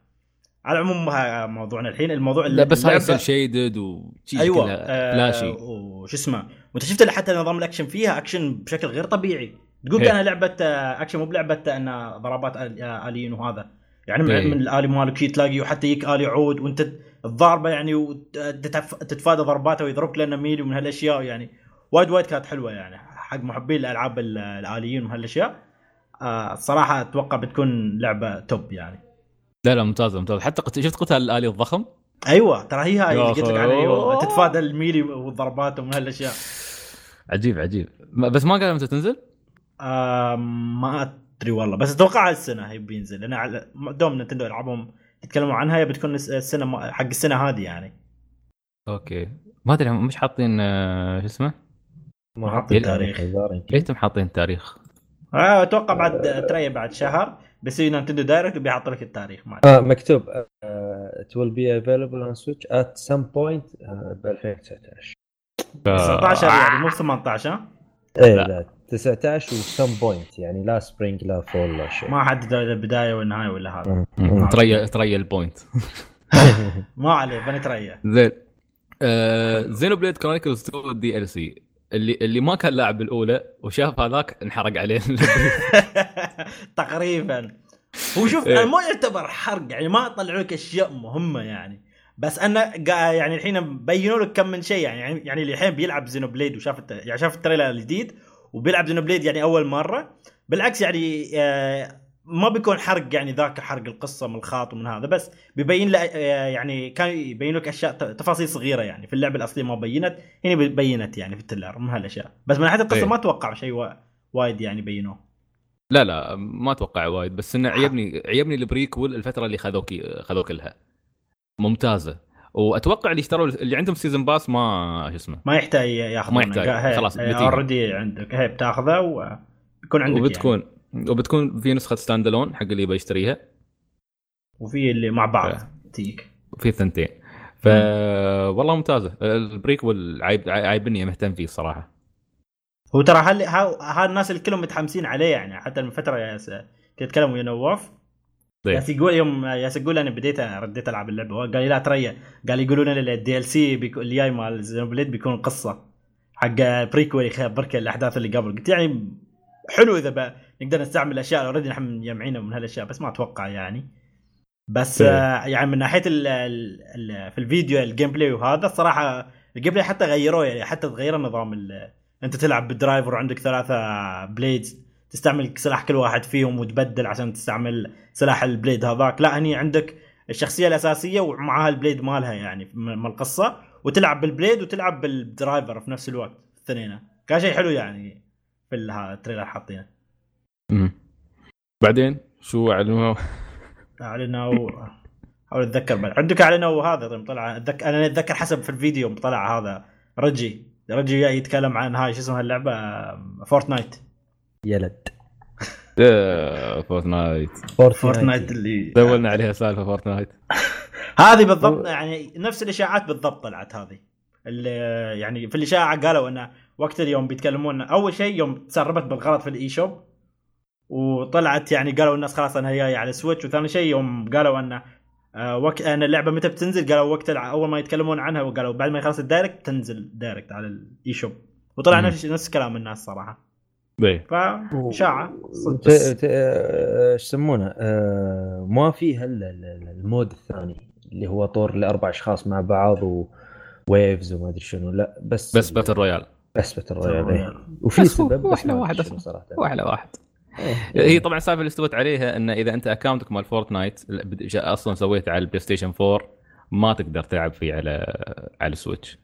Speaker 2: على العموم موضوعنا الحين. الموضوع
Speaker 1: لا بس هاي shaded وشي
Speaker 2: أيوه
Speaker 1: كلها
Speaker 2: آه
Speaker 1: flashy
Speaker 2: وش اسمه. وأنت شفت حتى نظام الأكشن فيها أكشن بشكل غير طبيعي. تقول
Speaker 1: إيه.
Speaker 2: أنا لعبة آه، أكشن مو بلعبة ان ضربات آه، آليين وهذا. يعني من,
Speaker 1: إيه.
Speaker 2: من الآلي مالك شي تلاقي وحتى يجيك آلي عود وانت الضاربة يعني وتتفادى ضرباته ويضربك لأنه melee ومن هالأشياء يعني وايد وايد كانت حلوة يعني حق محبين الألعاب ال- الآليين وهالاشياء آه الصراحة أتوقع بتكون لعبة top يعني
Speaker 1: لا لا ممتازه ممتازه حتى. شفت قتال الالي الضخم
Speaker 2: أيوه ترى هي هاي اللي قلت لك. عليها
Speaker 1: أيوه.
Speaker 2: تتفادى ال melee والضربات ومن هالأشياء
Speaker 1: عجيب عجيب بس ما قال متى تنزل؟
Speaker 2: آه ما ادري والله بس أتوقع هالسنه هي بينزل لأن على- دوم نينتندو العابهم يتكلموا عنها هي بتكون الس- السنة حق السنة هذه يعني
Speaker 1: okay ما أدري مش حاطين آه، شو اسمه؟
Speaker 3: ما
Speaker 2: حاط
Speaker 3: حطيت
Speaker 2: التاريخ.
Speaker 3: الظاهر يمكن.
Speaker 1: ليتهم حاطين تاريخ
Speaker 2: آه أتوقع بعد تري بعد شهر بيصير نتندو direct وبيحط لك التاريخ ما
Speaker 3: آه مكتوب uh, it will be available on Switch at some point ب 2019
Speaker 1: ف...
Speaker 2: 19 يعني مو 18 ها
Speaker 3: إيه
Speaker 1: لا.
Speaker 3: لا 19 و some point يعني لا spring لا fall لا شيء.
Speaker 2: ما حدد البدايه والنهايه ولا هذا.
Speaker 1: تريا تريا ال point. [laughs]
Speaker 2: ما عليه بنتريا
Speaker 1: زين. آه زينو بليد كرونيكلز 2 DLC. اللي اللي ما كان لاعب الاولى وشاف هذاك انحرق عليه. [laughs]
Speaker 2: تقريبا. هو شوف
Speaker 1: إيه.
Speaker 2: ما يعتبر حرق يعني ما طلعوا لك أشياء مهمة يعني. بس أنا قا- يعني الحين بينوا لك كم من شيء يعني يعني اللي الحين بيلعب زينو بليد وشاف الت... يعني شاف ال trailer الجديد وبيلعب زينو بليد يعني أول مرة. بالعكس يعني آه، ما بيكون حرق يعني ذاك حرق القصة من الخاط ومن هذا بس بيبين له آه، يعني كان يبين لك اشياء تفاصيل صغيرة يعني في اللعبة الأصلية ما بينت هنا بينت يعني في ال trailer من هالأشياء. بس من ناحية القصة
Speaker 1: إيه.
Speaker 2: ما أتوقع شيء وا- وايد يعني بينوه.
Speaker 1: لا لا ما أتوقع وايد بس إنه عيبني عيبني ال prequel الفترة اللي خذوك خذوك لها. ممتازة. وأتوقع اللي اشتروا اللي عندهم season pass ما شو اسمه.
Speaker 2: ما يحتاج ياخذ
Speaker 1: ما يحتاج، خلاص،.
Speaker 2: already عندك. هي بتاخذه وبيكون عندك
Speaker 1: وبتكون
Speaker 2: يعني.
Speaker 1: وبتكون في نسخة stand alone حق اللي يبي يشتريها
Speaker 2: وفي اللي مع بعض
Speaker 1: إيه.
Speaker 2: تجيك.
Speaker 1: في ثنتين ف والله ممتازة. ال prequel عايب عايبني مهتم فيه الصراحة.
Speaker 2: هو ترى هل ها, ها الناس اللي كلهم متحمسين عليه يعني حتى من فترة كنت أتكلم ويا نواف. ياس يقول يوم ياس يقول أنا بديت رديت ألعب اللعبة. قال لي لا تريا قال يقولون لنا ال DLC اللي جاي مال زينوبليد بيكون قصة حق prequel يخبرك الأحداث اللي قبل. قلت يعني حلو إذا بقى نقدر نستعمل الاشياء already نحن مجمعينها من هالأشياء بس ما أتوقع يعني. بس
Speaker 1: إيه.
Speaker 2: آه يعني من ناحية ال ال ال في الفيديو ال gameplay وهذا الصراحه ال gameplay حتى غيروه يعني حتى تغير النظام ال- أنت تلعب بال driver وعندك ثلاثة blades تستعمل سلاح كل واحد فيهم وتبدل عشان تستعمل سلاح ال blade هذاك. لا هني عندك الشخصية الأساسية ومعها ال blade مالها يعني من القصة وتلعب بال blade وتلعب بال driver في نفس الوقت الاثنين كان شيء حلو يعني في ال trailer حاطينه.
Speaker 1: بعدين شو أعلنوا؟
Speaker 2: اعلنوا أحاول أتذكر بعد. عندك أعلنوا هذا طيب طلع أتذكر أنا أتذكر حسب في الفيديو طلع هذا رجي. رجي يتكلم عن هاي شو اسمها اللعبة؟ فورتنايت
Speaker 3: يلد
Speaker 1: فورتنايت.
Speaker 2: فورتنايت. اللي
Speaker 1: دولنا عليها سالفة فورتنايت. [laughs]
Speaker 2: هذه بالضبط يعني نفس الإشاعات بالضبط طلعت هذه. اللي يعني في الإشاعة قالوا انه وقت اليوم بيتكلمون أول شيء يوم تسربت بالغلط في ال eShop وطلعت يعني قالوا الناس خلاص إنها جاية على سويتش وثاني شيء يوم قالوا انه آه، وقت إن اللعبة متى بتنزل؟ قالوا وقت أول ما يتكلمون عنها وقالوا بعد ما يخلص ال direct تنزل direct على ال eShop. وطلع. نفس نفس كلام الناس
Speaker 1: صراحة.
Speaker 2: فاشاعه صدق.
Speaker 3: ت-
Speaker 2: بس
Speaker 3: ت- آه، إيش يسمونه؟ آه، ما فيها الا ال- ال- ال mode الثاني اللي هو طور لاربع أشخاص مع بعض و waves وما أدري شنو. لا بس
Speaker 1: بس battle royale
Speaker 3: بس battle royale
Speaker 2: royale.
Speaker 3: إيه. وفي سبب
Speaker 1: واحدة
Speaker 3: أدري شنو صراحة.
Speaker 1: واحدة واحد.
Speaker 3: إيه.
Speaker 1: هي طبعا السالفة اللي استوت عليها إن إذا أنت اكونتك مال فورتنايت أصلا سويته على البلاي ستيشن 4 ما تقدر تلعب فيه على على السويتش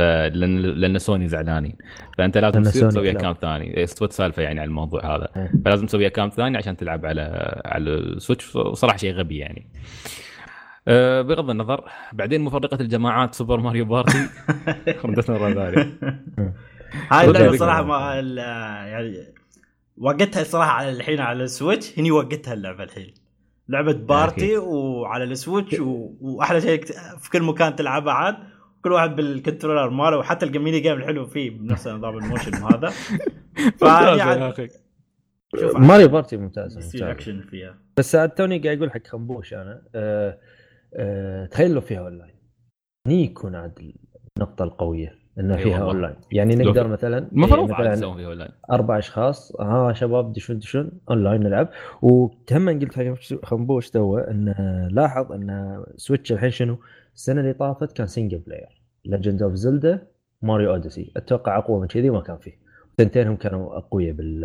Speaker 1: فلان لأن سوني زعلانين فأنت لازم تسوي. account ثاني استوت سالفة يعني على الموضوع هذا
Speaker 3: إيه.
Speaker 1: فلازم تسوي account ثاني عشان تلعب على على السويتش وصراحة شيء غبي يعني أه بغض النظر بعدين مفرقة الجماعات سوبر ماريو بارتي ردتنا مره ثانية
Speaker 2: هاي
Speaker 1: اللعبة.
Speaker 2: صراحة ما ال- يعني وقتها الصراحه على الحين على السويتش هني وقتها اللعبة الحين لعبة
Speaker 1: party.
Speaker 2: وعلى السويتش. وأحلى شيء في كل مكان تلعبها عاد كل واحد بال controller ماله وحتى ال mini game الحلو فيه بنفس نظام ال motion [laughs]
Speaker 1: وهذا
Speaker 2: فيعني
Speaker 3: ماريو بارتي ممتاز
Speaker 2: يصير اكشن فيها.
Speaker 3: بس عاد توني قاعد أقول حق خنبوش أنا أه أه تخيل لو فيها اونلاين هني يكون عاد النقطة القوية
Speaker 1: إنه
Speaker 3: فيها. اونلاين يعني نقدر مثلا
Speaker 1: المفروض
Speaker 3: إيه، مثلا
Speaker 1: فيها اونلاين
Speaker 3: أربع أشخاص ها شباب دشون دشون اونلاين نلعب. وهم قلت حق خنبوش تو إنه لاحظ ان سويتش الحين شنو؟ السنة اللي طافت كان single player ليجند اوف زلدا ماريو اوديسي أتوقع أقوى من كذي ما كان فيه. ثنتينهم كانوا اقوياء بال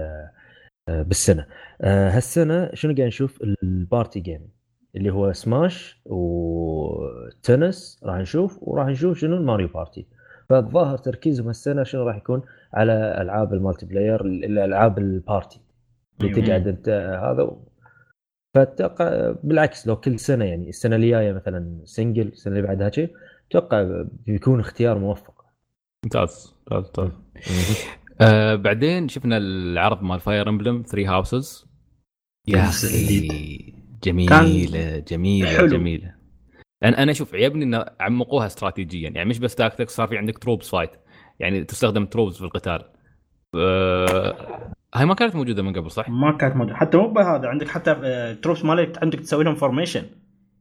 Speaker 3: آه، بالسنة. آه، هالسنة شنو قاعد نشوف؟ ال party game اللي هو سماش وتنس راح نشوف وراح نشوف شنو؟ الماريو بارتي فالظاهر تركيزهم هالسنة شنو راح يكون؟ على ألعاب ال multiplayer الألعاب ال party. اللي
Speaker 2: أيوة.
Speaker 3: تقعد أنت هذا و... فأتوقع بالعكس لو كل سنة يعني السنة الجاية مثلا single السنة اللي بعدها شيء أتوقع بيكون اختيار موفق.
Speaker 1: ممتاز ممتاز ممتاز. آه بعدين شفنا العرض مال فاير امبلم 3 هاوسز يا
Speaker 2: أخي.
Speaker 1: جميلة جميلة
Speaker 2: حلو.
Speaker 1: جميلة. أنا أنا أشوف عيبني ان عمقوها استراتيجيا. يعني مش بس tactics صار في عندك troops fight يعني تستخدم troops في القتال. آه هاي ما كانت موجودة من قبل صح؟
Speaker 2: ما كانت موجودة حتى مو بهذا عندك حتى آه، troops مالك عندك تسوي لهم formation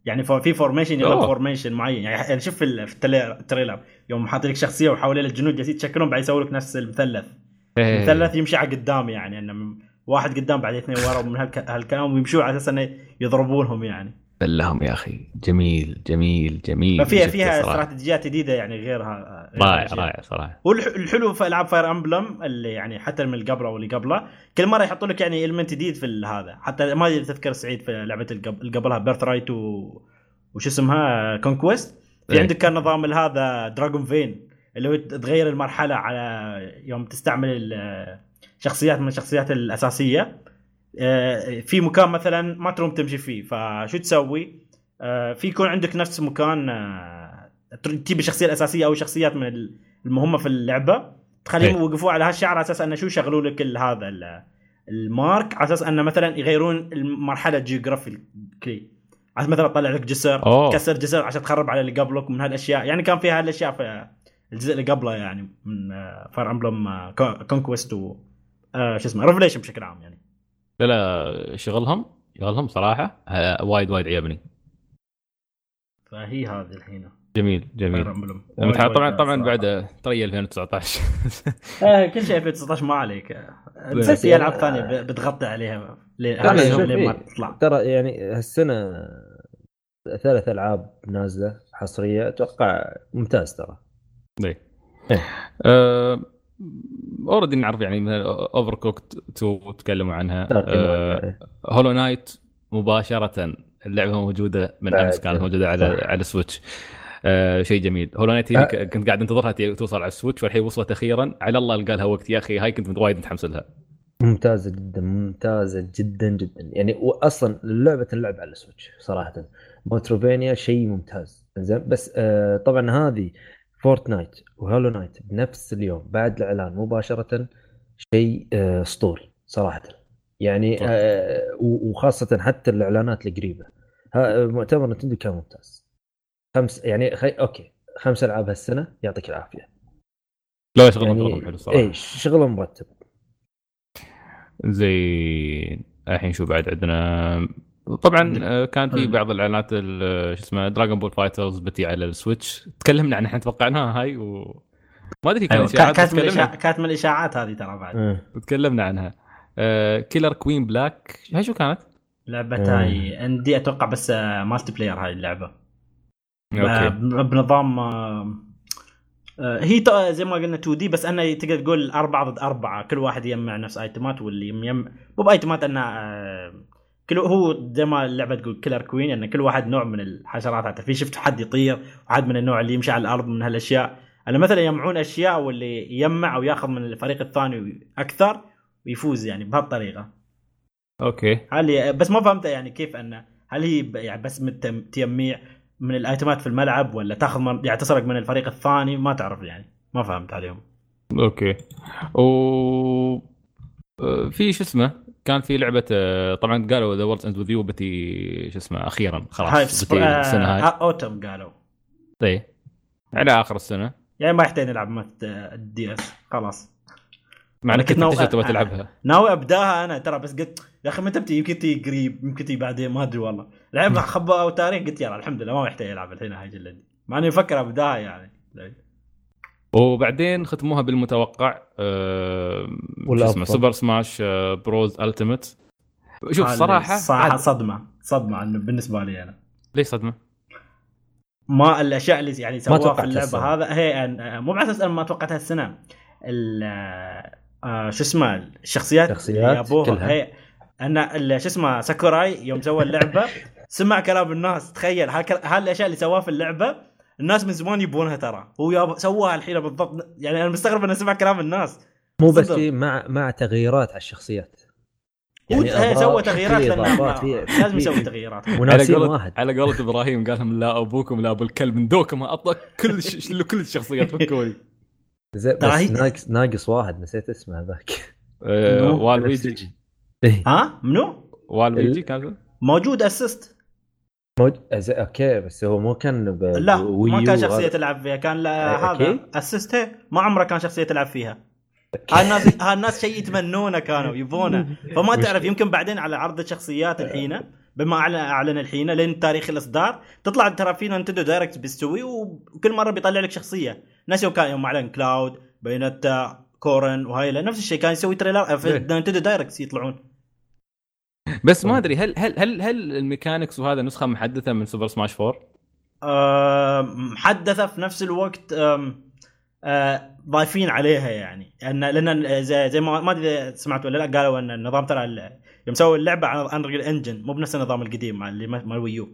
Speaker 2: يعني في formation
Speaker 1: أوه.
Speaker 2: formation معين يعني يعني شوف في ال trailer يوم حاط لك شخصية وحوالين الجنود جالسين يتشكلون بعد يسوي لك نفس المثلث
Speaker 1: إيه.
Speaker 2: المثلث يمشي على قدام يعني إنه واحد قدام بعدين اثنين ورا ومن هالك- هالكلام ويمشوا على أساس إنه يضربونهم يعني
Speaker 1: بلهم يا أخي. جميل جميل جميل.
Speaker 2: ففيها فيها. استراتيجيات جديدة يعني غيرها غير
Speaker 1: رائع. رائع صراحة.
Speaker 2: والحلو في ألعاب Fire Emblem اللي يعني حتى من اللي قبله واللي قبله كل مرة يحطوا لك يعني element جديد في هذا. حتى ما أدري تذكر سعيد في لعبة اللي قبلها Birthright و... وش اسمها؟ Conquest في
Speaker 1: إيه.
Speaker 2: عندك كان نظام هذا Dragon Vein اللي هو تغير المرحلة على يوم تستعمل ال- شخصيات من الشخصيات الأساسية. آه، في مكان مثلا ما تروم تمشي فيه فشو تسوي؟ آه، في يكون عندك نفس مكان آه، تجيب الشخصية الأساسية أو شخصيات من المهمة في اللعبة تخليهم
Speaker 1: إيه.
Speaker 2: يوقفوا على هالشيء على أساس إنه شو يشغلوا لك هذا ال- ال mark على أساس إنه مثلا يغيرون المرحلة geographically عشان مثلا تطلع لك جسر
Speaker 1: أوه.
Speaker 2: كسر جسر عشان تخرب على اللي قبلك من هالأشياء يعني كان فيها هالأشياء في الجزء اللي قبله يعني من Fire Emblem Conquest و آه، شو اسمه Revelation بشكل عام يعني
Speaker 1: لا لا شغلهم شغلهم صراحة آه، وايد وايد عجبني
Speaker 2: فهي هذه الحين.
Speaker 1: جميل جميل. طبعا طبعا بعد ترى 2019 [laughs]
Speaker 2: آه كل شيء 2019 ما عليك. بس في ألعاب ثانية بتغطي عليها. ما
Speaker 3: إيه.
Speaker 2: تطلع.
Speaker 3: ترى يعني هالسنة ثلاث ألعاب نازلة حصرية أتوقع ممتاز ترى.
Speaker 1: إيه. already نعرف يعني مثلا Overcooked 2 تكلموا عنها. آه، Hollow Knight مباشرة اللعبة موجودة من. أمس كانت موجودة على. على ال Switch آه شيء جميل. Hollow
Speaker 3: Knight.
Speaker 1: ك- كنت قاعد انتظرها توصل على ال Switch والحين وصلت أخيرا. على الله لقى لها وقت. يا أخي هاي كنت وايد متحمس لها.
Speaker 3: ممتازة جدا ممتازة جدا جدا. يعني واصلا اللعبه تنلعب على ال Switch صراحة. Metroidvania شيء ممتاز. زين بس آه طبعا هذه Fortnite و Hollow Knight بنفس اليوم بعد الإعلان مباشرة شيء آه، أسطوري صراحة. يعني
Speaker 1: صح.
Speaker 3: آه و- وخاصة حتى الإعلانات القريبة. ها- مؤتمر Nintendo كان ممتاز. خمس يعني خي... أوكي خمس ألعاب هالسنة يعطيك العافية.
Speaker 1: لا شغلهم
Speaker 3: يعني
Speaker 1: شغلهم حلو صراحة.
Speaker 3: اي شغله مرتب.
Speaker 1: زي الحين شو بعد؟ عندنا طبعا آه، كان في بعض الإعلانات ال- شو اسمه Dragon Ball FighterZ بتي على ال Switch. تكلمنا عنها إحنا توقعناها هاي و ما أدري كان
Speaker 2: أيوة،
Speaker 1: إشاعات
Speaker 2: كانت من كانت من الإشاعات هذه ترى بعد.
Speaker 3: آه.
Speaker 1: تكلمنا عنها. آه Killer Queen Black هاي شو كانت؟
Speaker 2: لعبه
Speaker 3: آه.
Speaker 2: هاي. عندي أتوقع بس آه، multiplayer هاي اللعبة. آه، أوكي بنظام آه، آه، هي ت- زي ما قلنا 2D بس انه تقدر تقول أربعة ضد أربعة. كل واحد يجمع نفس ايتمات واللي يم مو بايتمات انه آه، كل هو زي ما اللعبة تقول Killer Queen إن كل واحد نوع من الحشرات حتى. في شفت حد يطير وحد من النوع اللي يمشي على الأرض من هالأشياء. أنا مثلا يجمعون أشياء واللي يجمع أو يأخذ من الفريق الثاني أكثر ويفوز يعني بهالطريقة.
Speaker 1: أوكي.
Speaker 2: هل بس ما فهمت يعني كيف انه هل هي يعني بس من تجميع من الأيتمات في الملعب ولا تأخذ من يعني تسرق من الفريق الثاني؟ ما تعرف يعني. ما فهمت عليهم.
Speaker 1: أوكي. و آه، في شو اسمه؟ كان في لعبة آه، طبعا قالوا The World Ends With You بتي شو اسمه أخيرا
Speaker 2: هاي
Speaker 1: خلاص بتي
Speaker 2: آه
Speaker 1: السنة هاي.
Speaker 2: آه autumn قالوا.
Speaker 1: طيب. على آخر السنة.
Speaker 2: يعني ما يحتاج نلعب مال ال DS. خلاص.
Speaker 1: مع إنك
Speaker 2: كنت ناوي-
Speaker 1: تبغى. تلعبها.
Speaker 2: ناوي أبداها أنا ترى بس قلت يا أخي متى بتي يمكن تجي قريب يمكن تجي بعدين ما أدري والله. لعبها [laughs] خبأ تاريخ قلت يلا الحمد لله ما محتاج ألعب الحين هاي جلدي. مع إني أفكر أبداها يعني.
Speaker 1: وبعدين ختموها بالمتوقع آه،. اسمه سوبر سماش آه، بروز التيمت شوف صراحة
Speaker 2: صراحة
Speaker 1: عاد-
Speaker 2: صدمة صدمة بالنسبة لي أنا
Speaker 1: ليش صدمة؟
Speaker 2: ما الأشياء اللي يعني سووها في
Speaker 3: توقعتها
Speaker 2: اللعبة
Speaker 3: السنة.
Speaker 2: هذا هي أن- مو على أساس أنا ما توقعتها السنة ال- آه، شو اسمه الشخصيات
Speaker 3: شخصيات
Speaker 2: اللي جابوها
Speaker 3: كلها.
Speaker 2: هي أن ال- شو اسمه ساكوراي يوم سوى اللعبة [laughs] سمع كلام الناس تخيل هالاشياء اللي سواها في اللعبة الناس من زمان يبونها ترى. هو سواها الحين بالضبط. يعني أنا مستغرب إنه سمع كلام الناس.
Speaker 3: مو بس. في مع مع تغييرات على الشخصيات.
Speaker 2: هو
Speaker 3: يعني
Speaker 2: سوى تغييرات لازم يسوي تغييرات.
Speaker 1: على
Speaker 3: منافسين
Speaker 1: قولة
Speaker 3: واحد.
Speaker 1: على قولة إبراهيم قال لهم لا أبوكم لا أبو الكلب من دوكم اعطى كل ش... كل الشخصيات فكوني
Speaker 3: بس ناقص ناقص واحد نسيت اسمه هذاك.
Speaker 1: آه،
Speaker 2: منو؟
Speaker 1: Waluigi.
Speaker 3: إيه.
Speaker 2: ها؟ منو؟
Speaker 1: Waluigi كان
Speaker 2: موجود assist.
Speaker 3: موج... أز... أوكي بس هو مو كان ب...
Speaker 2: لا ما كان
Speaker 3: شخصية.
Speaker 2: تلعب فيها كان لا
Speaker 3: إيه،
Speaker 2: هذا
Speaker 3: أكيد.
Speaker 2: assist ما عمره كان شخصية تلعب فيها هاي الناس هاي الناس شيء يتمنونه كانوا [laughs] يبونه فما تعرف يمكن بعدين على عرض الشخصيات الحين بما اعلن أعلن الحين لين تاريخ الإصدار تطلع ترى في Nintendo Direct بيستوي وكل مرة بيطلع لك شخصية نفس يوم كان يوم اعلن Cloud Bayonetta Corrin وهايلا نفس الشيء كان يسوي trailer في
Speaker 1: إيه.
Speaker 2: Nintendo Direct يطلعون
Speaker 1: بس ما أدري هل هل هل هل ال mechanics وهذا نسخة محدثة من سوبر سماش 4
Speaker 2: آه، محدثة في نفس الوقت آه، ضايفين عليها يعني. لأن لأن زي, زي ما ما أدري إذا سمعت ولا لا قالوا إن النظام ترى يوم سووا اللعبة على Unreal Engine مو بنفس النظام القديم مال ال Wii U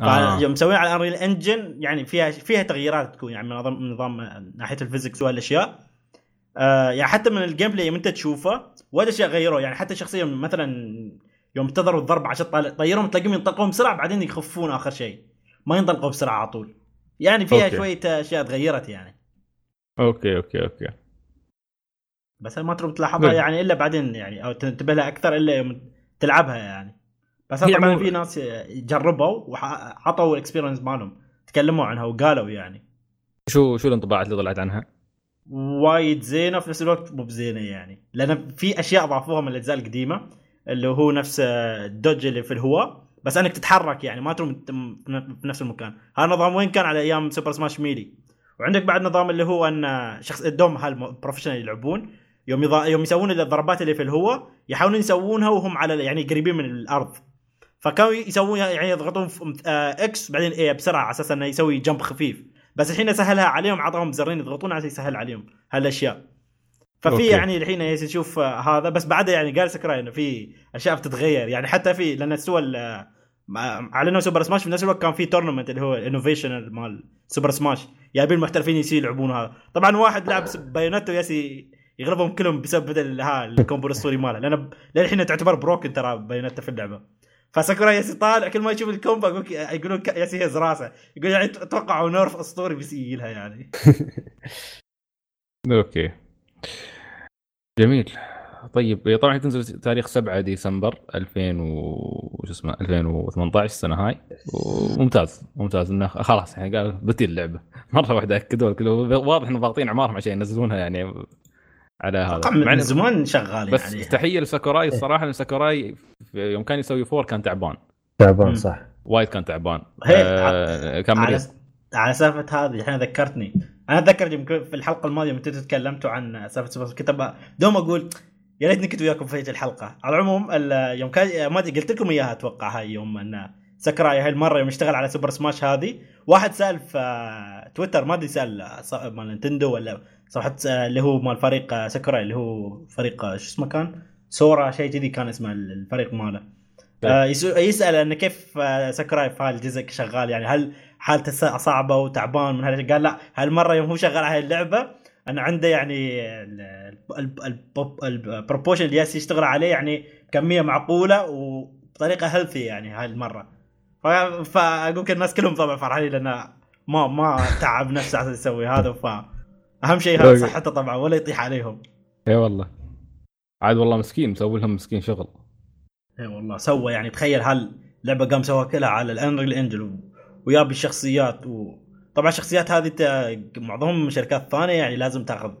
Speaker 1: آه.
Speaker 2: فيوم مسويين على Unreal Engine يعني فيها فيها تغييرات تكون يعني من نظام من نظام ناحية ال physics وهالاشياء آه يعني حتى من ال gameplay يوم أنت تشوفه وايد أشياء غيروه. يعني حتى شخصيه مثلا يوم تضرب الضرب عشان تطيرهم تلاقيهم ينطلقون بسرعة بعدين يخفون آخر شيء. ما ينطلقوا بسرعة على طول. يعني فيها
Speaker 1: أوكي.
Speaker 2: شوية أشياء تغيرت يعني.
Speaker 1: أوكي أوكي أوكي.
Speaker 2: بس ما تروح تلاحظها
Speaker 1: نعم.
Speaker 2: يعني إلا بعدين يعني أو تنتبه لها أكثر إلا يوم تلعبها يعني. بس
Speaker 1: هي
Speaker 2: طبعا في ناس جربوا وعطوا ال experience مالهم. تكلموا عنها وقالوا يعني.
Speaker 1: شو شو الانطباعات اللي طلعت عنها؟
Speaker 2: وايد زينة في نفس الوقت مو بزينة يعني. لأن في أشياء أضافوها من الأجزاء القديمة. اللي هو نفس الدوج اللي في الهواء بس أنك تتحرك يعني ما تروح مت- م- في نفس المكان. هذا النظام وين كان؟ على أيام سوبر سماش ميلي وعندك بعد نظام اللي هو أن شخص الدوم هالبروفيشنال يلعبون يوم يضا... يوم يسوون الضربات اللي في الهواء يحاولون يسوونها وهم على يعني قريبين من الأرض. فكانوا يسوون يعني يضغطون في آه، إكس بعدين إيه بسرعة على أساس إنه يسوي جمب خفيف. بس الحين سهلها عليهم عطاهم زرين يضغطون عشان يسهل عليهم هالأشياء. ففي
Speaker 1: okay.
Speaker 2: يعني الحين بس نشوف آه، هذا بس بعدها يعني قال ساكوراي إنه في أشياء بتتغير. يعني حتى في لأن سوى مع- أعلنوا سوبر سماش في نفس الوقت كان في tournament اللي هو invitational مال سوبر سماش. جايبين المحترفين يسي يلعبون هذا. طبعا واحد لعب بايونيتا وياسي يغلبهم كلهم بسبب بدل ها ال combo الأسطوري ماله. لأن للحين تعتبر broken ترى بايونيتا في اللعبة. فساكوراي ياسي طالع كل ما يشوف ال combo يقول يقولون ياسي هز راسه يقول يعني توقعوا nerf أسطوري بيسيلها يعني. [laughs]
Speaker 1: okay. جميل. طيب طبعا تنزل تاريخ 7 ديسمبر 2000 و شو اسمه 2018 السنة هاي. وممتاز ممتاز. إنه خلاص يعني قال بتيي اللعبة. [laughs] مرة واحدة أكدوا واضح إنه ضاغطين أعمارهم عشان ينزلونها يعني على هذا.
Speaker 2: من زمان شغالين
Speaker 1: بس
Speaker 2: عليها
Speaker 1: تحيه لساكوراي الصراحة لأن ساكوراي يوم كان يسوي four كان تعبان.
Speaker 3: تعبان. صح.
Speaker 1: وايد كان تعبان.
Speaker 2: هي-
Speaker 1: آه كان
Speaker 2: على
Speaker 1: مريض
Speaker 2: على سالفة هذه الحين ذكرتني. أنا أتذكر يمكن في الحلقة الماضية متى تكلمتوا عن سالفة سوبر كنت دوم أقول يا ريتني كنت وياكم في هذه الحلقة. على العموم ال- يوم كان ما أدري، قلت لكم إياها أتوقع هاي يوم أن ساكوراي هاي المرة يوم اشتغل على سوبر سماش هذه. واحد سأل في آه، تويتر ما أدري سأل مال نينتندو ولا آه، اللي هو مال فريق آه، ساكوراي اللي هو فريق آه، شو اسمه كان؟ سورا شيء كذي كان اسمه الفريق ماله. آه، يسو- يسأل انه كيف آه، ساكوراي في هالجزء شغال يعني هل حالته صعبة وتعبان من قال لا هالمرة يوم هو شغال على اللعبة أنا عنده يعني ال proportion اللي يشتغل عليه يعني كمية معقولة وبطريقة healthy يعني هاي المره فأقول الناس كلهم طبعا فرحانين لأنه ما ما تعب نفسه عشان يسوي هذا ف أهم شيء. صحته طبعا ولا يطيح عليهم.
Speaker 1: اي والله. عاد والله مسكين مسوي لهم مسكين شغل.
Speaker 2: اي والله سوى يعني تخيل هاللعبة قام سواها كلها على الأنريل إنجل ويابي الشخصيات وطبعا الشخصيات هذه ت- معظمهم من شركات ثانية يعني لازم تاخذ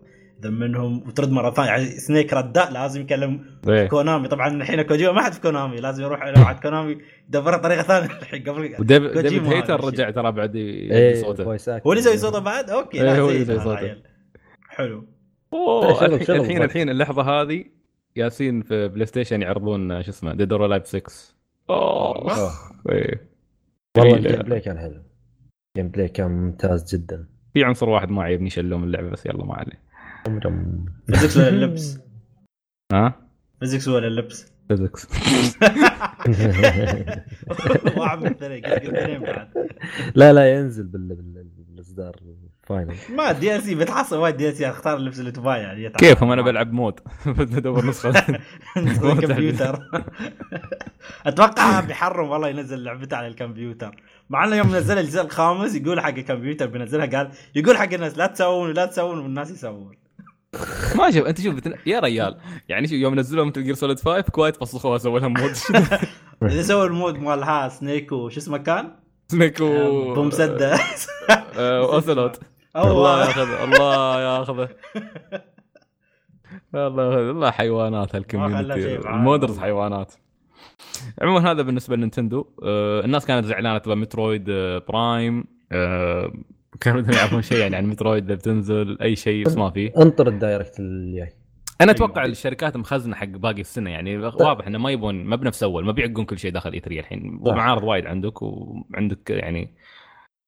Speaker 2: ذم منهم وترد مرة ثانية يعني سنيك رداء لازم يكلم
Speaker 1: إيه
Speaker 2: كونامي طبعا الحين كوجيما ما حد في كونامي لازم يروح يروح عند كونامي يدبرها بطريقه ثانية [laughs] الحين قبل
Speaker 1: وديفيد هيتر. رجع ترى بعد
Speaker 3: إيه
Speaker 1: صوته.
Speaker 2: هو اللي يسوي صوته بعد okay
Speaker 1: إيه، هو اللي يسوي صوته.
Speaker 2: حلو
Speaker 1: أوه
Speaker 3: شغل-
Speaker 1: الحين الحين. الحين اللحظة هذه ياسين في بلاي ستيشن يعرضون شو اسمه ديد اور الايف 6 أوه
Speaker 3: أوه.
Speaker 1: إيه.
Speaker 3: والله
Speaker 1: جميلة.
Speaker 3: الجيم بلاي كان حلو. ال gameplay كان ممتاز جدا.
Speaker 1: في عنصر واحد ما عجبني شلوه من اللعبة بس يلا ما عليه.
Speaker 2: physics ولا اللبس؟
Speaker 1: ها؟
Speaker 2: physics ولا اللبس؟ physics [laughs]
Speaker 3: لا لا ينزل بال- بال- بالإصدار.
Speaker 2: ال final ما DLC بتحصل وايد DLC اختار اللبس اللي تبغاه يعني.
Speaker 1: كيفهم؟ أنا بلعب mod [laughs] بدي أدور نسخة. [laughs]
Speaker 2: نسخة الكمبيوتر [laughs] أتوقع بيحرم والله ينزل لعبته على الكمبيوتر. مع إنه يوم نزل الجزء الخامس يقول حق الكمبيوتر بينزلها قال يقول حق الناس لا تسوون لا تسوون والناس يسوون.
Speaker 1: ما شوف أنت شوف بتن... يا ريال يعني شوف يوم نزلوا ميتل جير سوليد 5 كوايت فسخوها سووا لهم mod.
Speaker 2: اذا سووا ال mod مال ها سنيك وش اسمه كان؟
Speaker 1: سنيك و
Speaker 2: بمسدس
Speaker 1: آه، وأوسلوت الله ياخذه الله ياخذه الله ياخذه الله حيوانات هال
Speaker 2: community. ال
Speaker 1: modders حيوانات. عموما هذا بالنسبة لنينتندو آه، الناس كانت زعلانة تبى مترويد آه، برايم. آه، كانوا بدهم يعرفون شيء يعني عن مترويد بتنزل أي شيء بس ما في
Speaker 3: انطر ال Direct الجاي.
Speaker 1: أنا
Speaker 2: أيوة.
Speaker 1: أتوقع الشركات مخزنة حق باقي السنة يعني. واضح إنه ما يبون ما بنفس أول ما بيعقون كل شيء داخل E3 الحين.
Speaker 3: صح.
Speaker 1: ومعارض وايد عندك وعندك يعني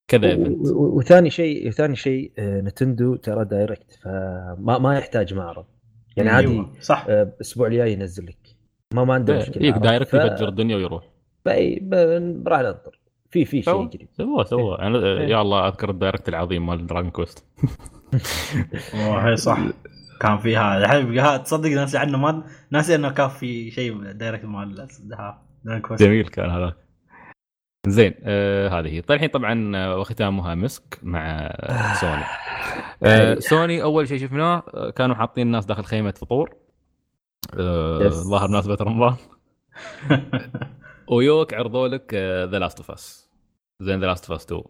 Speaker 1: كذا
Speaker 3: event وثاني شيء ثاني شيء آه، نينتندو ترى Direct فما ما يحتاج معرض. يعني عادي
Speaker 2: أيوة، صح.
Speaker 3: آه، الأسبوع الجاي ينزل لك. ما ما عنده مشكلة.
Speaker 1: يجيك
Speaker 3: عرفت؟
Speaker 1: Direct
Speaker 3: ف-
Speaker 1: يفجر الدنيا ويروح.
Speaker 3: راح ننطر في في شيء
Speaker 1: سوى.
Speaker 3: يجري.
Speaker 1: سوى سوى. أنا
Speaker 3: إيه.
Speaker 1: يا الله أذكر ال Direct العظيم مال دراجون كويست
Speaker 2: والله صح. كان في هذا الحين تصدق ناسي عنه ما ناسي إنه كان في شيء Direct مال دراجون كويست.
Speaker 1: جميل كان هذا زين آه هذه. هي طيب الحين طبعا آه، وختامها مسك مع آه، سوني آه سوني أول شيء شفناه آه، كانوا حاطين الناس داخل خيمة فطور. آه. ظاهر مناسبه رمضان. [laughs] ويوك عرضوا لك The Last of Us زين The Last of Us 2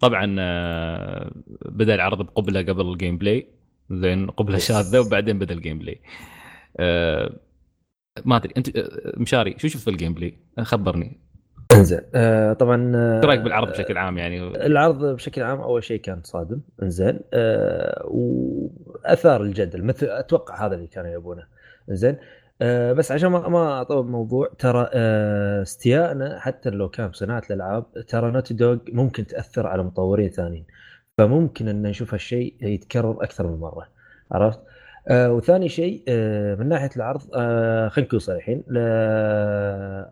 Speaker 1: طبعا آه، بدأ العرض بقبلة قبل ال gameplay زين
Speaker 3: قبلة.
Speaker 1: شاذة وبعدين بدأ ال gameplay آه، ما أدري أنت آه، مشاري شو شفت في ال gameplay؟ خبرني.
Speaker 3: انزين آه طبعا آه،
Speaker 1: إيش رأيك بالعرض بشكل عام يعني؟
Speaker 3: العرض بشكل عام أول شيء كان صادم. انزين آه وأثار الجدل مثل أتوقع هذا اللي كانوا يبونه. انزين آه بس عشان ما ما أطول الموضوع ترى آه استيائنا حتى لو كان بصناعه الألعاب ترى نوتي دوغ ممكن تأثر على مطورين ثانيين. فممكن إن نشوف هالشيء يتكرر أكثر من مرة. عرفت؟ آه وثاني شيء آه من ناحية العرض آه خلينا نكون صريحين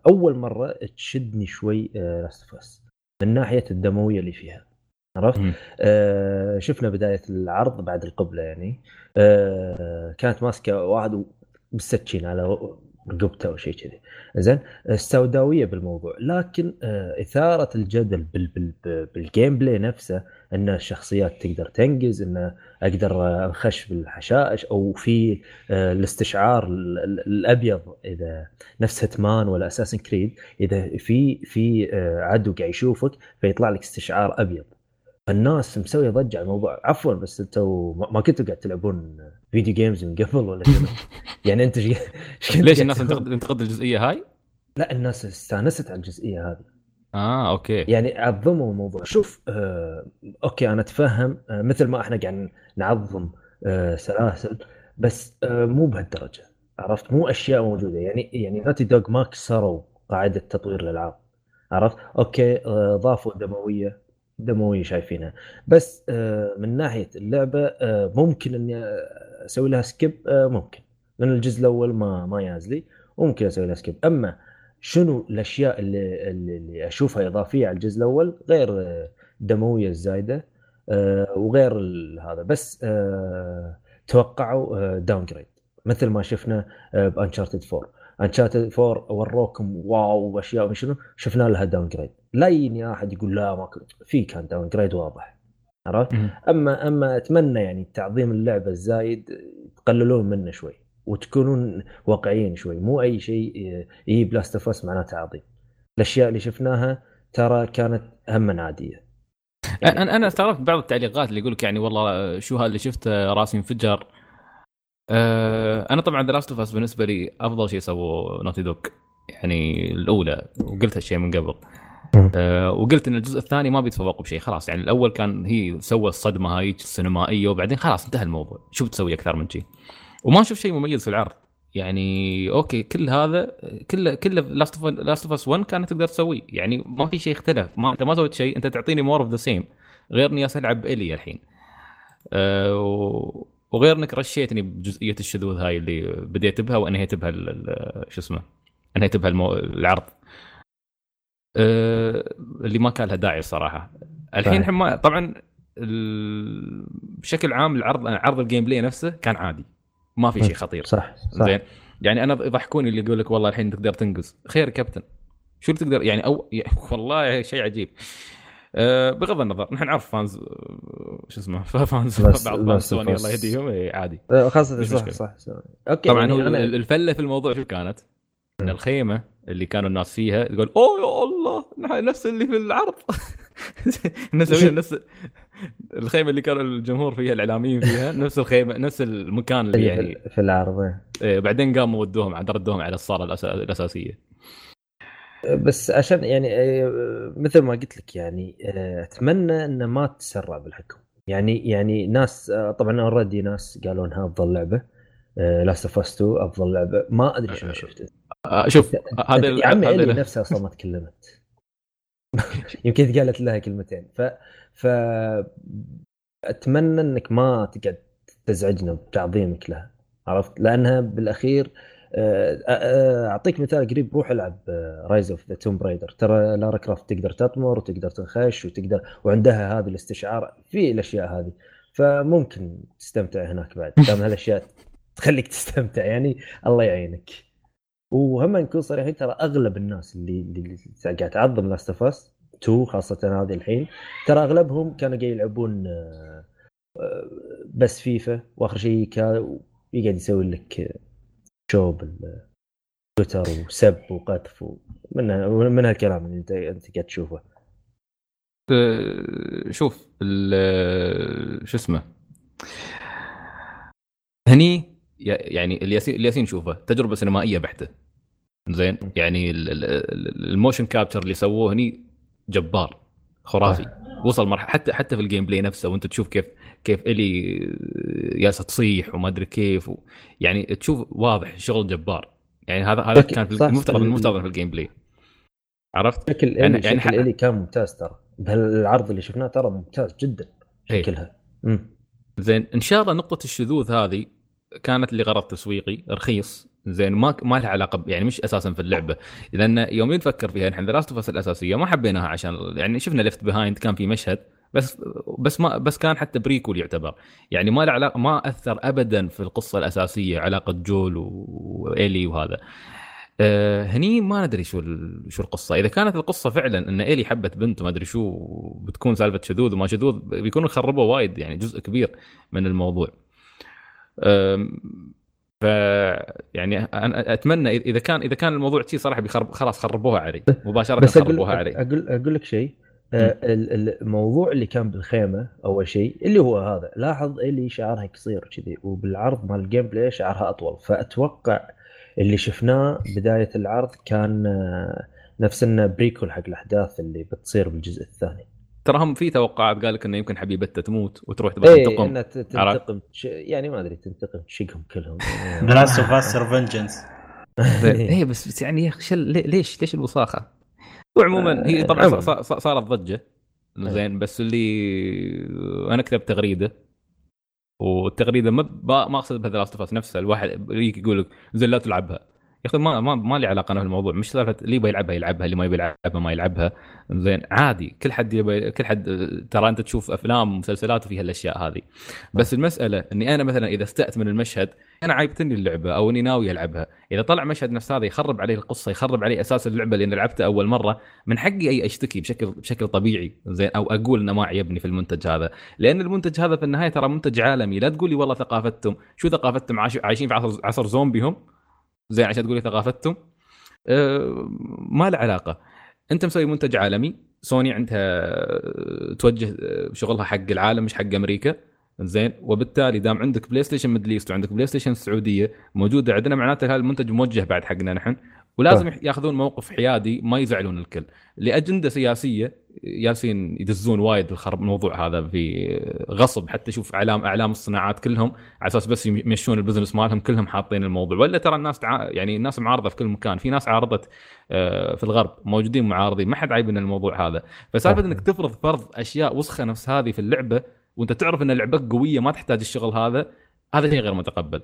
Speaker 3: أول مرة تشدني شوي آه Last of Us من ناحية الدموية اللي فيها عرفت؟ آه شفنا بداية العرض بعد القبله يعني آه كانت ماسكة واحد بالسكين على رقبته أو شيء كذي زين السوداويه بالموضوع لكن آه إثارة الجدل بال بال بال gameplay نفسه إن الشخصيات تقدر تنقز إن أقدر أنخش بالحشائش أو في آه الاستشعار ال- ال- الأبيض إذا نفس Hitman ولا Assassin's Creed إذا في في آه عدو قاعد يشوفك فيطلع لك استشعار أبيض فالناس مسوية ضجة على الموضوع عفوا بس أنتوا ما كنتوا قاعد تلعبون video games من قبل ولا شنو؟ [laughs] يعني أنت [laughs]
Speaker 1: ليش الناس تنتقد الجزئية هاي؟
Speaker 3: لا الناس استانست على الجزئية هذه
Speaker 1: آه okay.
Speaker 3: يعني عظموا الموضوع. شوف آه okay أنا أتفهم آه مثل ما إحنا قاعد نعظم آه سلاسل بس آه مو بهالدرجة عرفت؟ مو أشياء موجودة. يعني يعني Naughty Dog ما كسروا قاعدة تطوير الألعاب عرفت؟ okay آه ضافوا دموية دموية شايفينها. بس آه من ناحية اللعبة آه ممكن إني أسوي لها skip آه ممكن. لأن الجزء الأول ما ما جاز لي وممكن أسوي لها skip أما شنو الأشياء اللي اللي أشوفها إضافية على الجزء الأول؟ غير آه، الدموية الزايدة آه، وغير هذا بس آه، توقعوا downgrade مثل ما شفنا ب Uncharted 4 Uncharted 4 وروكم wow وأشياء شنو شفنا لها downgrade لا يجيني أحد يقول لا ما كنت في كان downgrade واضح. عرفت؟ أما أما أتمنى يعني تعظيم اللعبة الزايد تقللون منه شوي. وتكونون واقعيين شوي. مو أي شيء يجيب Last of معناته عظيم. الأشياء اللي شفناها ترى كانت هم عادية.
Speaker 1: يعني أنا أنا استغربت بعض التعليقات اللي يقول لك يعني والله شو هذا اللي شفته راسي انفجر. أه أنا طبعا The Last of بالنسبة لي أفضل شيء سووه Naughty Dog يعني الأولى وقلت هالشيء من قبل. أه وقلت إن الجزء الثاني ما بيتفوق بشيء. خلاص يعني الأول كان هي سوى الصدمة هاي السينمائية وبعدين خلاص انتهى الموضوع. شو بتسوي أكثر من شيء؟ وما نشوف شيء مميز في العرض. يعني okay كل هذا كله كله Last of Last of Us 1 كانت تقدر تسويه يعني ما في شيء اختلف. ما أنت ما سويت شيء أنت تعطيني more of the same غير إني ألعب الي الحين. أه وغير إنك رشيتني بجزئية الشذوذ هاي اللي بديت بها وانهيت بها شو اسمه انهيت بها المو... العرض. أه اللي ما كان لها داعي الصراحه الحين ما طبعا ال... بشكل عام العرض عرض ال gameplay نفسه كان عادي. ما في شيء خطير.
Speaker 3: صح, صح.
Speaker 1: زين. يعني أنا يضحكوني اللي يقول لك والله الحين تقدر تنقز خير كابتن. شو اللي تقدر؟ يعني أو [laughs] والله شيء عجيب. أه بغض النظر نحن نعرف fans شو اسمه [laughs] fans بعض fans سوني الله يهديهم. إيه، عادي.
Speaker 3: آه، خاصه صح, صح صح.
Speaker 1: okay طبعا يعني هو. الفلة في الموضوع شو كانت؟ ان الخيمة اللي كانوا الناس فيها تقول أوه يا الله نفس اللي في العرض. [laughs] نسويها نفس الخيمة اللي كان الجمهور فيها الإعلاميين فيها نفس الخيمة نفس المكان اللي يعني
Speaker 3: في العرض
Speaker 1: إيه بعدين قاموا ودوهم عاد ردوهم على الصالة الأساسية.
Speaker 3: بس عشان يعني آه، مثل ما قلت لك يعني آه، أتمنى انه ما تسرع بالحكم. يعني يعني ناس آه، طبعا already ناس قالوا إنها أفضل لعبة Last of 2 أفضل لعبة. ما أدري شنو شفت
Speaker 1: شوف
Speaker 3: هذا يا عمي نفسها أصلا ما تكلمت [laughs] يمكن قالت لها كلمتين. ف ف أتمنى إنك ما تقعد تزعجنا بتعظيمك لها عرفت؟ لأنها بالأخير آه، آه، أعطيك مثال قريب روح ألعب Rise of the Tomb Raider ترى لارا كروفت تقدر تطمر وتقدر تنخش وتقدر وعندها هذه الاستشعار في الأشياء هذه. فممكن تستمتع هناك بعد دام هالأشياء تخليك تستمتع يعني الله يعينك. وهم نكون صريحين ترى أغلب الناس اللي اللي قاعد تعظم Last of Us 2 خاصة هذه الحين. ترى أغلبهم كانوا قاعد يلعبون آه، بس فيفا. وآخر شيء يقعد يسوي لك شو بالتويتر وسب وقذف من من هالكلام اللي انت أنت قاعد تشوفه.
Speaker 1: شوف شو اسمه؟ هني يعني ال cutscene ال cutscene نشوفه تجربة سينمائية بحتة. زين؟ يعني ال motion capture اللي سووه هني جبار خرافي. وصل مرحلة حتى حتى في ال gameplay نفسه وانت تشوف كيف كيف إيلي جالسه تصيح وما أدري كيف و... يعني تشوف واضح شغل جبار. يعني هذا هذا كان المفترض المفترض في ال gameplay. عرفت؟
Speaker 3: شكل يعني يعني شكل إيلي كان ممتاز ترى. بهالعرض اللي شفناه ترى ممتاز جدا إيه. شكلها.
Speaker 1: زين إن شاء الله نقطة الشذوذ هذه كانت لغرض تسويقي رخيص. زين ما ما لها علاقة يعني مش أساسا في اللعبة. لأن يوم نفكر فيها نحن Last of الأساسية ما حبيناها عشان يعني شفنا Left Behind كان في مشهد بس بس ما بس كان حتى prequel يعتبر. يعني ما له علاقه ما أثر ابدا في القصة الأساسية علاقة جويل وإيلي وهذا. أه هني ما ندري شو شو القصة. إذا كانت القصة فعلا إن إيلي حبت بنت وما أدري شو بتكون سالفة شذوذ وما شذوذ بيكونوا خربوا وايد يعني جزء كبير من الموضوع. ف يعني أنا أتمنى اذا كان إذا كان الموضوع شيء صراحة بيخرب خلاص خربوها علي. مباشرة
Speaker 3: بس خربوها علي. أقول أقول لك شيء. آه، الموضوع اللي كان بالخيمة أول شيء اللي هو هذا. لاحظ اللي شعرها قصير كذي وبالعرض مال ال gameplay شعرها أطول. فأتوقع اللي شفناه بداية العرض كان آه، نفس إنه prequel حق الأحداث اللي بتصير بالجزء الثاني.
Speaker 1: ترى هم في توقعات قال لك إنه يمكن حبيبته تموت وتروح تبغى
Speaker 3: إيه تنتقم تنتقم. يعني ما أدري تنتقم تشقهم كلهم.
Speaker 2: The Last of Us Revengeance
Speaker 1: إيه بس بس يعني يا أخي ليش؟ ليش الوساخة؟ وعموما هي طبعا صارت ضجة. زين بس اللي أنا كتبت تغريدة والتغريدة ما ما أقصد بهذا Last of نفسه الواحد يجيك يقول لك زين لا تلعبها. أخي ما ما ما لي علاقة أنا في الموضوع مش سالفة اللي يبغى يلعبها يلعبها اللي ما يبي يلعبها ما يلعبها. زين عادي. كل حد يبي كل حد ترى أنت تشوف أفلام ومسلسلات وفيها الأشياء هذه. بس المسألة إني أنا مثلا إذا استأت من المشهد أنا عايبتني اللعبة أو إني ناوي ألعبها. إذا طلع مشهد نفس هذا يخرب علي القصة يخرب علي أساس اللعبة اللي لعبتها أول مرة من حقي أي أشتكي بشكل بشكل طبيعي. زين أو أقول إنه ما عجبني في المنتج هذا. لأن المنتج هذا في النهاية ترى منتج عالمي. لا تقول لي والله ثقافتهم شو ثقافتهم؟ عايشين في عصر عصر زومبي زين عشان تقول لي ثقافتهم. أه ما له علاقة. أنت مسوي منتج عالمي. سوني عندها توجه شغلها حق العالم مش حق أمريكا. زين. وبالتالي دام عندك PlayStation Middle East وعندك PlayStation السعودية موجودة عندنا معناته هذا المنتج موجه بعد حقنا نحن. ولازم طيب. ياخذون موقف حيادي ما يزعلون الكل. لأجندة سياسية جالسين يدزون وايد الخرب الموضوع هذا في غصب. حتى شوف اعلام إعلام الصناعات كلهم على أساس بس يمشون ال business مالهم كلهم حاطين الموضوع. ولا ترى الناس تع... يعني الناس معارضة في كل مكان. في ناس عارضت آه، في الغرب موجودين معارضين. ما حد عايب من الموضوع هذا. فسالفة إنك تفرض فرض أشياء وسخة نفس هذه في اللعبة وأنت تعرف إن لعبك قوية ما تحتاج الشغل هذا هذا شيء غير متقبل.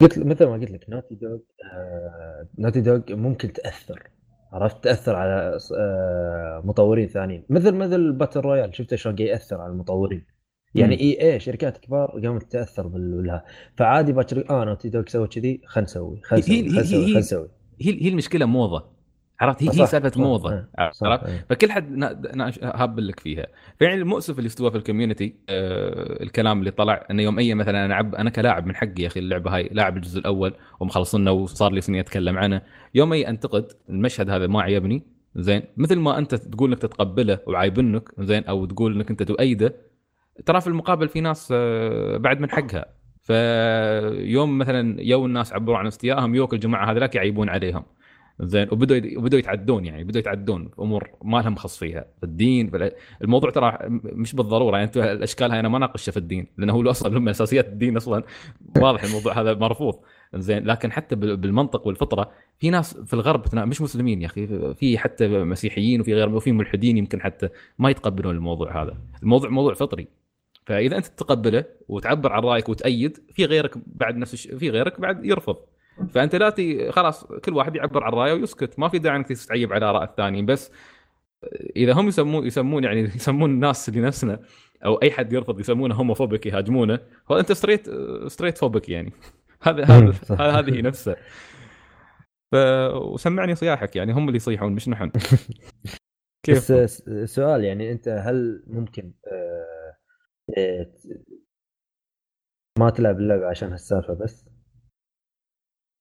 Speaker 3: قلت مثل ما قلت لك Naughty Dog آه Naughty Dog ممكن تأثر عرفت؟ تأثر على آه مطورين ثانيين. مثل مثل battle royale شفت شلون يأثر على المطورين؟ يعني إي اي شركات كبار قامت تأثر بالها. فعادي باكر آه Naughty Dog سوى كذي خلينا نسوي خلينا نسوي خلينا نسوي.
Speaker 1: هي هي المشكلة موضة. عرفت؟ هي, هي سالفة موضة إيه، عرفت؟ فكل حد هاب لك فيها. فيعني المؤسف اللي استوى في ال community آه الكلام اللي طلع إنه يوم أي مثلا أنا عب أنا كلاعب من حقي يا أخي اللعبة هاي لاعب الجزء الأول ومخلصنا وصار لي سنين أتكلم عنه. يوم أي أنتقد المشهد هذا ما عجبني زين. مثل ما أنت تقول إنك تتقبله وعايبنك زين أو تقول إنك أنت تؤيده ترى في المقابل في ناس آه بعد من حقها. فيوم مثلا يو الناس عبروا عن استيائهم يوك الجماعة هذولاك يعيبون عليهم. زين وبدوا وبدوا يتعدون يعني بدوا يتعدون في أمور ما لهم خص فيها في الدين الموضوع ترى مش بالضرورة يعني الأشكال هاي أنا ما ناقشها في الدين لأنه هو أصلا من أساسيات الدين أصلا. واضح الموضوع هذا مرفوض. زين لكن حتى بالمنطق والفطرة في ناس في الغرب مش مسلمين يا أخي في حتى مسيحيين وفي غير وفي ملحدين يمكن حتى ما يتقبلون الموضوع هذا. الموضوع موضوع فطري. فإذا أنت تتقبله وتعبر عن رأيك وتأيد في غيرك بعد نفس في غيرك بعد يرفض. فأنت لا تي خلاص كل واحد يعبر عن رأيه ويسكت. ما في داعي إنك تستعيب على اراء الثانيين بس إذا هم يسمون يسمون يعني [laughs] يسمون الناس اللي نفسنا أو أي حد يرفض يسمونه homophobic يهاجمونه هو أنت straight straight-phobic يعني. [laughs] هذا هذا هذه نفسه. ف وسمعني صياحك يعني هم اللي يصيحون مش نحن. [laughs]
Speaker 3: كيف؟ بس سؤال يعني أنت هل ممكن آه، آه، ما تلعب اللعبة عشان هالسالفة بس؟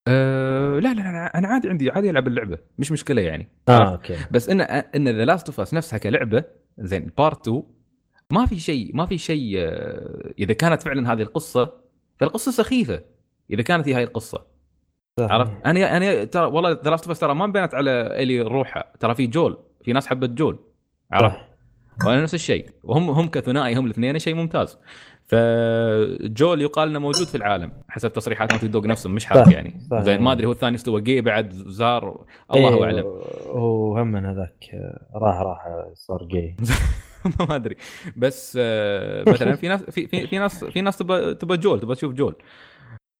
Speaker 1: أه لا لا أنا عادي عندي عادي ألعب اللعبة مش مشكلة يعني.
Speaker 3: آه okay.
Speaker 1: بس إن إن The Last of Us نفسها كلعبة زين part 2 ما في شيء ما في شيء آه، إذا كانت فعلا هذه القصة فالقصة سخيفة إذا كانت هي هاي القصة. عرفت؟ أنا أنا ترى والله The Last of ترى ما بنت على إلي روحها ترى في جول في ناس حبت جول. عرفت؟ وأنا نفس الشيء. وهم هم كثنائي هم الاثنين شيء ممتاز. فجول يقال إنه موجود في العالم حسب تصريحات Naughty Dog نفسهم مش حق يعني. زين ما أدري هو الثاني استوى جي بعد زار الله
Speaker 3: إيه
Speaker 1: أعلم.
Speaker 3: هو هم من هذاك راح راح صار جي. [laughs]
Speaker 1: ما أدري. بس آه، مثلا في ناس في في, في ناس في ناس تبى تبى جول تبى تشوف جول.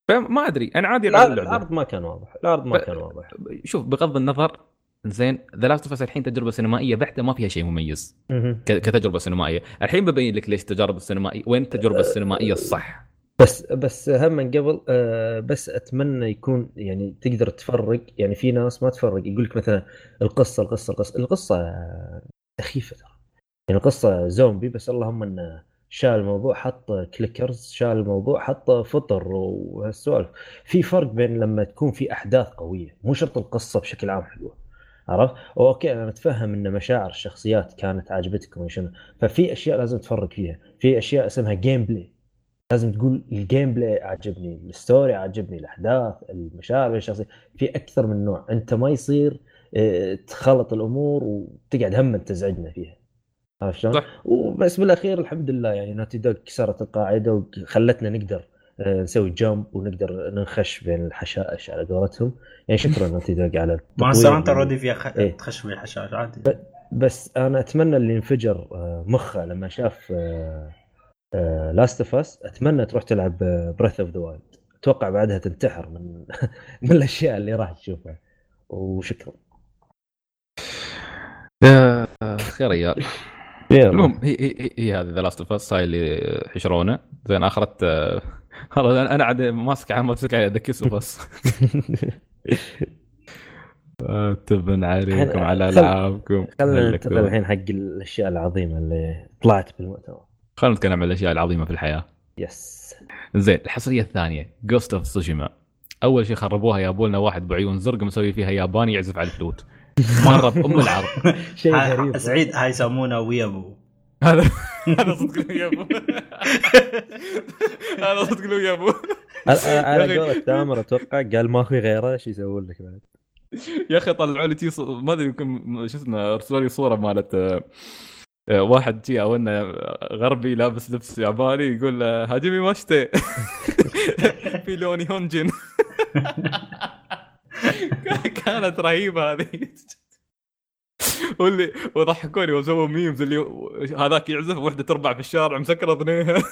Speaker 1: فما أدري أنا عادي
Speaker 3: العرض ما كان واضح العرض ما كان واضح.
Speaker 1: شوف بغض النظر زين The Last of الحين تجربة سينمائية بحتة ما فيها شيء مميز. كتجربة سينمائية. الحين ببين لك ليش التجارب السينمائية وين التجربة السينمائية الصح؟
Speaker 3: بس بس هم من قبل آه بس أتمنى يكون يعني تقدر تفرق. يعني في ناس ما تفرق. يقول لك مثلا القصة القصة القصة. القصة سخيفة ترى. يعني القصة زومبي بس اللهم إنه شال الموضوع حط clickers شال الموضوع حط فطر وهالسوالف. في فرق بين لما تكون في أحداث قوية. مو شرط القصة بشكل عام حلوة. عرفت؟ okay أنا متفهم إن مشاعر الشخصيات كانت عجبتكم شنو ففي أشياء لازم تفرق فيها. في أشياء اسمها gameplay لازم تقول ال gameplay عجبني ال story عجبني الأحداث المشاعر الشخصية. في أكثر من نوع. أنت ما يصير آه، تخلط الأمور وتقعد هم تزعجنا فيها. عرفت شلون؟ وبس بالأخير الحمد لله يعني Naughty Dog كسرت القاعدة وخلتنا نقدر نسوي jump ونقدر ننخش بين الحشائش على قولتهم. يعني شكرا [laughs] Naughty Dog على
Speaker 2: monster أنت already فيها خ... إيه؟ تخش بين الحشائش عادي.
Speaker 3: بس أنا أتمنى اللي انفجر آه، مخه لما شاف Last of Us أتمنى تروح تلعب Breath of the Wild أتوقع بعدها تنتحر من [laughs] من الأشياء اللي راح تشوفها. وشكرا.
Speaker 1: يا خير ريال. المهم هي هي, هي, هي هذه The Last of Us هاي اللي حشرونا زين اخرت آه، [laughs] خلاص أنا أنا قاعد ماسك على ادكس وبس [laughs] آه، تبن عليكم على ألعابكم
Speaker 3: خلينا ننتقل الحين حق الأشياء العظيمة اللي طلعت بالمؤتمر.
Speaker 1: خلينا نتكلم عن الأشياء العظيمة في الحياة.
Speaker 3: yes
Speaker 1: زين الحصرية الثانية Ghost of Tsushima أول شيء خربوها جابوا لنا واحد بعيون زرق مسوي فيها ياباني يعزف على الفلوت. مرة بأم العرض [laughs]
Speaker 3: شيء
Speaker 2: هاي-
Speaker 3: غريب.
Speaker 2: سعيد هاي يسمونه weeaboo.
Speaker 1: هذا [laughs] هذا صدق weeaboo [laughs] هذا صدق weeaboo
Speaker 3: على-. قولة تامر أتوقع قال ما في غيره إيش يسوون لك بعد.
Speaker 1: يا أخي طلعوا لي تي ص- ما أدري يمكن شو اسمه ارسلوا لي صورة مالت آه، آه، واحد جي أو إنه غربي لابس لبس ياباني يقول هاجمي ماشتي في لوني هونجن. [laughs] كانت رهيبة هذه. واللي وضحكوني وسووا ميمز اللي هذاك يعزف وحدة تربع في الشارع مسكرة اذنيها [laughs]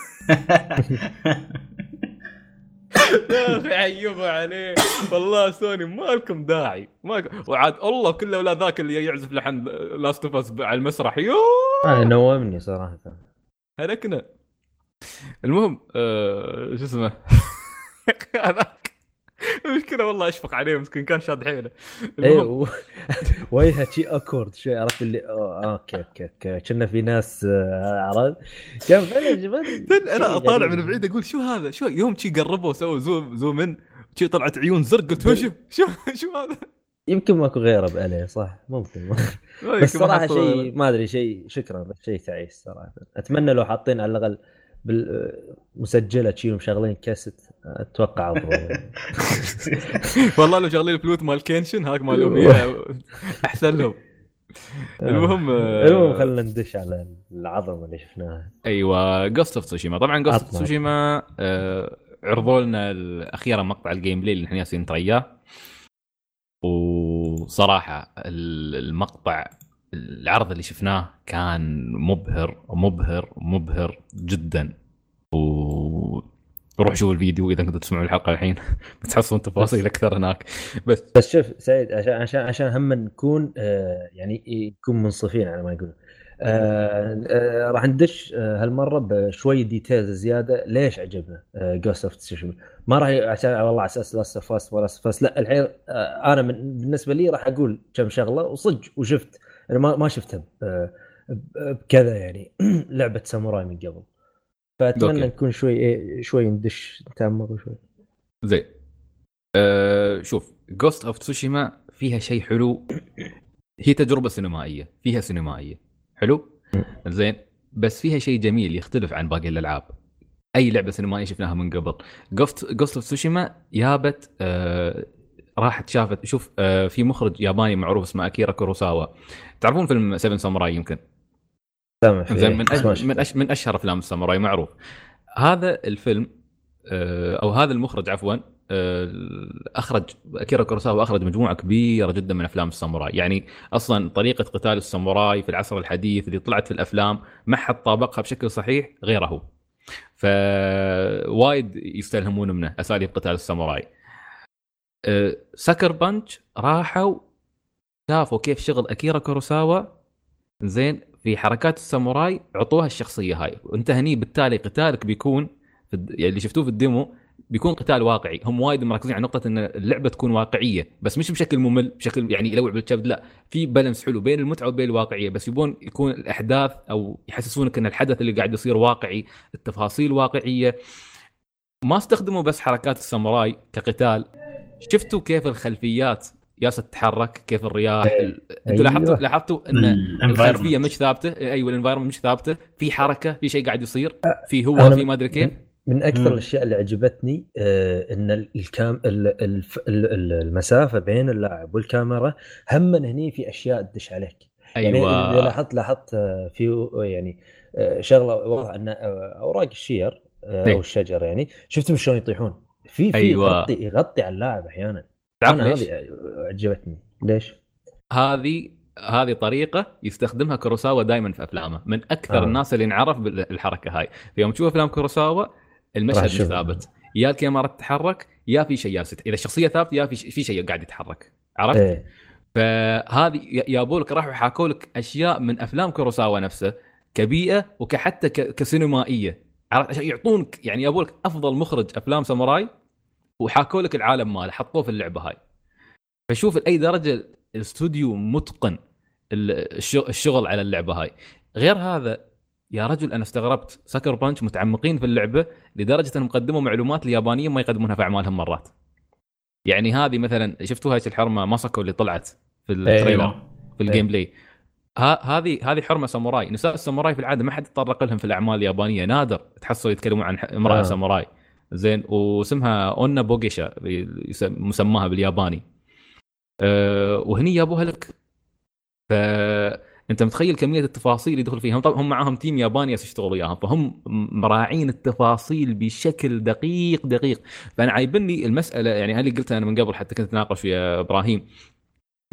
Speaker 1: يا أخي عيبوا عليه والله سوني ما لكم داعي. ما وعاد الله كله ولا ذاك اللي يعزف لحن لاست اوف على المسرح. يوه
Speaker 3: أنا نومني صراحة
Speaker 1: هلكنا المهم آه شو اسمه المشكلة والله أشفق عليه مسكين كان شاد حيلة.
Speaker 3: اي
Speaker 1: المهم.
Speaker 3: و- [laughs] وجهه شي awkward شوي عرفت اللي okay okay okay. كنا في ناس آه، عرفت؟ كان فعلا
Speaker 1: أنا
Speaker 3: شيء
Speaker 1: أطالع
Speaker 3: غريب.
Speaker 1: من بعيد أقول شو هذا؟ شو يوم شي قربوا سووا zoom zoom in شي طلعت عيون زرق قلت شو شو [laughs] شو هذا؟
Speaker 3: يمكن ماكو غيره بأليه صح؟ ممكن. [laughs] بس
Speaker 1: صراحة
Speaker 3: شيء ما أدري شيء شكرا بس شيء تعيس صراحة. أتمنى لو حاطين على الأقل بالمسجله شيء مشغلين كاسيت. أتوقع. [laughs]
Speaker 1: والله لو شغالين الفلوت مال كينشن هاك مال [laughs] أحسن لهم. المهم آه،
Speaker 3: المهم خلينا ندش على العظمة اللي شفناها.
Speaker 1: أيوه جوست اوف تسوشيما طبعا جوست اوف. تسوشيما آه، عرضوا لنا أخيرا مقطع ال gameplay اللي إحنا جالسين نترياه وصراحة ال- المقطع العرض اللي شفناه كان مبهر مبهر مبهر جدا. و روح شوف الفيديو إذا كنتوا تسمعون الحلقة الحين. [laughs] بتحصلون تفاصيل أكثر هناك. بس.
Speaker 3: بس شوف سعيد عشان عشان عشان هم نكون آه يعني يكون منصفين على ما يقولون. آه آه راح ندش آه هالمرة بشوي details زيادة. ليش عجبنا Ghost of Tsushima ما راح عشان والله على أساس Last of Us ولا فاست لا الحين أنا من بالنسبة لي راح أقول كم شغلة وصدق وشفت. أنا ما ما شفتها بكذا يعني [clears throat] لعبة ساموراي من قبل. فأتمنى
Speaker 1: okay.
Speaker 3: نكون شوي إيه شوي ندش نتعمق شوي.
Speaker 1: زين. أه شوف Ghost of Tsushima فيها شيء حلو. هي تجربة سينمائية فيها سينمائية. حلو؟ زين. بس فيها شيء جميل يختلف عن باقي الألعاب. أي لعبة سينمائية شفناها من قبل. Ghost Ghost of Tsushima جابت أه راحت شافت شوف أه في مخرج ياباني معروف اسمه اكيرا كوروساوا تعرفون فيلم 7 ساموراي يمكن؟
Speaker 3: سامح
Speaker 1: زين
Speaker 3: فيه.
Speaker 1: من أش... من. أش... من أشهر أفلام الساموراي معروف هذا الفيلم آه، أو هذا المخرج عفوا آه، أخرج أكيرا كوروساوا أخرج مجموعة كبيرة جدا من أفلام الساموراي يعني أصلا طريقة قتال الساموراي في العصر الحديث اللي طلعت في الأفلام ما حد طابقها بشكل صحيح غيره هو ف وايد يستلهمون منه أساليب قتال الساموراي آه، Sucker Punch راحوا شافوا كيف شغل أكيرا كوروساوا زين في حركات الساموراي عطوها الشخصية هاي. وانت هني بالتالي قتالك بيكون يعني اللي شفتوه في ال demo بيكون قتال واقعي. هم وايد مركزين على نقطة إن اللعبة تكون واقعية بس مش بشكل ممل بشكل يعني يلوع بالكبد لا. في balance حلو بين المتعة وبين الواقعية بس يبون يكون الأحداث أو يحسسونك إن الحدث اللي قاعد يصير واقعي التفاصيل واقعية. ما استخدموا بس حركات الساموراي كقتال. شفتوا كيف الخلفيات يالسة تتحرك كيف الرياح ال- أنتوا
Speaker 3: أيوة.
Speaker 1: لاحظتوا لاحظتوا ان
Speaker 2: الخلفية
Speaker 1: مش ثابتة؟ أيوه ال environment مش ثابتة. في حركة في شيء قاعد يصير؟ في هو في ما أدري كيف؟
Speaker 3: من أكثر
Speaker 2: مم.
Speaker 3: الأشياء اللي عجبتني آه إن الكام ال- الف- ال- ال- المسافة بين اللاعب والكاميرا هم هني في أشياء تدش عليك. يعني
Speaker 1: أيوه.
Speaker 3: لاحظت لاحظت آه، في يعني آه، شغلة واضح إن أوراق الشير
Speaker 1: إيه.
Speaker 3: أو الشجر يعني شفتهم شلون يطيحون؟ في في
Speaker 1: أيوة.
Speaker 3: يغطي يغطي على اللاعب أحيانا.
Speaker 1: تعرف ليش؟
Speaker 3: هذه عجبتني ليش؟
Speaker 1: هذه هذه طريقة يستخدمها كوروساوا دائما في أفلامه من أكثر
Speaker 3: آه.
Speaker 1: الناس اللي انعرف بالحركة هاي فيوم تشوف أفلام كوروساوا المشهد مش. ثابت يا الكاميرا تتحرك يا في شيء جالس يت- إذا الشخصيه ثابتة يا في ش- في شيء قاعد يتحرك عرفت؟
Speaker 3: إيه
Speaker 1: فهذه يابوا لك راحوا حاكوا لك أشياء من أفلام كوروساوا نفسه كبيئة وكحتى ك- كسينمائية عرفت يعطونك يعني يابوا لك أفضل مخرج أفلام ساموراي وحاكوا لك العالم ماله حطوه في اللعبة هاي. فشوف لأي درجة الاستوديو متقن ال- الش- الشغل على اللعبة هاي. غير هذا يا رجل أنا استغربت. سكر بانش متعمقين في اللعبة لدرجة أنهم قدموا معلومات اليابانيه ما يقدمونها في أعمالهم مرات. يعني هذه مثلا شفتوا هاي الحرمة ماساكو اللي طلعت في ال
Speaker 2: trailer أيوه
Speaker 1: في الجيم بلاي هذه هذه حرمة ساموراي. نساء الساموراي في العادة ما حد يتطرق لهم في الأعمال اليابانية نادر تحصل يتكلمون عن امرأة.
Speaker 3: آه.
Speaker 1: ساموراي. زين واسمها اونا بوغيشا مسماها بالياباني. أه وهني جابوها لك. فانت متخيل كمية التفاصيل يدخل فيها؟ طبعا هم معاهم team ياباني يشتغلوا وياهم فهم مراعين التفاصيل بشكل دقيق دقيق. فأنا عايبني المسألة يعني هذه قلتها أنا من قبل حتى كنت أتناقش ويا إبراهيم.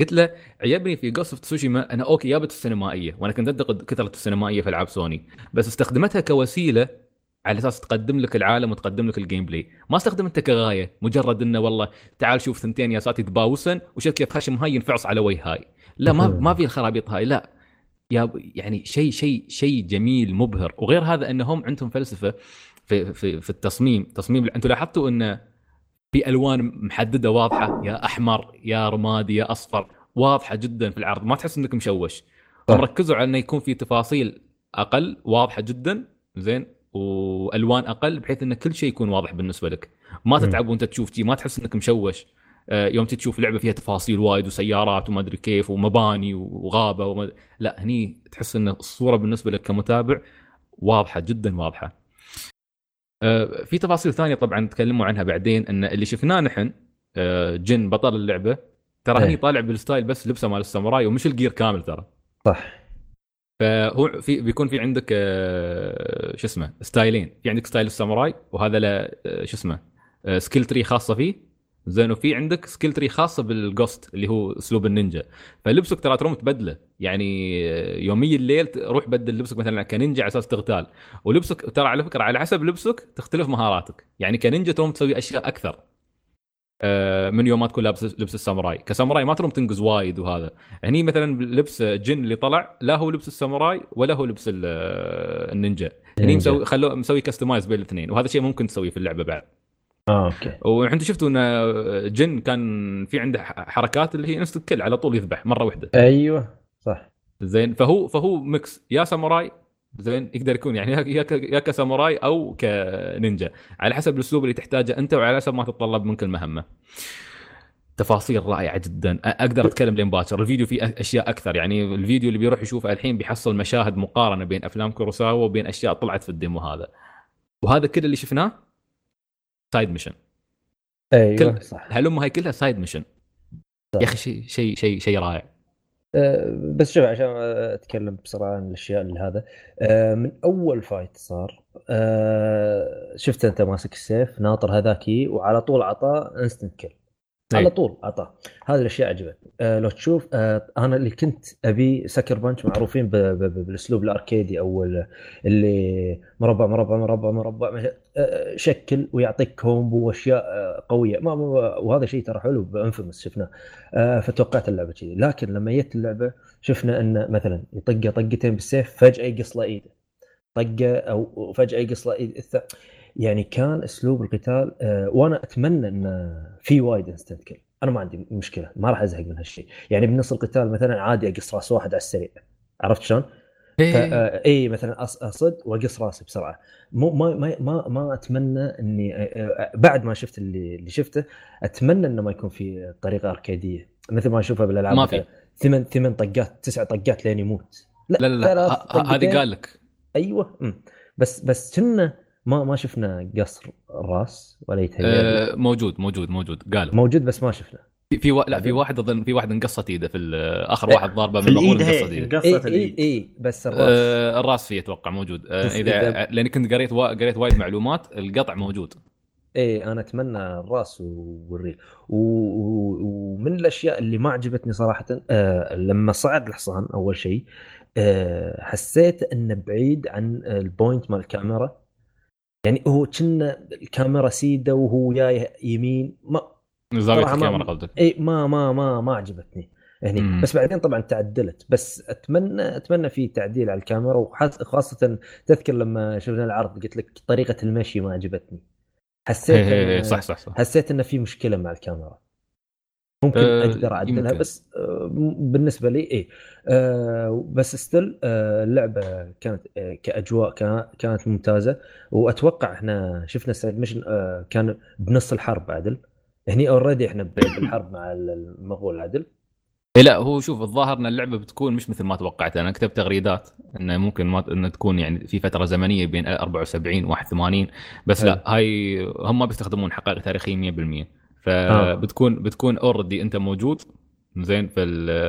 Speaker 1: قلت له عجبني في Ghost of Tsushima أنا okay جابت السينمائية وأنا كنت انتقد كثرة السينمائية في ألعاب سوني بس استخدمتها كوسيلة على أساس تقدم لك العالم وتقدم لك ال gameplay ما استخدمتها كغايه مجرد إنه والله تعال شوف ثنتين يالساتي تباوسن وشوف كيف خشم هاي ينفعص على وجه هاي. لا ما ما في الخرابيط هاي لا. يا يعني شيء شيء شيء جميل مبهر. وغير هذا إنهم عندهم فلسفة في في في التصميم. تصميم أنتم لاحظتوا انه في ألوان محددة واضحة؟ يا أحمر يا رمادي يا أصفر. واضحة جدا في العرض. ما تحس إنك مشوش. ركزوا على إنه يكون في تفاصيل أقل واضحة جدا. زين. وألوان أقل بحيث إن كل شيء يكون واضح بالنسبة لك. ما. تتعب وأنت تشوف شي ما تحس إنك مشوش. آه، يوم تشوف لعبة فيها تفاصيل وايد وسيارات وما أدري كيف ومباني وغابة وما... لا هني تحس إن الصورة بالنسبة لك كمتابع واضحة جدا واضحة. آه، في تفاصيل ثانية طبعا تكلموا عنها بعدين إن اللي شفناه نحن آه، جن بطل اللعبة ترى
Speaker 3: إيه.
Speaker 1: هني طالع بال style بس لبسه مال الساموراي ومش ال gear كامل ترى.
Speaker 3: صح.
Speaker 1: فهو في بيكون في عندك آه، شو اسمه ستايلين. في عندك style الساموراي وهذا له آه، شو اسمه آه، skill tree خاصة فيه. زين وفي عندك skill tree خاصة بال ghost اللي هو أسلوب النينجا. فلبسك ترى تروم تبدله. يعني آه، يومي الليل روح بدل لبسك مثلا كنينجا على أساس تغتال. ولبسك ترى على فكرة على حسب لبسك تختلف مهاراتك. يعني كنينجا تروم تسوي أشياء أكثر. آه، من يوم ما تكون لابس لبس الساموراي. كساموراي ما تروم تنقز وايد وهذا. هني مثلا لبس جن اللي طلع لا هو لبس الساموراي ولا هو لبس آه، النينجا. هني. مسوي خلوه مسوي customize بين الاثنين. وهذا شيء ممكن تسويه في اللعبة بعد.
Speaker 3: آه okay.
Speaker 1: وأنتم شفتوا إن جن كان في عنده حركات اللي هي instant kill على طول يذبح مرة واحدة
Speaker 3: أيوه صح.
Speaker 1: زين فهو فهو mix يا ساموراي زين يقدر يكون يعني يا- كساموراي أو كنينجا. على حسب الأسلوب اللي تحتاجه أنت وعلى حسب ما تتطلب منك المهمة. تفاصيل رائعة جدا. أقدر أتكلم لين باكر. الفيديو فيه أشياء أكثر. يعني الفيديو اللي بيروح يشوفه الحين بيحصل مشاهد مقارنة بين أفلام كوروساوا وبين أشياء طلعت في الديمو هذا. وهذا كل اللي شفناه side mission
Speaker 3: أيوه
Speaker 1: كل-
Speaker 3: صح.
Speaker 1: هلم هاي كلها side mission يا أخي شيء شيء شيء شيء رائع.
Speaker 3: بس شوف عشان أتكلم بسرعة عن الأشياء اللي هذا. آه، من أول fight صار آه، شفت أنت ماسك السيف ناطر هذاكي وعلى طول عطاه instant kill على
Speaker 1: أي.
Speaker 3: طول عطاه. هذه الأشياء عجبتني. آه، لو تشوف آه، أنا اللي كنت أبي sucker punch معروفين بالأسلوب الأركيدي أو ال- اللي مربع مربع مربع مربع آه، شكل ويعطيك combo وأشياء آه، قوية. ما وهذا شيء ترى حلو ب infamous شفناه. آه، فتوقعت اللعبة كذي. لكن لما جت اللعبة شفنا انه مثلا يطقه طقتين بالسيف فجأة يقص له إيده. طقه أو فجأة يقص له إيد الث- يعني كان أسلوب القتال آه، وأنا أتمنى إنه في وايد instant kill أنا ما عندي مشكلة ما راح أزهق من هالشيء يعني بنص القتال مثلا عادي أقص رأس واحد على السريع عرفت شلون؟ اي مثلا أص- أصد وأقص رأسي بسرعة مو ما ما ما, ما أتمنى إني آه، آه، بعد ما شفت اللي اللي شفته أتمنى إنه ما يكون في طريقة أركيدية مثل ما أشوفها بالألعاب
Speaker 1: ما في.
Speaker 3: مثلاً ثمان ثمان طقات تسع طقات لين يموت
Speaker 1: لا لا لا هذه. قال لك
Speaker 3: أيوه أمم. بس بس كنا ما ما شفنا قصر الراس ولا يتهيأ
Speaker 1: آه، موجود موجود موجود. قال
Speaker 3: موجود بس ما شفنا.
Speaker 1: في في وا- لا في واحد اظن في واحد انقصت ايده في ال- آخر
Speaker 3: إيه،
Speaker 1: واحد ضاربه من المقول
Speaker 2: الايد
Speaker 1: انقصت ايده
Speaker 3: اي
Speaker 2: قصه
Speaker 3: اي
Speaker 2: الايد
Speaker 3: اي بس الراس.
Speaker 1: آه، الراس فيه أتوقع موجود. آه، اذا
Speaker 3: إذا-
Speaker 1: لاني كنت قريت وا... قريت وايد معلومات القطع موجود.
Speaker 3: إيه أنا أتمنى الراس والريل و... و... ومن الأشياء اللي ما عجبتني صراحة آه لما صعد الحصان أول شيء آه حسيت إنه بعيد عن ال point مال الكاميرا. يعني هو كنا الكاميرا سيدة وهو جاي يمين ما
Speaker 1: زاويه الكاميرا قصدك؟
Speaker 3: إي ما ما ما ما عجبتني هني.
Speaker 1: مم.
Speaker 3: بس بعدين طبعا تعدلت. بس اتمنى أتمنى في تعديل على الكاميرا وخاصه تذكر لما شفنا العرض قلت لك طريقة المشي ما عجبتني. حسيت
Speaker 1: هي- هي- هي، صح صح صح.
Speaker 3: حسيت انه في مشكلة مع الكاميرا. ممكن
Speaker 1: أه،
Speaker 3: أقدر
Speaker 1: أعدلها.
Speaker 3: بس أه، بالنسبة لي إيه أه، بس still اللعبة كانت كأجواء كا- كانت ممتازة وأتوقع إحنا شفنا side mission كان بنص الحرب عدل هني already إحنا بالحرب مع المغول عدل
Speaker 1: إيه لا هو شوف الظاهر إن اللعبة بتكون مش مثل ما توقعت أنا كتبت تغريدات إنه ممكن ما إنه تكون يعني في فترة زمنية بين 74 و 81 بس
Speaker 3: حلو.
Speaker 1: لا هاي هم ما بيستخدمون حقائق تاريخية 100%
Speaker 3: آه.
Speaker 1: فبتكون بتكون already أنت موجود. زين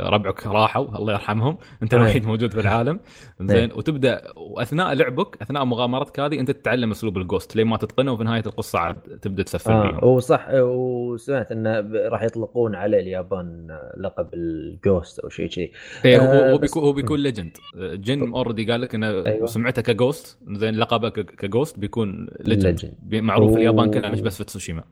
Speaker 1: ربعك راحوا الله يرحمهم. أنت
Speaker 3: أي.
Speaker 1: الوحيد موجود في العالم. زين وتبدأ وأثناء لعبك أثناء مغامرتك هذه أنت تتعلم أسلوب ال ghost لين ما تتقنه وفي نهاية القصة عاد تبدأ تسفل
Speaker 3: آه.
Speaker 1: فيهم
Speaker 3: وصح وسمعت إنه راح يطلقون على اليابان لقب ال ghost أو شيء كذي.
Speaker 1: إيه هو
Speaker 3: آه،
Speaker 1: هو
Speaker 3: بس-
Speaker 1: هو بيكون legend جن already قال لك إنه
Speaker 3: أيوة.
Speaker 1: سمعته ك ghost زين لقبه ك ghost بيكون
Speaker 3: legend.
Speaker 1: معروف في اليابان
Speaker 3: و-
Speaker 1: كلها مش بس في تسوشيما.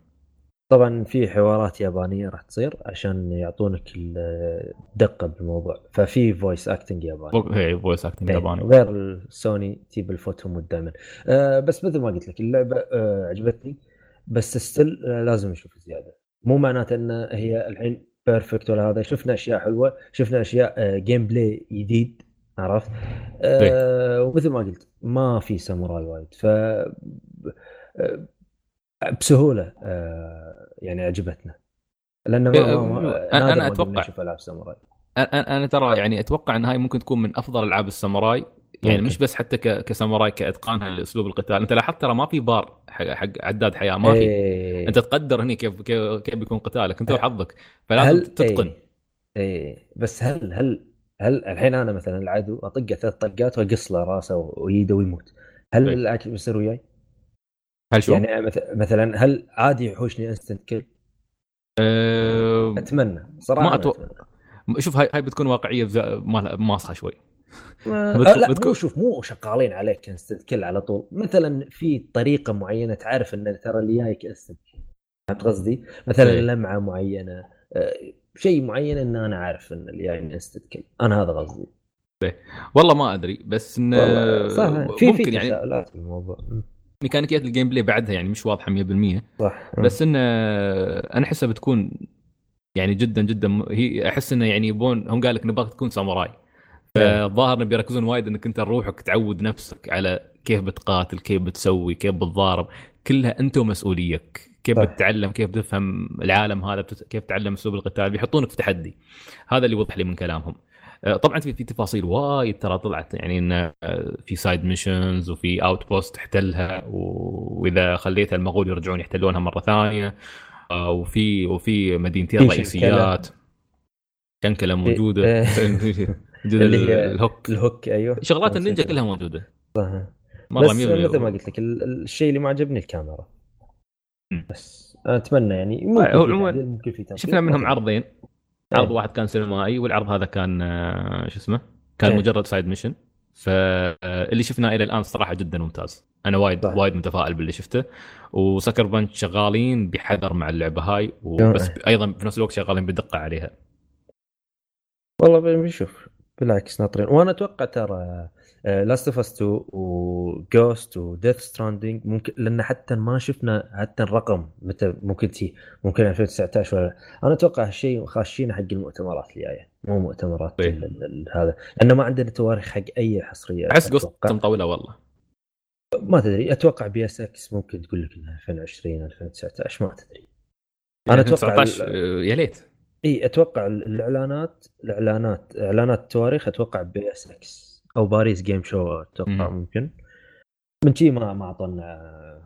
Speaker 3: طبعا في حوارات يابانية راح تصير عشان يعطونك الدقة بالموضوع. ففي voice acting ياباني.
Speaker 1: هي voice acting
Speaker 3: إيه،
Speaker 1: ياباني.
Speaker 3: غير السوني تجيب الفوتهم دائما آه بس مثل ما قلت لك اللعبة آه عجبتني. بس still آه لازم نشوف زيادة. مو معناته إن هي الحين perfect ولا هذا. شفنا أشياء حلوة. شفنا أشياء آه gameplay جديد عرفت؟ آه ومثل ما قلت ما في ساموراي وايد. ف بسهولة آه يعني عجبتنا لأن ما, ما, ما
Speaker 1: أنا- أتوقع-
Speaker 3: نشوف ألعاب ساموراي
Speaker 1: أنا أنا ترى يعني أتوقع إن هاي ممكن تكون من أفضل ألعاب الساموراي. يعني
Speaker 3: ممكن.
Speaker 1: مش بس حتى كساموراي كإتقانها لأسلوب القتال. أنت لاحظت ترى ما في بار حق, حق عداد حياة ما في.
Speaker 3: إيه.
Speaker 1: أنت تقدر هنا كيف كيف, بيكون قتالك. أنت وحظك. فلازم
Speaker 3: هل
Speaker 1: تتقن.
Speaker 3: إيه, إيه. بس هل هل هل الحين أنا مثلا العدو اطقه ثلاث طقات وأقص له راسه ويده ويموت هل
Speaker 1: طيب.
Speaker 3: العكس بيصير وياي؟
Speaker 1: هل شو؟
Speaker 3: يعني مث- مثلا هل عادي يحوشني instant kill؟
Speaker 1: أه...
Speaker 3: أتمنى صراحة
Speaker 1: ما.
Speaker 3: أتمنى.
Speaker 1: شوف هاي هاي بتكون واقعية ماصحه شوي
Speaker 3: ما... [laughs]
Speaker 1: بتكون-
Speaker 3: لا
Speaker 1: بتكون-
Speaker 3: مو شوف مو شغالين عليك instant kill على طول مثلا في طريقة معينة تعرف إن ترى اللي جايك instant فهمت قصدي؟ مثلا
Speaker 1: إيه.
Speaker 3: لمعة معينة آه، شيء معين إن أنا عارف إن اللي جاي instant kill أنا هذا قصدي
Speaker 1: والله ما أدري بس انه ممكن
Speaker 3: في
Speaker 1: يعني
Speaker 3: الموضوع
Speaker 1: ميكانيكيات ال gameplay بعدها يعني مش واضحة 100%
Speaker 3: صح
Speaker 1: بس إنه أنا أحسها بتكون يعني جدا جدا هي أحس إنه يعني يبون هم قال لك نبغاك تكون ساموراي. فالظاهر انه بيركزون وايد إنك أنت روحك تعود نفسك على كيف بتقاتل كيف بتسوي كيف بتضارب. كلها أنت ومسؤوليتك كيف
Speaker 3: صح.
Speaker 1: بتتعلم كيف تفهم العالم هذا بتت... كيف تتعلم أسلوب القتال. بيحطونك في تحدي. هذا اللي وضح لي من كلامهم. آه، طبعا في في تفاصيل وايد ترى طلعت يعني انه آه، في side missions وفي outpost تحتلها وإذا خليتها المغول يرجعون يحتلونها مرة ثانية. آه، وفي وفي مدينتين رئيسيات. شنكله
Speaker 3: موجودة. [laughs] موجودة [laughs]
Speaker 1: الهوك.
Speaker 3: الهوك أيوه.
Speaker 1: شغلات النينجا كلها
Speaker 3: موجودة.
Speaker 1: مرة
Speaker 3: بس مثل ما قلت لك ال- ال- الشيء اللي ما عجبني الكاميرا. بس أتمنى يعني ممكن في
Speaker 1: عموماً شفنا منهم. عرضين. عرض
Speaker 3: إيه.
Speaker 1: واحد كان سينمائي والعرض هذا كان آه، شو اسمه كان
Speaker 3: إيه.
Speaker 1: مجرد side mission فاللي شفناه إلى الآن صراحة جدا ممتاز أنا وايد
Speaker 3: صح.
Speaker 1: وايد متفائل باللي شفته وساكر بنش شغالين بحذر مع اللعبة هاي وبس
Speaker 3: إيه.
Speaker 1: أيضا في نفس الوقت شغالين بدقة عليها
Speaker 3: والله بنشوف بالعكس ناطرين. وأنا أتوقع ترى Last of Us 2 و Ghost و Death Stranding ممكن لأن حتى ما شفنا حتى الرقم متى ممكن تي ممكن 2019 ولا أنا أتوقع هالشيء خاشين حق المؤتمرات الجاية. مو مؤتمرات
Speaker 1: إيه.
Speaker 3: هذا لأنه ما عندنا تواريخ حق أي
Speaker 1: حصرية. أحس
Speaker 3: أتوقع.
Speaker 1: مطوله والله.
Speaker 3: ما تدري. أتوقع PSX ممكن تقول لك إنها 2020 2019 ما تدري. أنا أتوقع
Speaker 1: 19
Speaker 3: ال-
Speaker 1: آه، يا ليت.
Speaker 3: إي أتوقع ال- الإعلانات الإعلانات إعلانات التواريخ أتوقع PSX أو Paris Game Show أتوقع
Speaker 1: مم.
Speaker 3: ممكن. من شي ما ما اعطونا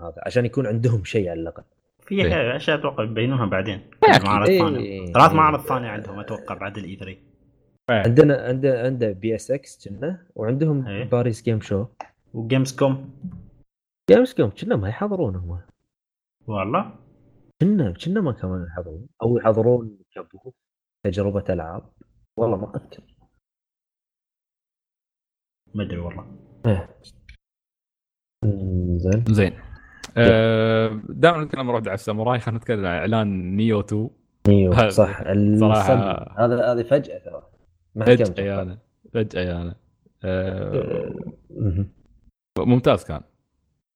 Speaker 3: هذا عشان يكون عندهم شيء على الأقل.
Speaker 2: في
Speaker 1: إيه.
Speaker 2: اشياء أتوقع يبينونها بعدين.
Speaker 1: أكيد.
Speaker 2: معرض
Speaker 3: إيه.
Speaker 2: ثاني ثلاث معارض ثانية عندهم أتوقع بعد ال E3
Speaker 3: عندنا عنده عنده PSX كنا وعندهم
Speaker 2: إيه.
Speaker 3: Paris Game
Speaker 2: Show و
Speaker 3: Gamescom Gamescom كنا ما يحضرون هم.
Speaker 2: والله؟
Speaker 3: كنا كنا ما كانوا يحضرون. أو يحضرون ك booth تجربة ألعاب. والله ما أذكر.
Speaker 2: ما أدري والله.
Speaker 3: إيه. زين.
Speaker 1: زين. آه، دائما نتكلم نروح على الساموراي. خلينا نتكلم عن إعلان Nioh 2 Nioh
Speaker 3: صح.
Speaker 1: صراحة-
Speaker 3: الصدمة. هذا هذه فجأة ترى. ما حد كان
Speaker 1: فجاه أنا فجأة يا أنا آه،
Speaker 3: مهم.
Speaker 1: ممتاز كان.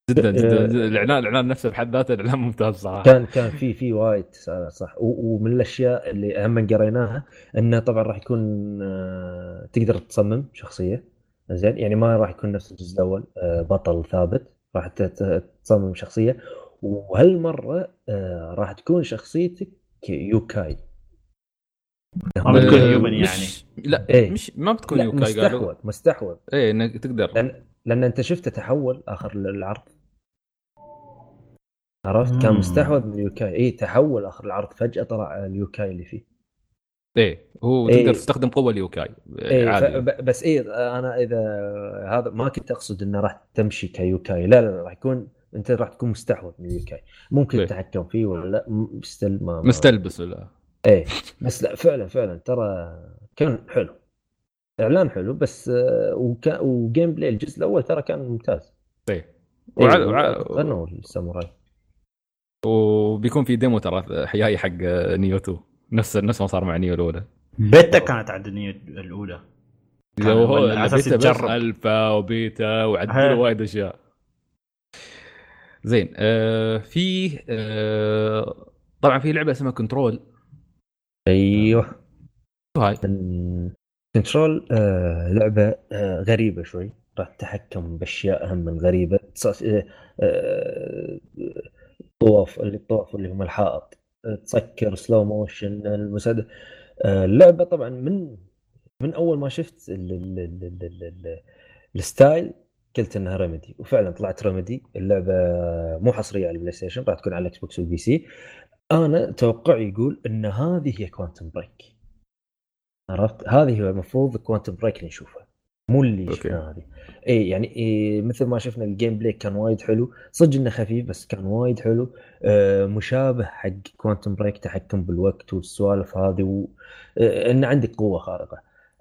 Speaker 1: جدا جدا
Speaker 3: آه.
Speaker 1: جداً. الاعلان الإعلان نفسه بحد ذاته الإعلان ممتاز صراحة.
Speaker 3: كان كان في في وايد تساؤلات صح. ومن الأشياء اللي هم قريناها إنه طبعا راح يكون آه، تقدر تصمم شخصية. زين. يعني ما راح يكون نفس الجزء الأول آه، بطل ثابت. راح ت- ت- تصمم شخصية. وهالمرة آه، راح تكون شخصيتك يوكاي.
Speaker 2: ما بتكون
Speaker 1: آه،
Speaker 2: هيومن يعني.
Speaker 1: مش لا
Speaker 3: إيه.
Speaker 1: مش ما بتكون يوكاي
Speaker 3: مستحوذ مستحوذ.
Speaker 1: إيه إنك تقدر.
Speaker 3: لأن لأن أنت شفته تحول آخر العرض عرفت؟ كان. مستحوذ من اليوكاي اي تحول آخر العرض. فجأة طلع اليوكاي اللي فيه.
Speaker 1: إيه هو
Speaker 3: إيه.
Speaker 1: تقدر تستخدم قوة اليوكاي
Speaker 3: إيه ف...
Speaker 1: عادي
Speaker 3: ب- بس إيه أنا إذا هذا ما كنت أقصد إنه راح تمشي كيوكاي لا لا, لا راح يكون أنت راح تكون مستحوذ من اليوكاي ممكن
Speaker 1: إيه.
Speaker 3: تتحكم فيه ولا لا؟ م- ستيل ما ما-
Speaker 1: مستلبس ولا؟
Speaker 3: إيه بس لا فعلا فعلا ترى كان حلو. إعلان حلو بس آه، وكان و gameplay الجزء الأول ترى كان ممتاز.
Speaker 1: إيه
Speaker 3: إيه
Speaker 1: وع- وع-
Speaker 3: غنوا الساموراي.
Speaker 1: وبيكون في demo ترى حياي حق Nioh 2 نفس نفس ما صار مع Nioh الأولى.
Speaker 2: بيتا كانت عند ال Nioh
Speaker 1: الأولى. هو بيتا بس
Speaker 2: تجرب.
Speaker 1: alpha و beta
Speaker 2: وعدلوا.
Speaker 1: وايد أشياء. زين آه في آه طبعا في لعبة اسمها Control
Speaker 3: أيوه.
Speaker 1: شو هاي؟
Speaker 3: Control آه لعبة آه غريبة شوي. راح تتحكم بأشياء هم من غريبة. آه، آه، طواف اللي الطواف اللي هم الحائط. تسكر slow motion المساعدة. آه، اللعبة طبعا من من أول ما شفت ال ال ال ال ال ال ال style قلت إنها Remedy وفعلا طلعت Remedy اللعبة مو حصرية على ال PlayStation راح تكون على ال Xbox وال PC أنا توقعي يقول إن هذه هي Quantum Break عرفت هذه هو المفروض Quantum Break اللي نشوفها مو اللي
Speaker 1: okay.
Speaker 3: شفناه هذه اي يعني إيه مثل ما شفنا ال gameplay كان وايد حلو صدق إنه خفيف بس كان وايد حلو آه مشابه حق Quantum Break تحكم بالوقت والسوالف هذه و... آه ان عندك قوة خارقة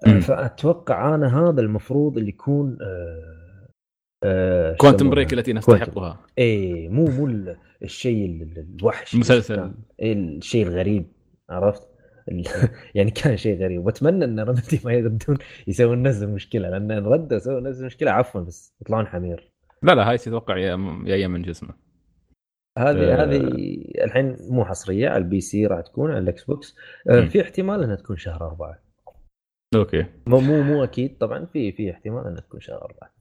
Speaker 3: آه. فأتوقع أنا هذا المفروض اللي يكون آه آه
Speaker 1: كوانتم؟ بريك التي. نستحقها
Speaker 3: اي مو مو ال- الشيء ال- ال- الوحش اللي
Speaker 1: مسلسل.
Speaker 3: شفناه. إيه الشيء الغريب عرفت [laughs] يعني كان شيء غريب. وأتمنى إن رمتي ما يردون يسوون نفس المشكلة لأن إن ردوا سووا نفس المشكلة عفوا بس يطلعون حمير.
Speaker 1: لا لا هاي تتوقع جاية من جسمه.
Speaker 3: هذه
Speaker 1: آه.
Speaker 3: هذه الحين مو حصرية على البي سي راح تكون على الإكس بوكس.
Speaker 1: مم.
Speaker 3: في احتمال إنها تكون شهر أربعة.
Speaker 1: okay.
Speaker 3: مو مو مو أكيد طبعا في في احتمال إنها تكون شهر أربعة.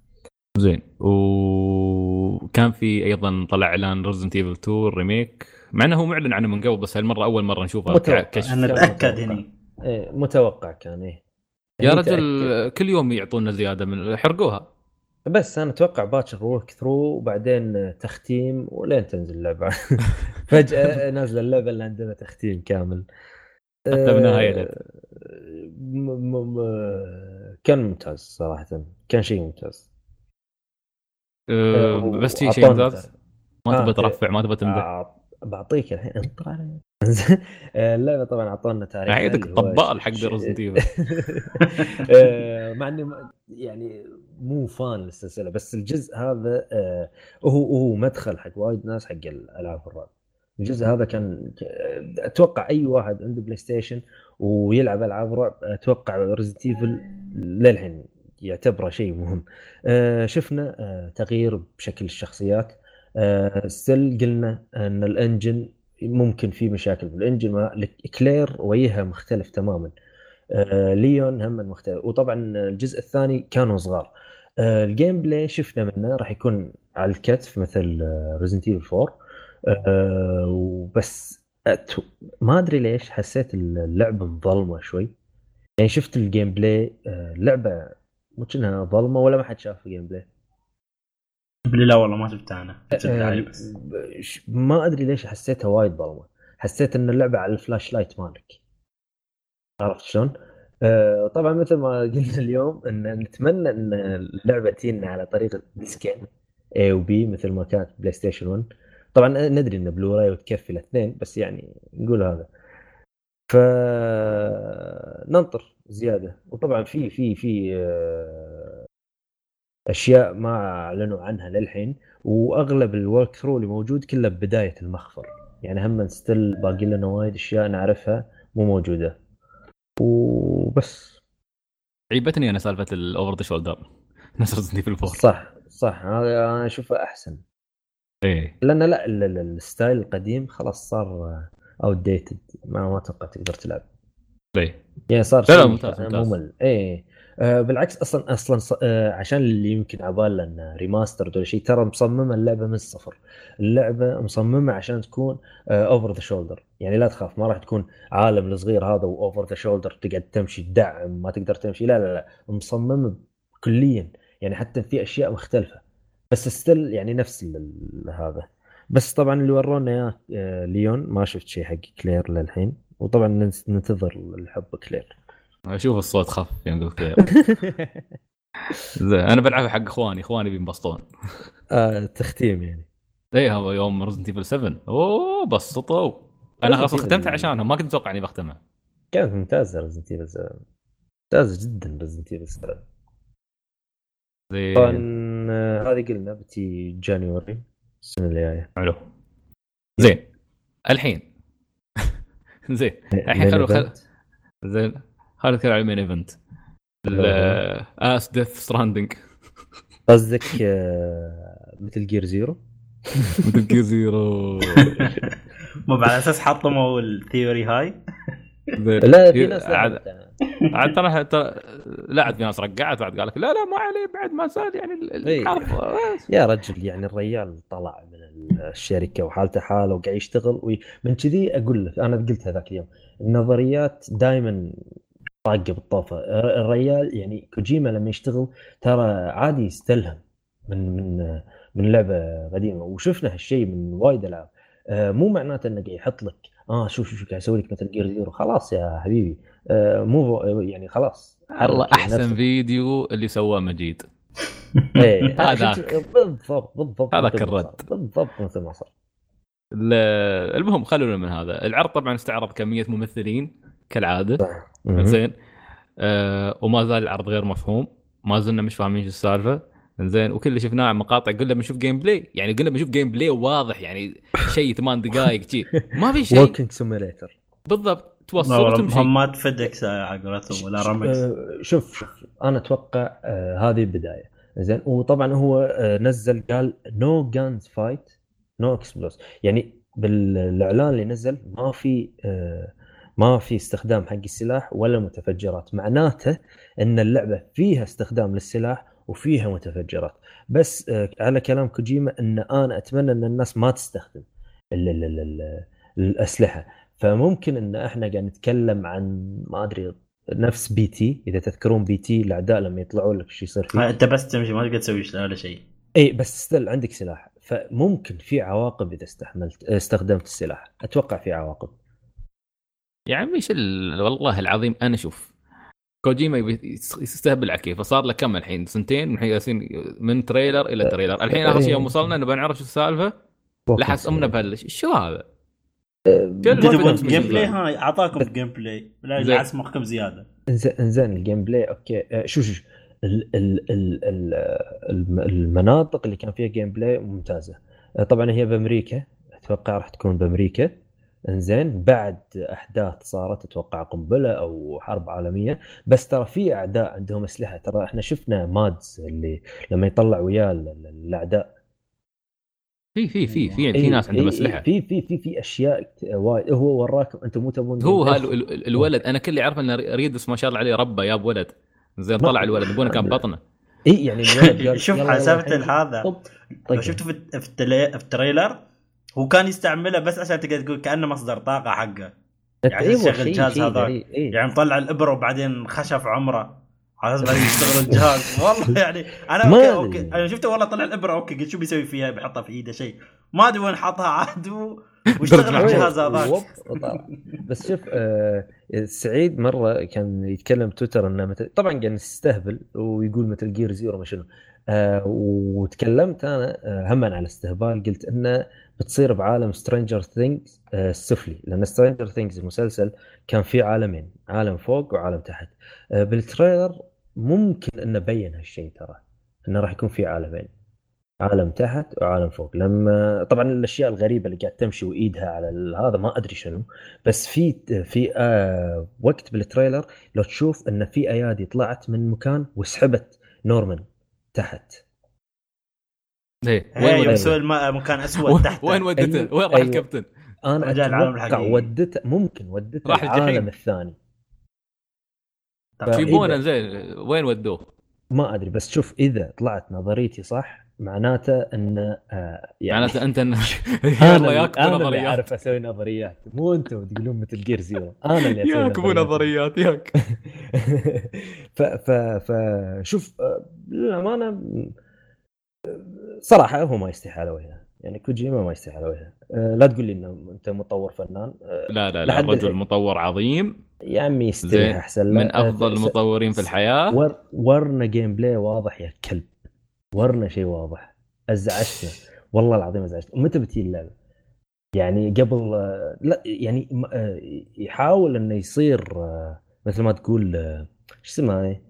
Speaker 1: زين. وكان في أيضا طلع إعلان Resident Evil 2 remake مع إنه هو معلن عنه من قبل بس هالمرة أول مرة نشوفه. كشف.
Speaker 3: أنا
Speaker 2: أتأكد
Speaker 3: متوقع.
Speaker 2: هني.
Speaker 3: إيه متوقع كان إيه.
Speaker 1: يا
Speaker 3: متأكد.
Speaker 1: رجل كل يوم يعطونا زيادة من حرقوها.
Speaker 3: بس أنا أتوقع باكر walkthrough وبعدين تختيم ولين تنزل اللعبة. [laughs] فجأة نازلة اللعبة اللي عندنا تختيم كامل. آه، م- م- كان ممتاز صراحة. كان شيء ممتاز.
Speaker 1: أه
Speaker 3: آه،
Speaker 1: بس في شيء ممتاز؟ ما
Speaker 3: آه،
Speaker 1: تبغى
Speaker 3: إيه.
Speaker 1: ترفع ما تبغى تمدح
Speaker 3: بعطيك الحين. انطر [laughs] آه، اللعبة طبعا اعطونا تاريخ
Speaker 1: عيدك طبال حق ريزنت ايفل [laughs]
Speaker 3: آه، مع إني يعني مو فان للسلسلة بس الجزء هذا آه، هو هو مدخل حق وايد ناس حق الألعاب الرعب. الجزء هذا كان أتوقع أي واحد عنده PlayStation ويلعب ألعاب رعب أتوقع Resident Evil للحين يعتبره شيء مهم. شفنا تغيير بشكل الشخصيات. still قلنا إن ال engine ممكن في مشاكل بال engine ما كلير وجهها مختلف تماما. آه، ليون هم مختلف وطبعا الجزء الثاني كانوا صغار. آه، ال gameplay شفنا منه راح يكون على الكتف مثل Resident Evil 4 آه، وبس ما أدري ليش حسيت اللعبة مظلمة شوي. يعني شفت ال gameplay آه، اللعبه مو كأنها ظلمة ولا ما حد شاف ال gameplay.
Speaker 2: لا والله ما شفتها أنا. شفت
Speaker 3: آه،
Speaker 2: الدعاية بس.
Speaker 3: ما أدري ليش حسيتها وايد ظلمه حسيت إن اللعبة على ال flashlight مالك. عرفت شلون؟ آه طبعا مثل ما قلنا اليوم إن نتمنى إن اللعبة تجينا على طريقه ديسكين A و B مثل ما كانت PlayStation 1 طبعا ندري إن بلوراي وتكفي الاثنين بس يعني نقول هذا. فننطر زيادة. وطبعا في في في آه، أشياء ما أعلنوا عنها للحين وأغلب ال walkthrough اللي موجود كله بداية المخفر. يعني هم still باقي لنا وايد أشياء نعرفها مو موجودة. وبس.
Speaker 1: عيبتني أنا سالفة ال over the shoulder نفس Resident Evil 4
Speaker 3: صح صح. أنا أشوفه أحسن.
Speaker 1: إيه.
Speaker 3: لأن لا ال- ال- ال style القديم خلاص صار outdated ما ما أتوقع تقدر تلعب.
Speaker 1: إيه
Speaker 3: يعني صار
Speaker 1: لا، ممتاز، ممتاز.
Speaker 3: ممل. إيه. بالعكس أصلا أصلا آه عشان اللي يمكن عباله انه remaster ولا شيء ترى مصممة اللعبة من الصفر. اللعبة مصممة عشان تكون over the shoulder يعني لا تخاف ما راح تكون عالم الصغير هذا و over the shoulder تقعد تمشي تدعم ما تقدر تمشي. لا لا لا مصممة كليا. يعني حتى في أشياء مختلفة. بس still يعني نفس هذا. بس طبعا اللي ورونا إياه آه، ليون ما شفت شيء حق كلير للحين. وطبعا ننتظر الحب كلير.
Speaker 1: أشوف الصوت خف يوم قلت [laughs] زين أنا بلعبها حق إخواني إخواني بينبسطون.
Speaker 3: آه تختيم يعني.
Speaker 1: إيه هو يوم Resident Evil 7 أوه بسطوا. أنا خلاص ختمتها
Speaker 3: Evil.
Speaker 1: عشانهم ما كنت أتوقع إني بختمها
Speaker 3: كانت ممتازة Resident Evil 7 ممتازة جدا Resident Evil 7
Speaker 1: زين.
Speaker 3: طبعا آه، هذه قلنا بتي January السنة الجاية.
Speaker 1: حلو. زين. الحين. [laughs] زين. الحين خلو خل زين. خلينا نتكلم عن ال main event آس Death Stranding
Speaker 3: قصدك آه، Metal Gear Zero [laughs]
Speaker 1: Metal Gear Zero
Speaker 2: مو على أساس حطموا ال theory هاي؟
Speaker 3: لا في ناس
Speaker 1: عاد ترى ترى لا عاد في ناس رقعت بعد قال لك لا لا ما عليه بعد ما زال يعني ال-
Speaker 3: إيه.
Speaker 1: الحرب
Speaker 3: يا رجل يعني الريال طلع من الشركة وحالته حالة وقاعد يشتغل وي... من كذي أقول لك أنا قلت هذاك اليوم النظريات دائما طاقة بالطوفه الر- الريال يعني كوجيما لما يشتغل ترى عادي يستلهم من من من لعبة قديمة. وشفنا هالشيء من وايد ألعاب. آه، مو معناته إنه قاعد يحط لك آه شوف شوف قاعد يسوي لك Metal Gear Zero خلاص يا حبيبي. آه، مو يعني خلاص
Speaker 1: والله
Speaker 3: حرك
Speaker 1: أحسن
Speaker 3: نفسك.
Speaker 1: فيديو اللي سواه مجيد. [laughs] هذاك.
Speaker 3: شفت- بالضبط بالضبط
Speaker 1: هذاك الرد.
Speaker 3: بالضبط مثل ما صار.
Speaker 1: ال- المهم خلونا من هذا. العرض طبعا استعرض كمية ممثلين.
Speaker 3: كالعادة.
Speaker 1: زين. آه وما زال العرض غير مفهوم. ما زلنا مش فاهمين شو السالفة. زين. وكل اللي شفناه مقاطع قلنا بنشوف gameplay يعني قلنا بنشوف gameplay واضح يعني شيء [laughs] ثمان دقائق شي ما في شيء.
Speaker 3: walking simulator
Speaker 1: بالضبط. توصلتم شيء
Speaker 2: هم ما تفدك على قولتهم ولا رمكس
Speaker 3: شوف شوف. أنا أتوقع آه هذه البداية. زين. وطبعا هو آه نزل قال no gunfight no explosives يعني بالإعلان اللي نزل ما في آه ما في استخدام حق السلاح ولا متفجرات. معناته إن اللعبة فيها استخدام للسلاح وفيها متفجرات. بس آه على كلام كوجيما إن أنا أتمنى إن الناس ما تستخدم ال ال ال ال الأسلحة. فممكن إن إحنا قاعد نتكلم عن ما أدري نفس P.T. إذا تذكرون P.T. الأعداء لما يطلعون لك شو يصير فيه.
Speaker 2: أنت بس تمشي ما تقدر تسوي ولا شيء.
Speaker 3: إي بس still عندك سلاح. فممكن في عواقب إذا استحملت استخدمت السلاح. أتوقع في عواقب.
Speaker 1: يعني إيش ال... والله العظيم أنا شوف كوجيما يستهبل على كيفه صار له كم الحين؟ سنتين من حين ياسين من trailer إلى trailer. الحين آخر شيء يوم وصلنا نبغى نعرف شو السالفة؟ لحس أمنا بهالش شو هذا؟
Speaker 2: جيم بلاي؟
Speaker 1: الجزء.
Speaker 2: هاي أعطاكم gameplay لا. يعس مخكم زيادة.
Speaker 3: انزين إنزين ال gameplay okay. آه، شو شو شو. ال- ال- ال- ال- الم- المناطق اللي كان فيها gameplay ممتازة. آه، طبعا هي بأمريكا أتوقع راح تكون بأمريكا. انزين بعد أحداث صارت أتوقع قنبلة أو حرب عالمية. بس ترى في أعداء عندهم أسلحة. ترى إحنا شفنا مادز اللي لما يطلع وياه ال- ال- الأعداء.
Speaker 1: في في في في في
Speaker 3: إيه،
Speaker 1: ناس عندهم
Speaker 3: إيه،
Speaker 1: أسلحة.
Speaker 3: في في في في أشياء وايد. هو وراكم أنتم مو تبون
Speaker 1: هو الولد. أنا كل اللي أعرفه إن ريدس ما شاء الله عليه ربى جاب ولد. زين طلع الولد. أبونا كان بطنه.
Speaker 3: اي يعني الولد [laughs]
Speaker 2: شوف حسبت هذا. لو
Speaker 3: طق.
Speaker 2: شفته في في, التلي... في ال trailer هو كان يستعمله بس عشان تقدر تقول كأنه مصدر طاقة حقه يعني
Speaker 3: أيوة، شيء-
Speaker 2: الجهاز.
Speaker 3: غريب، إيه.
Speaker 2: يعني مطلع الإبرة وبعدين خشف عمره على أساس بعدين يشتغل [laughs] الجهاز والله يعني أنا
Speaker 3: okay.
Speaker 2: okay أنا شفته والله طلع الإبرة okay قلت شو بيسوي فيها بيحطها في إيده شيء ما أدري وين حطها عاد واشتغل [laughs] الجهاز هذاك.
Speaker 3: بس شوف آه سعيد مرة كان يتكلم تويتر إنه طبعا قاعد يستهبل ويقول Metal Gear Zero ما شنو آه وتكلمت أنا آه هم على الاستهبال قلت إنه بتصير بعالم Stranger Things السفلي لأن Stranger Things المسلسل كان فيه عالمين عالم فوق وعالم تحت. آه بال trailer ممكن إنه بين هالشيء ترى إنه راح يكون في عالمين عالم تحت وعالم فوق. لما طبعا الأشياء الغريبة اللي قاعد تمشي وإيدها على هذا ما أدري شنو. بس في في وقت بال trailer لو تشوف إن في أيادي طلعت من مكان وسحبت نورمان. تحت
Speaker 1: إيه
Speaker 2: هي
Speaker 1: وين
Speaker 2: يوم
Speaker 1: ودته؟
Speaker 2: سوى الم- مكان أسود تحت
Speaker 1: وين ودته؟
Speaker 3: أيوه،
Speaker 1: وين راح. الكابتن؟
Speaker 3: أنا
Speaker 2: رجع العالم
Speaker 3: أتوقع
Speaker 2: الحقيقي.
Speaker 3: ودته ممكن ودته
Speaker 1: راح.
Speaker 3: العالم الثاني
Speaker 1: بونا زين وين ودوه؟
Speaker 3: ما أدري بس شوف إذا طلعت نظريتي صح معناته إن آه يعني
Speaker 1: معناته أنت
Speaker 3: أنا [laughs]
Speaker 1: يلا ياكبوا
Speaker 3: أنا اللي أعرف أسوي نظريات. مو أنتم تقولون مثل جير زيرو أنا اللي أسوي
Speaker 1: ياكبوا نظريات. ياك [laughs]
Speaker 3: ف ف ف شوف آه، للأمانة صراحة هو ما يستحي على وجهه. يعني كوجيما ما يستحي على وجهه. آه، لا تقول لي إنه أنت مطور فنان.
Speaker 1: لا لا لا رجل. مطور عظيم.
Speaker 3: يا عمي. يستريح أحسن.
Speaker 1: من
Speaker 3: أفضل
Speaker 1: المطورين في الحياة.
Speaker 3: ور ورنا gameplay واضح يا كلب. ورنا شيء واضح. أزعجتنا. والله العظيم ازعجتنا متى بتجي اللعبة؟ يعني قبل آه، لا يعني آه، يحاول إنه يصير آه، مثل ما تقول شو اسمها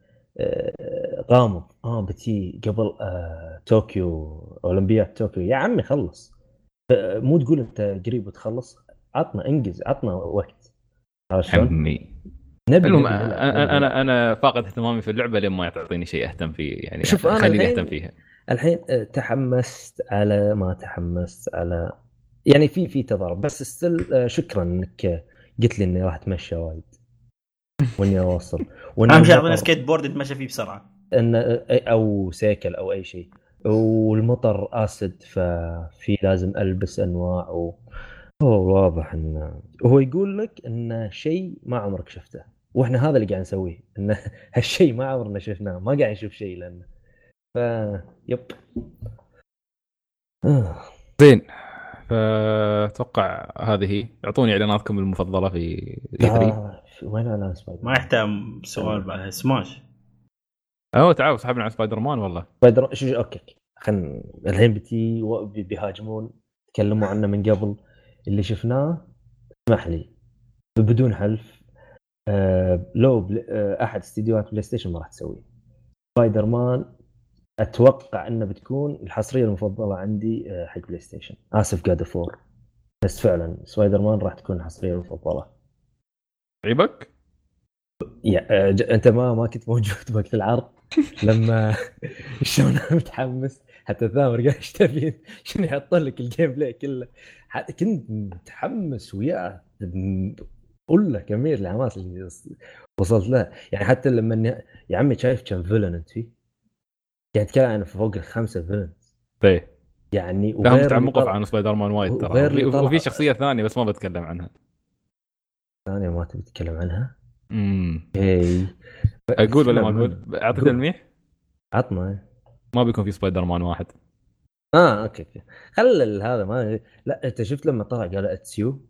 Speaker 3: غامض. آه بتجي قبل طوكيو أولمبياد طوكيو. يا عمي خلص. مو تقول أنت قريب بتخلص عطنا انجز عطنا وقت؟
Speaker 1: عمي.
Speaker 3: نبي
Speaker 1: المهم أنا
Speaker 3: نبي.
Speaker 1: أنا أنا فاقد اهتمامي في اللعبة لين ما تعطيني شيء أهتم فيه يعني
Speaker 3: شوف، أنا
Speaker 1: خليني
Speaker 3: الحين-
Speaker 1: أهتم فيها.
Speaker 3: الحين آه، تحمست على ما تحمست على يعني في في تضارب بس still شكرا إنك آه، قلت لي إني راح أتمشى وايد. وإني اوصل [laughs] وإن
Speaker 2: أهم شيء
Speaker 3: المطر-
Speaker 2: سكيت بورد يتمشى فيه بسرعة.
Speaker 3: إن آه، أو سيكل أو أي شيء. والمطر acid ففي لازم ألبس أنواع و... هو واضح انه هو يقول لك انه شيء ما عمرك شفته. وإحنا هذا اللي قاعد نسويه انه [laughs] هالشيء ما عمرنا شفناه ما قاعد نشوف شيء لأنه. ف يب. آه.
Speaker 1: زين. فأتوقع هذه اعطوني إعلاناتكم المفضلة في اي 3
Speaker 3: آه، وين اعلان سبايدر
Speaker 2: ما يحتاج سؤال بعد سماش.
Speaker 1: اوه تعال سحبنا على سبايدر مان والله.
Speaker 3: سبايدر شو شو- أوكي خلينا الحين بتي و- بيهاجمون تكلموا عنه من قبل. اللي شفناه اسمح لي. بدون حلف. لو بل... آه أحد استديوهات PlayStation ما راح تسويه. سبايدر مان أتوقع إنه بتكون الحصرية المفضلة عندي آه حق PlayStation. آسف God of War بس فعلا سبايدر مان راح تكون الحصرية المفضلة.
Speaker 1: عيبك؟
Speaker 3: يا آه، أنت ما ما كنت موجود [laughs] وقت العرض. لما [laughs] شلون متحمس؟ حتى ثامر قال إيش تبي شنو يحط لك ال gameplay كله كنت متحمس وياه. م- قول له كمية الحماس اللي وص- وصلت له يعني حتى لما يا عمي شايف كم villain أنت فيه؟ قاعد أتكلم عن فوق الخمسة villain
Speaker 1: إيه
Speaker 3: يعني
Speaker 1: لا
Speaker 3: وغير
Speaker 1: متعمقه
Speaker 3: طلع-
Speaker 1: عن سبايدر مان وايد ترى. وفي- شخصية ثانية بس ما بتكلم عنها.
Speaker 3: ثانية ما تبي تتكلم عنها؟
Speaker 1: امم
Speaker 3: اي
Speaker 1: أقول ولا ما أقول؟ اعطي. تلميح
Speaker 3: عطنا.
Speaker 1: ما بيكون في سبايدر مان واحد.
Speaker 3: آه okay okay. خل هذا ما لا أنت شفت لما طلع قال أتسيو؟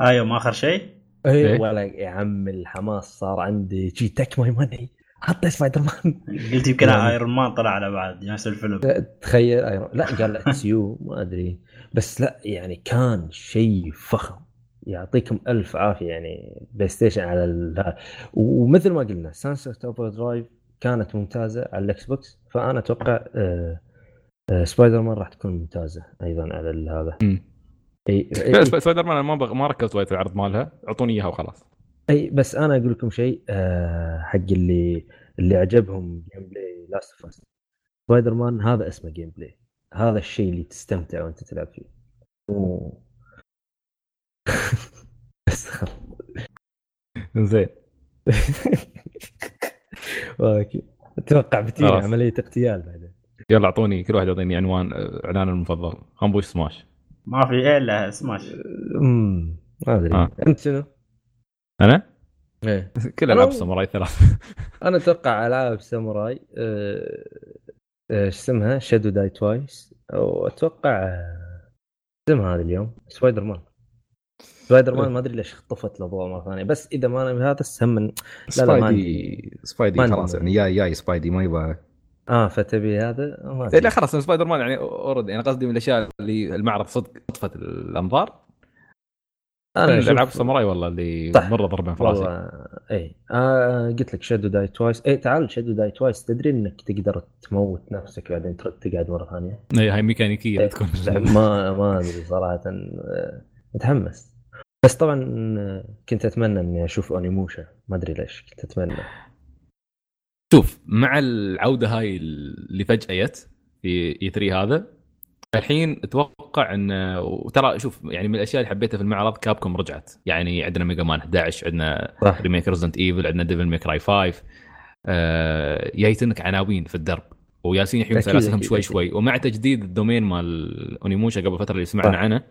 Speaker 2: أيوه ما آخر شيء.
Speaker 1: إيه؟
Speaker 3: اي ولا يا عم الحماس صار عندي. شي تك ماي ماني حط سبايدر مان
Speaker 2: قلت يمكن. ايرون مان طلع على بعد نفس الفيلم.
Speaker 3: تخيل أيرون- لا قال اتسيو ما أدري. بس لا يعني كان شيء فخم. يعطيكم ألف عافية يعني بلاي ستيشن على ال... ومثل ما قلنا سانست اوفر درايف كانت ممتازة على الإكس بوكس فأنا أتوقع آه آه سبايدر مان راح تكون ممتازة أيضا على ال- هذا. إي [laughs]
Speaker 1: إي, سبايدر مان ما بغ... ما ركزت وايد في العرض مالها. اعطوني إياها وخلاص.
Speaker 3: أي بس أنا أقول لكم شيء آه حق اللي اللي عجبهم gameplay Last of Us Spider-Man هذا اسمه gameplay هذا الشيء اللي تستمتع وأنت تلعب فيه. بس [laughs]
Speaker 1: زين. [laughs]
Speaker 3: أوكي أتوقع
Speaker 1: خلاص.
Speaker 3: عملية اغتيال بعدين.
Speaker 1: يلا أعطوني كل واحد يعطيني عنوان آه، إعلانه المفضل. خنبوش سماش
Speaker 2: ما في إلا سماش.
Speaker 3: امم ما أدري.
Speaker 1: آه.
Speaker 3: أنت شنو؟
Speaker 1: أنا؟
Speaker 3: إيه.
Speaker 1: كل العاب ساموراي ثلاث. [laughs]
Speaker 3: أنا أتوقع ألعاب ساموراي آه، آه، إيش اسمها؟ شادو داي توايس واتوقع آه، اسمها هذا اليوم؟ سبايدر مان سبايدر مان ما أدري ليش اختفت الأضواء مرة ثانية بس إذا ما أنا هذا السم من لا،
Speaker 4: Spidey Spidey
Speaker 3: ما عندي
Speaker 4: خلاص. يعني جاي جاي Spidey ما يبغى
Speaker 3: آه فتبي هذا؟ ما
Speaker 1: إيه،. لا خلاص سبايدر مان يعني already يعني قصدي من الأشياء اللي المعرض صدق طفت الأنظار.
Speaker 3: أنا أشوف-
Speaker 1: العاب الساموراي والله اللي
Speaker 3: صح.
Speaker 1: مرة ضربين في راسي.
Speaker 3: اي آه قلت لك Shadows Die Twice اي تعال Shadows Die Twice تدري إنك تقدر تموت نفسك بعدين ترد تقعد مرة ثانية؟
Speaker 1: اي هاي ميكانيكية
Speaker 3: إيه.
Speaker 1: تكون.
Speaker 3: ما ما أدري صراحة. آه، متحمس. بس طبعا آه، كنت أتمنى إني أشوف Onimusha. ما أدري ليش كنت أتمنى.
Speaker 1: شوف مع العودة هاي اللي فجأة جت في E3 هذا الحين أتوقع إن وترى شوف يعني من الأشياء اللي حبيتها في المعرض Capcom رجعت يعني عندنا Mega Man 11 عندنا remake Resident Evil عندنا Devil May Cry 5 آه جايتنك عناوين في الدرب وجالسين يحيون سلاسلهم شوي. شوي ومع تجديد ال domain مال Onimusha قبل فترة اللي سمعنا. عنه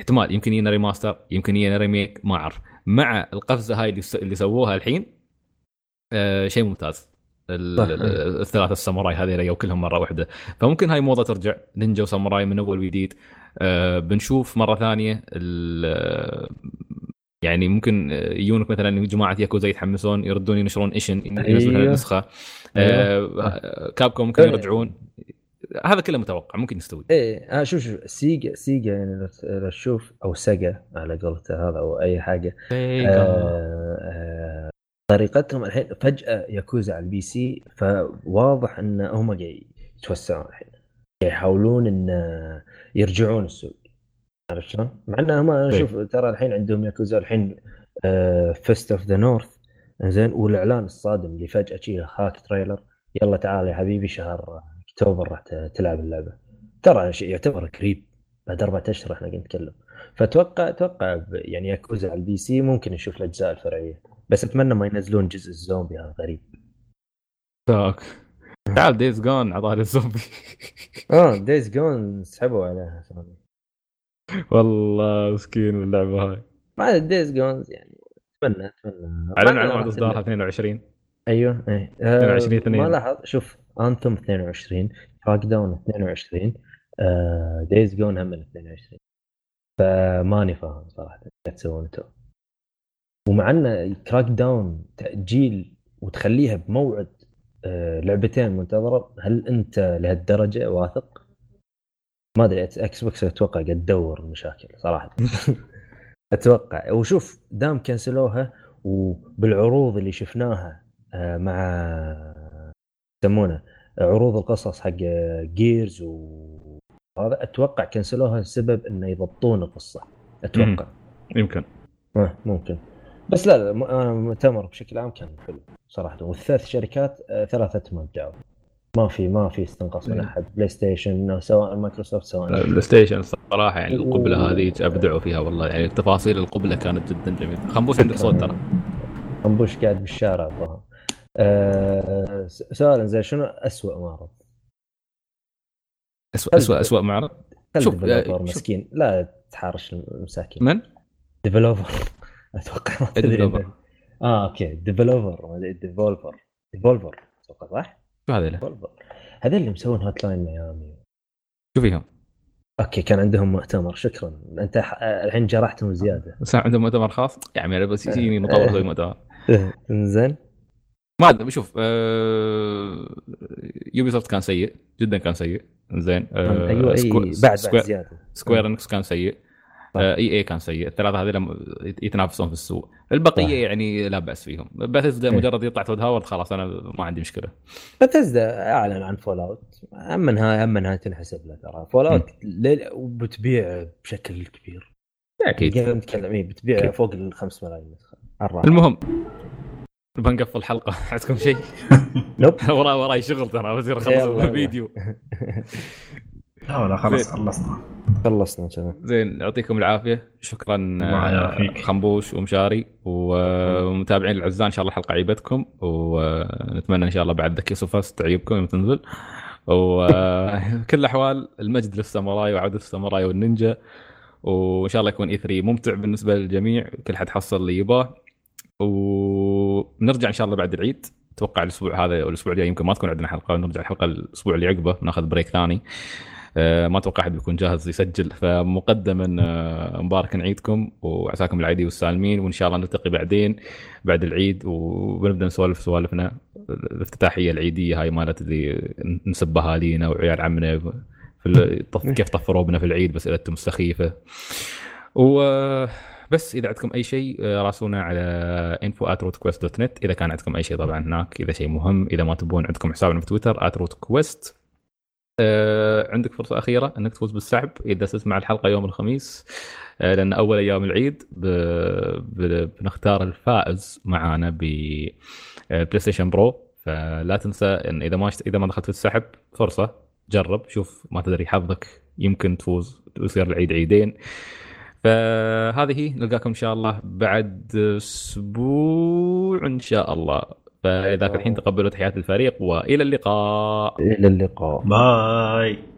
Speaker 1: احتمال يمكن يجينا remaster يمكن يجينا remake ما أعرف مع القفزة هاي. اللي سووها الحين آه شيء ممتاز. ال-
Speaker 3: صح.
Speaker 1: ال- الثلاثة الساموراي هذه ريوا كلهم مرة واحدة. فممكن هاي موضة ترجع. نينجا وساموراي من أول وجديد. آه بنشوف مرة ثانية ال- يعني ممكن يجونك مثلا جماعة ياكوزا يتحمسون يردون ينشرون Ishin ينزلون
Speaker 3: أيوه.
Speaker 1: النسخة.
Speaker 3: أيوه.
Speaker 1: آه Capcom ممكن
Speaker 3: إيه.
Speaker 1: يرجعون. هذا كله متوقع ممكن يستوي.
Speaker 3: إيه آه شوف شوف Sega سيجا يعني لو تشوف أو سيجا على قولته هذا أو أي حاجة. آه آه طريقتهم الحين فجأة ياكوزا على ال PC فواضح إن هم جاي يتوسعون الحين. يحاولون إن يرجعون السوق. عرفت شلون؟ مع إن هم
Speaker 1: طيب.
Speaker 3: شوف ترى الحين عندهم ياكوزا الحين Fist of the North زين والإعلان الصادم اللي فجأة شي هاك trailer. يلا تعال يا حبيبي شهر أكتوبر راح تلعب اللعبة. ترى شيء يعتبر قريب بعد أربع أشهر إحنا قاعدين نتكلم. فاتوقع أتوقع يعني ياكوزا على ال PC ممكن نشوف الأجزاء الفرعية. بس أتمنى ما ينزلون جزء الزومبي هذا غريب.
Speaker 1: تاك تعال Days Gone عطاني الزومبي.
Speaker 3: آه Days Gone سحبوا عليها
Speaker 1: والله مسكين اللعبة هاي.
Speaker 3: ما Days Gone يعني أتمنى
Speaker 1: أتمنى.
Speaker 3: أعلن
Speaker 1: عن موعد اصدارها
Speaker 3: تنزل.
Speaker 1: 22
Speaker 3: أيوه إيه.
Speaker 1: 22
Speaker 3: آه
Speaker 1: اثنين.
Speaker 3: ما لاحظ شوف انثم 22 كراك داون 22 آه دايز جون هم من 22 فماني فاهم صراحة إيش تسوون أنتم ومع ان كراك داون تأجيل وتخليها بموعد آه لعبتين منتظرة هل أنت لهالدرجة واثق؟ ما أدري إكس بوكس أتوقع قاعد تدور المشاكل صراحة. [laughs] أتوقع وشوف دام كنسلوها وبالعروض اللي شفناها آه، مع يسمونه عروض القصص حق Gears وهذا أتوقع كنسلوها لسبب إنه يضبطون القصة. أتوقع.
Speaker 1: يمكن.
Speaker 3: آه ممكن. بس لا لا م- أنا مؤتمر بشكل عام كان حلو صراحة. والثلاث شركات آه، ثلاثتهم ابدعوا ما في ما في استنقاص من
Speaker 1: مم.
Speaker 3: أحد. PlayStation سواء مايكروسوفت سواء
Speaker 1: PlayStation الصراحه يعني القبلة هذه ابدعوا فيها والله. يعني تفاصيل القبلة كانت جدا جميلة. خنبوش عندك صوت ترى.
Speaker 3: خنبوش قاعد بالشارع الظاهر. آه س- سؤال زين شنو اسوء معرض؟
Speaker 1: اسوء اسوء اسوء معرض؟ آه، شوف.
Speaker 3: مسكين. لا تحارش المساكين.
Speaker 1: من؟
Speaker 3: Devolver. أتوقع ما تدري
Speaker 1: Devolver.
Speaker 3: إنه- آه okay. Devolver Devolver Devolver أتوقع صح؟
Speaker 1: شو؟
Speaker 3: Devolver هذول اللي مسوين Hotline Miami.
Speaker 1: شو فيهم؟
Speaker 3: okay كان عندهم مؤتمر. شكرا. أنت الحين جرحتهم زيادة.
Speaker 1: بس عندهم مؤتمر خاص؟ يا عمي بس يجيني [laughs] مطور زي مؤتمر.
Speaker 3: زين.
Speaker 1: ما أدري. شوف آه Ubisoft كان سيء. جدا كان سيء. زين.
Speaker 3: أيوه أي
Speaker 1: Squ-
Speaker 3: بعد بعد زيادة.
Speaker 1: Square Enix كان سيء. إي إي كان سيء. الثلاثة هذول يتنافسون في السوق. البقية
Speaker 3: صح.
Speaker 1: يعني لا بأس فيهم. بثزدا
Speaker 3: إيه.
Speaker 1: مجرد يطلع Todd Howard خلاص أنا ما عندي مشكلة.
Speaker 3: بثزدا أعلن عن Fallout أما انها أما إنها تنحسب له ترى. Fallout وبتبيع بشكل كبير.
Speaker 1: أكيد.
Speaker 3: قاعد نتكلم إيه بتبيع
Speaker 1: أكيد.
Speaker 3: فوق ال 5 ملايين. نسخه.
Speaker 1: المهم نبغى نقفل الحلقة. [laughs] عندكم شيء؟ [laughs]
Speaker 3: nope. [laughs]
Speaker 1: وراي وراي شغل ترى بصير اخلص. الفيديو
Speaker 2: لا لا خلاص خلصنا.
Speaker 3: خلصنا كذا
Speaker 1: زين يعطيكم العافية. شكرا
Speaker 2: الله
Speaker 1: آه،
Speaker 2: يعافيك.
Speaker 1: خنبوش ومشاري. ومتابعين الاعزاء إن شاء الله الحلقة عجبتكم ونتمنى إن شاء الله بعد The Kiss of Us تعجبكم يوم تنزل. وكل [laughs] الأحوال المجد للساموراي وعوده الساموراي والنينجا. وإن شاء الله يكون E3 ممتع بالنسبة للجميع. كل حد حصل اللي يباه. ونرجع إن شاء الله بعد العيد. أتوقع الأسبوع هذا أو الأسبوع الجاي يمكن ما تكون عندنا حلقة. ونرجع الحلقة الأسبوع اللي عقبه ناخذ break ثاني. آه، ما أتوقع أحد بيكون جاهز يسجل. فمقدما آه، مبارك عيدكم وعساكم العايدين والسالمين وإن شاء الله نلتقي بعدين بعد العيد وبنبدا نسولف سوالفنا. الافتتاحية العيدية هاي مالت اللي نسب اهالينا وعيال عمنا في طف- كيف طفروا بنا في العيد باسئلتهم السخيفه و بس إذا عندكم أي شيء آه، راسلونا على info@rootquest.net إذا كان عندكم أي شيء طبعا هناك إذا شيء مهم إذا ما تبون عندكم حسابنا في تويتر @rootquest. آه، عندك فرصة أخيرة أنك تفوز بالسحب إذا تسمع الحلقة يوم الخميس. آه، لأن أول أيام العيد. بنختار الفائز معانا ب PlayStation Pro فلا تنسى إن إذا ما إذا ما دخلت في السحب فرصة جرب شوف ما تدري حظك يمكن تفوز ويصير العيد عيدين. فهذه نلقاكم إن شاء الله بعد أسبوع إن شاء الله. فإذا الحين تقبلوا تحيات الفريق وإلى اللقاء.
Speaker 3: إلى اللقاء.
Speaker 2: bye.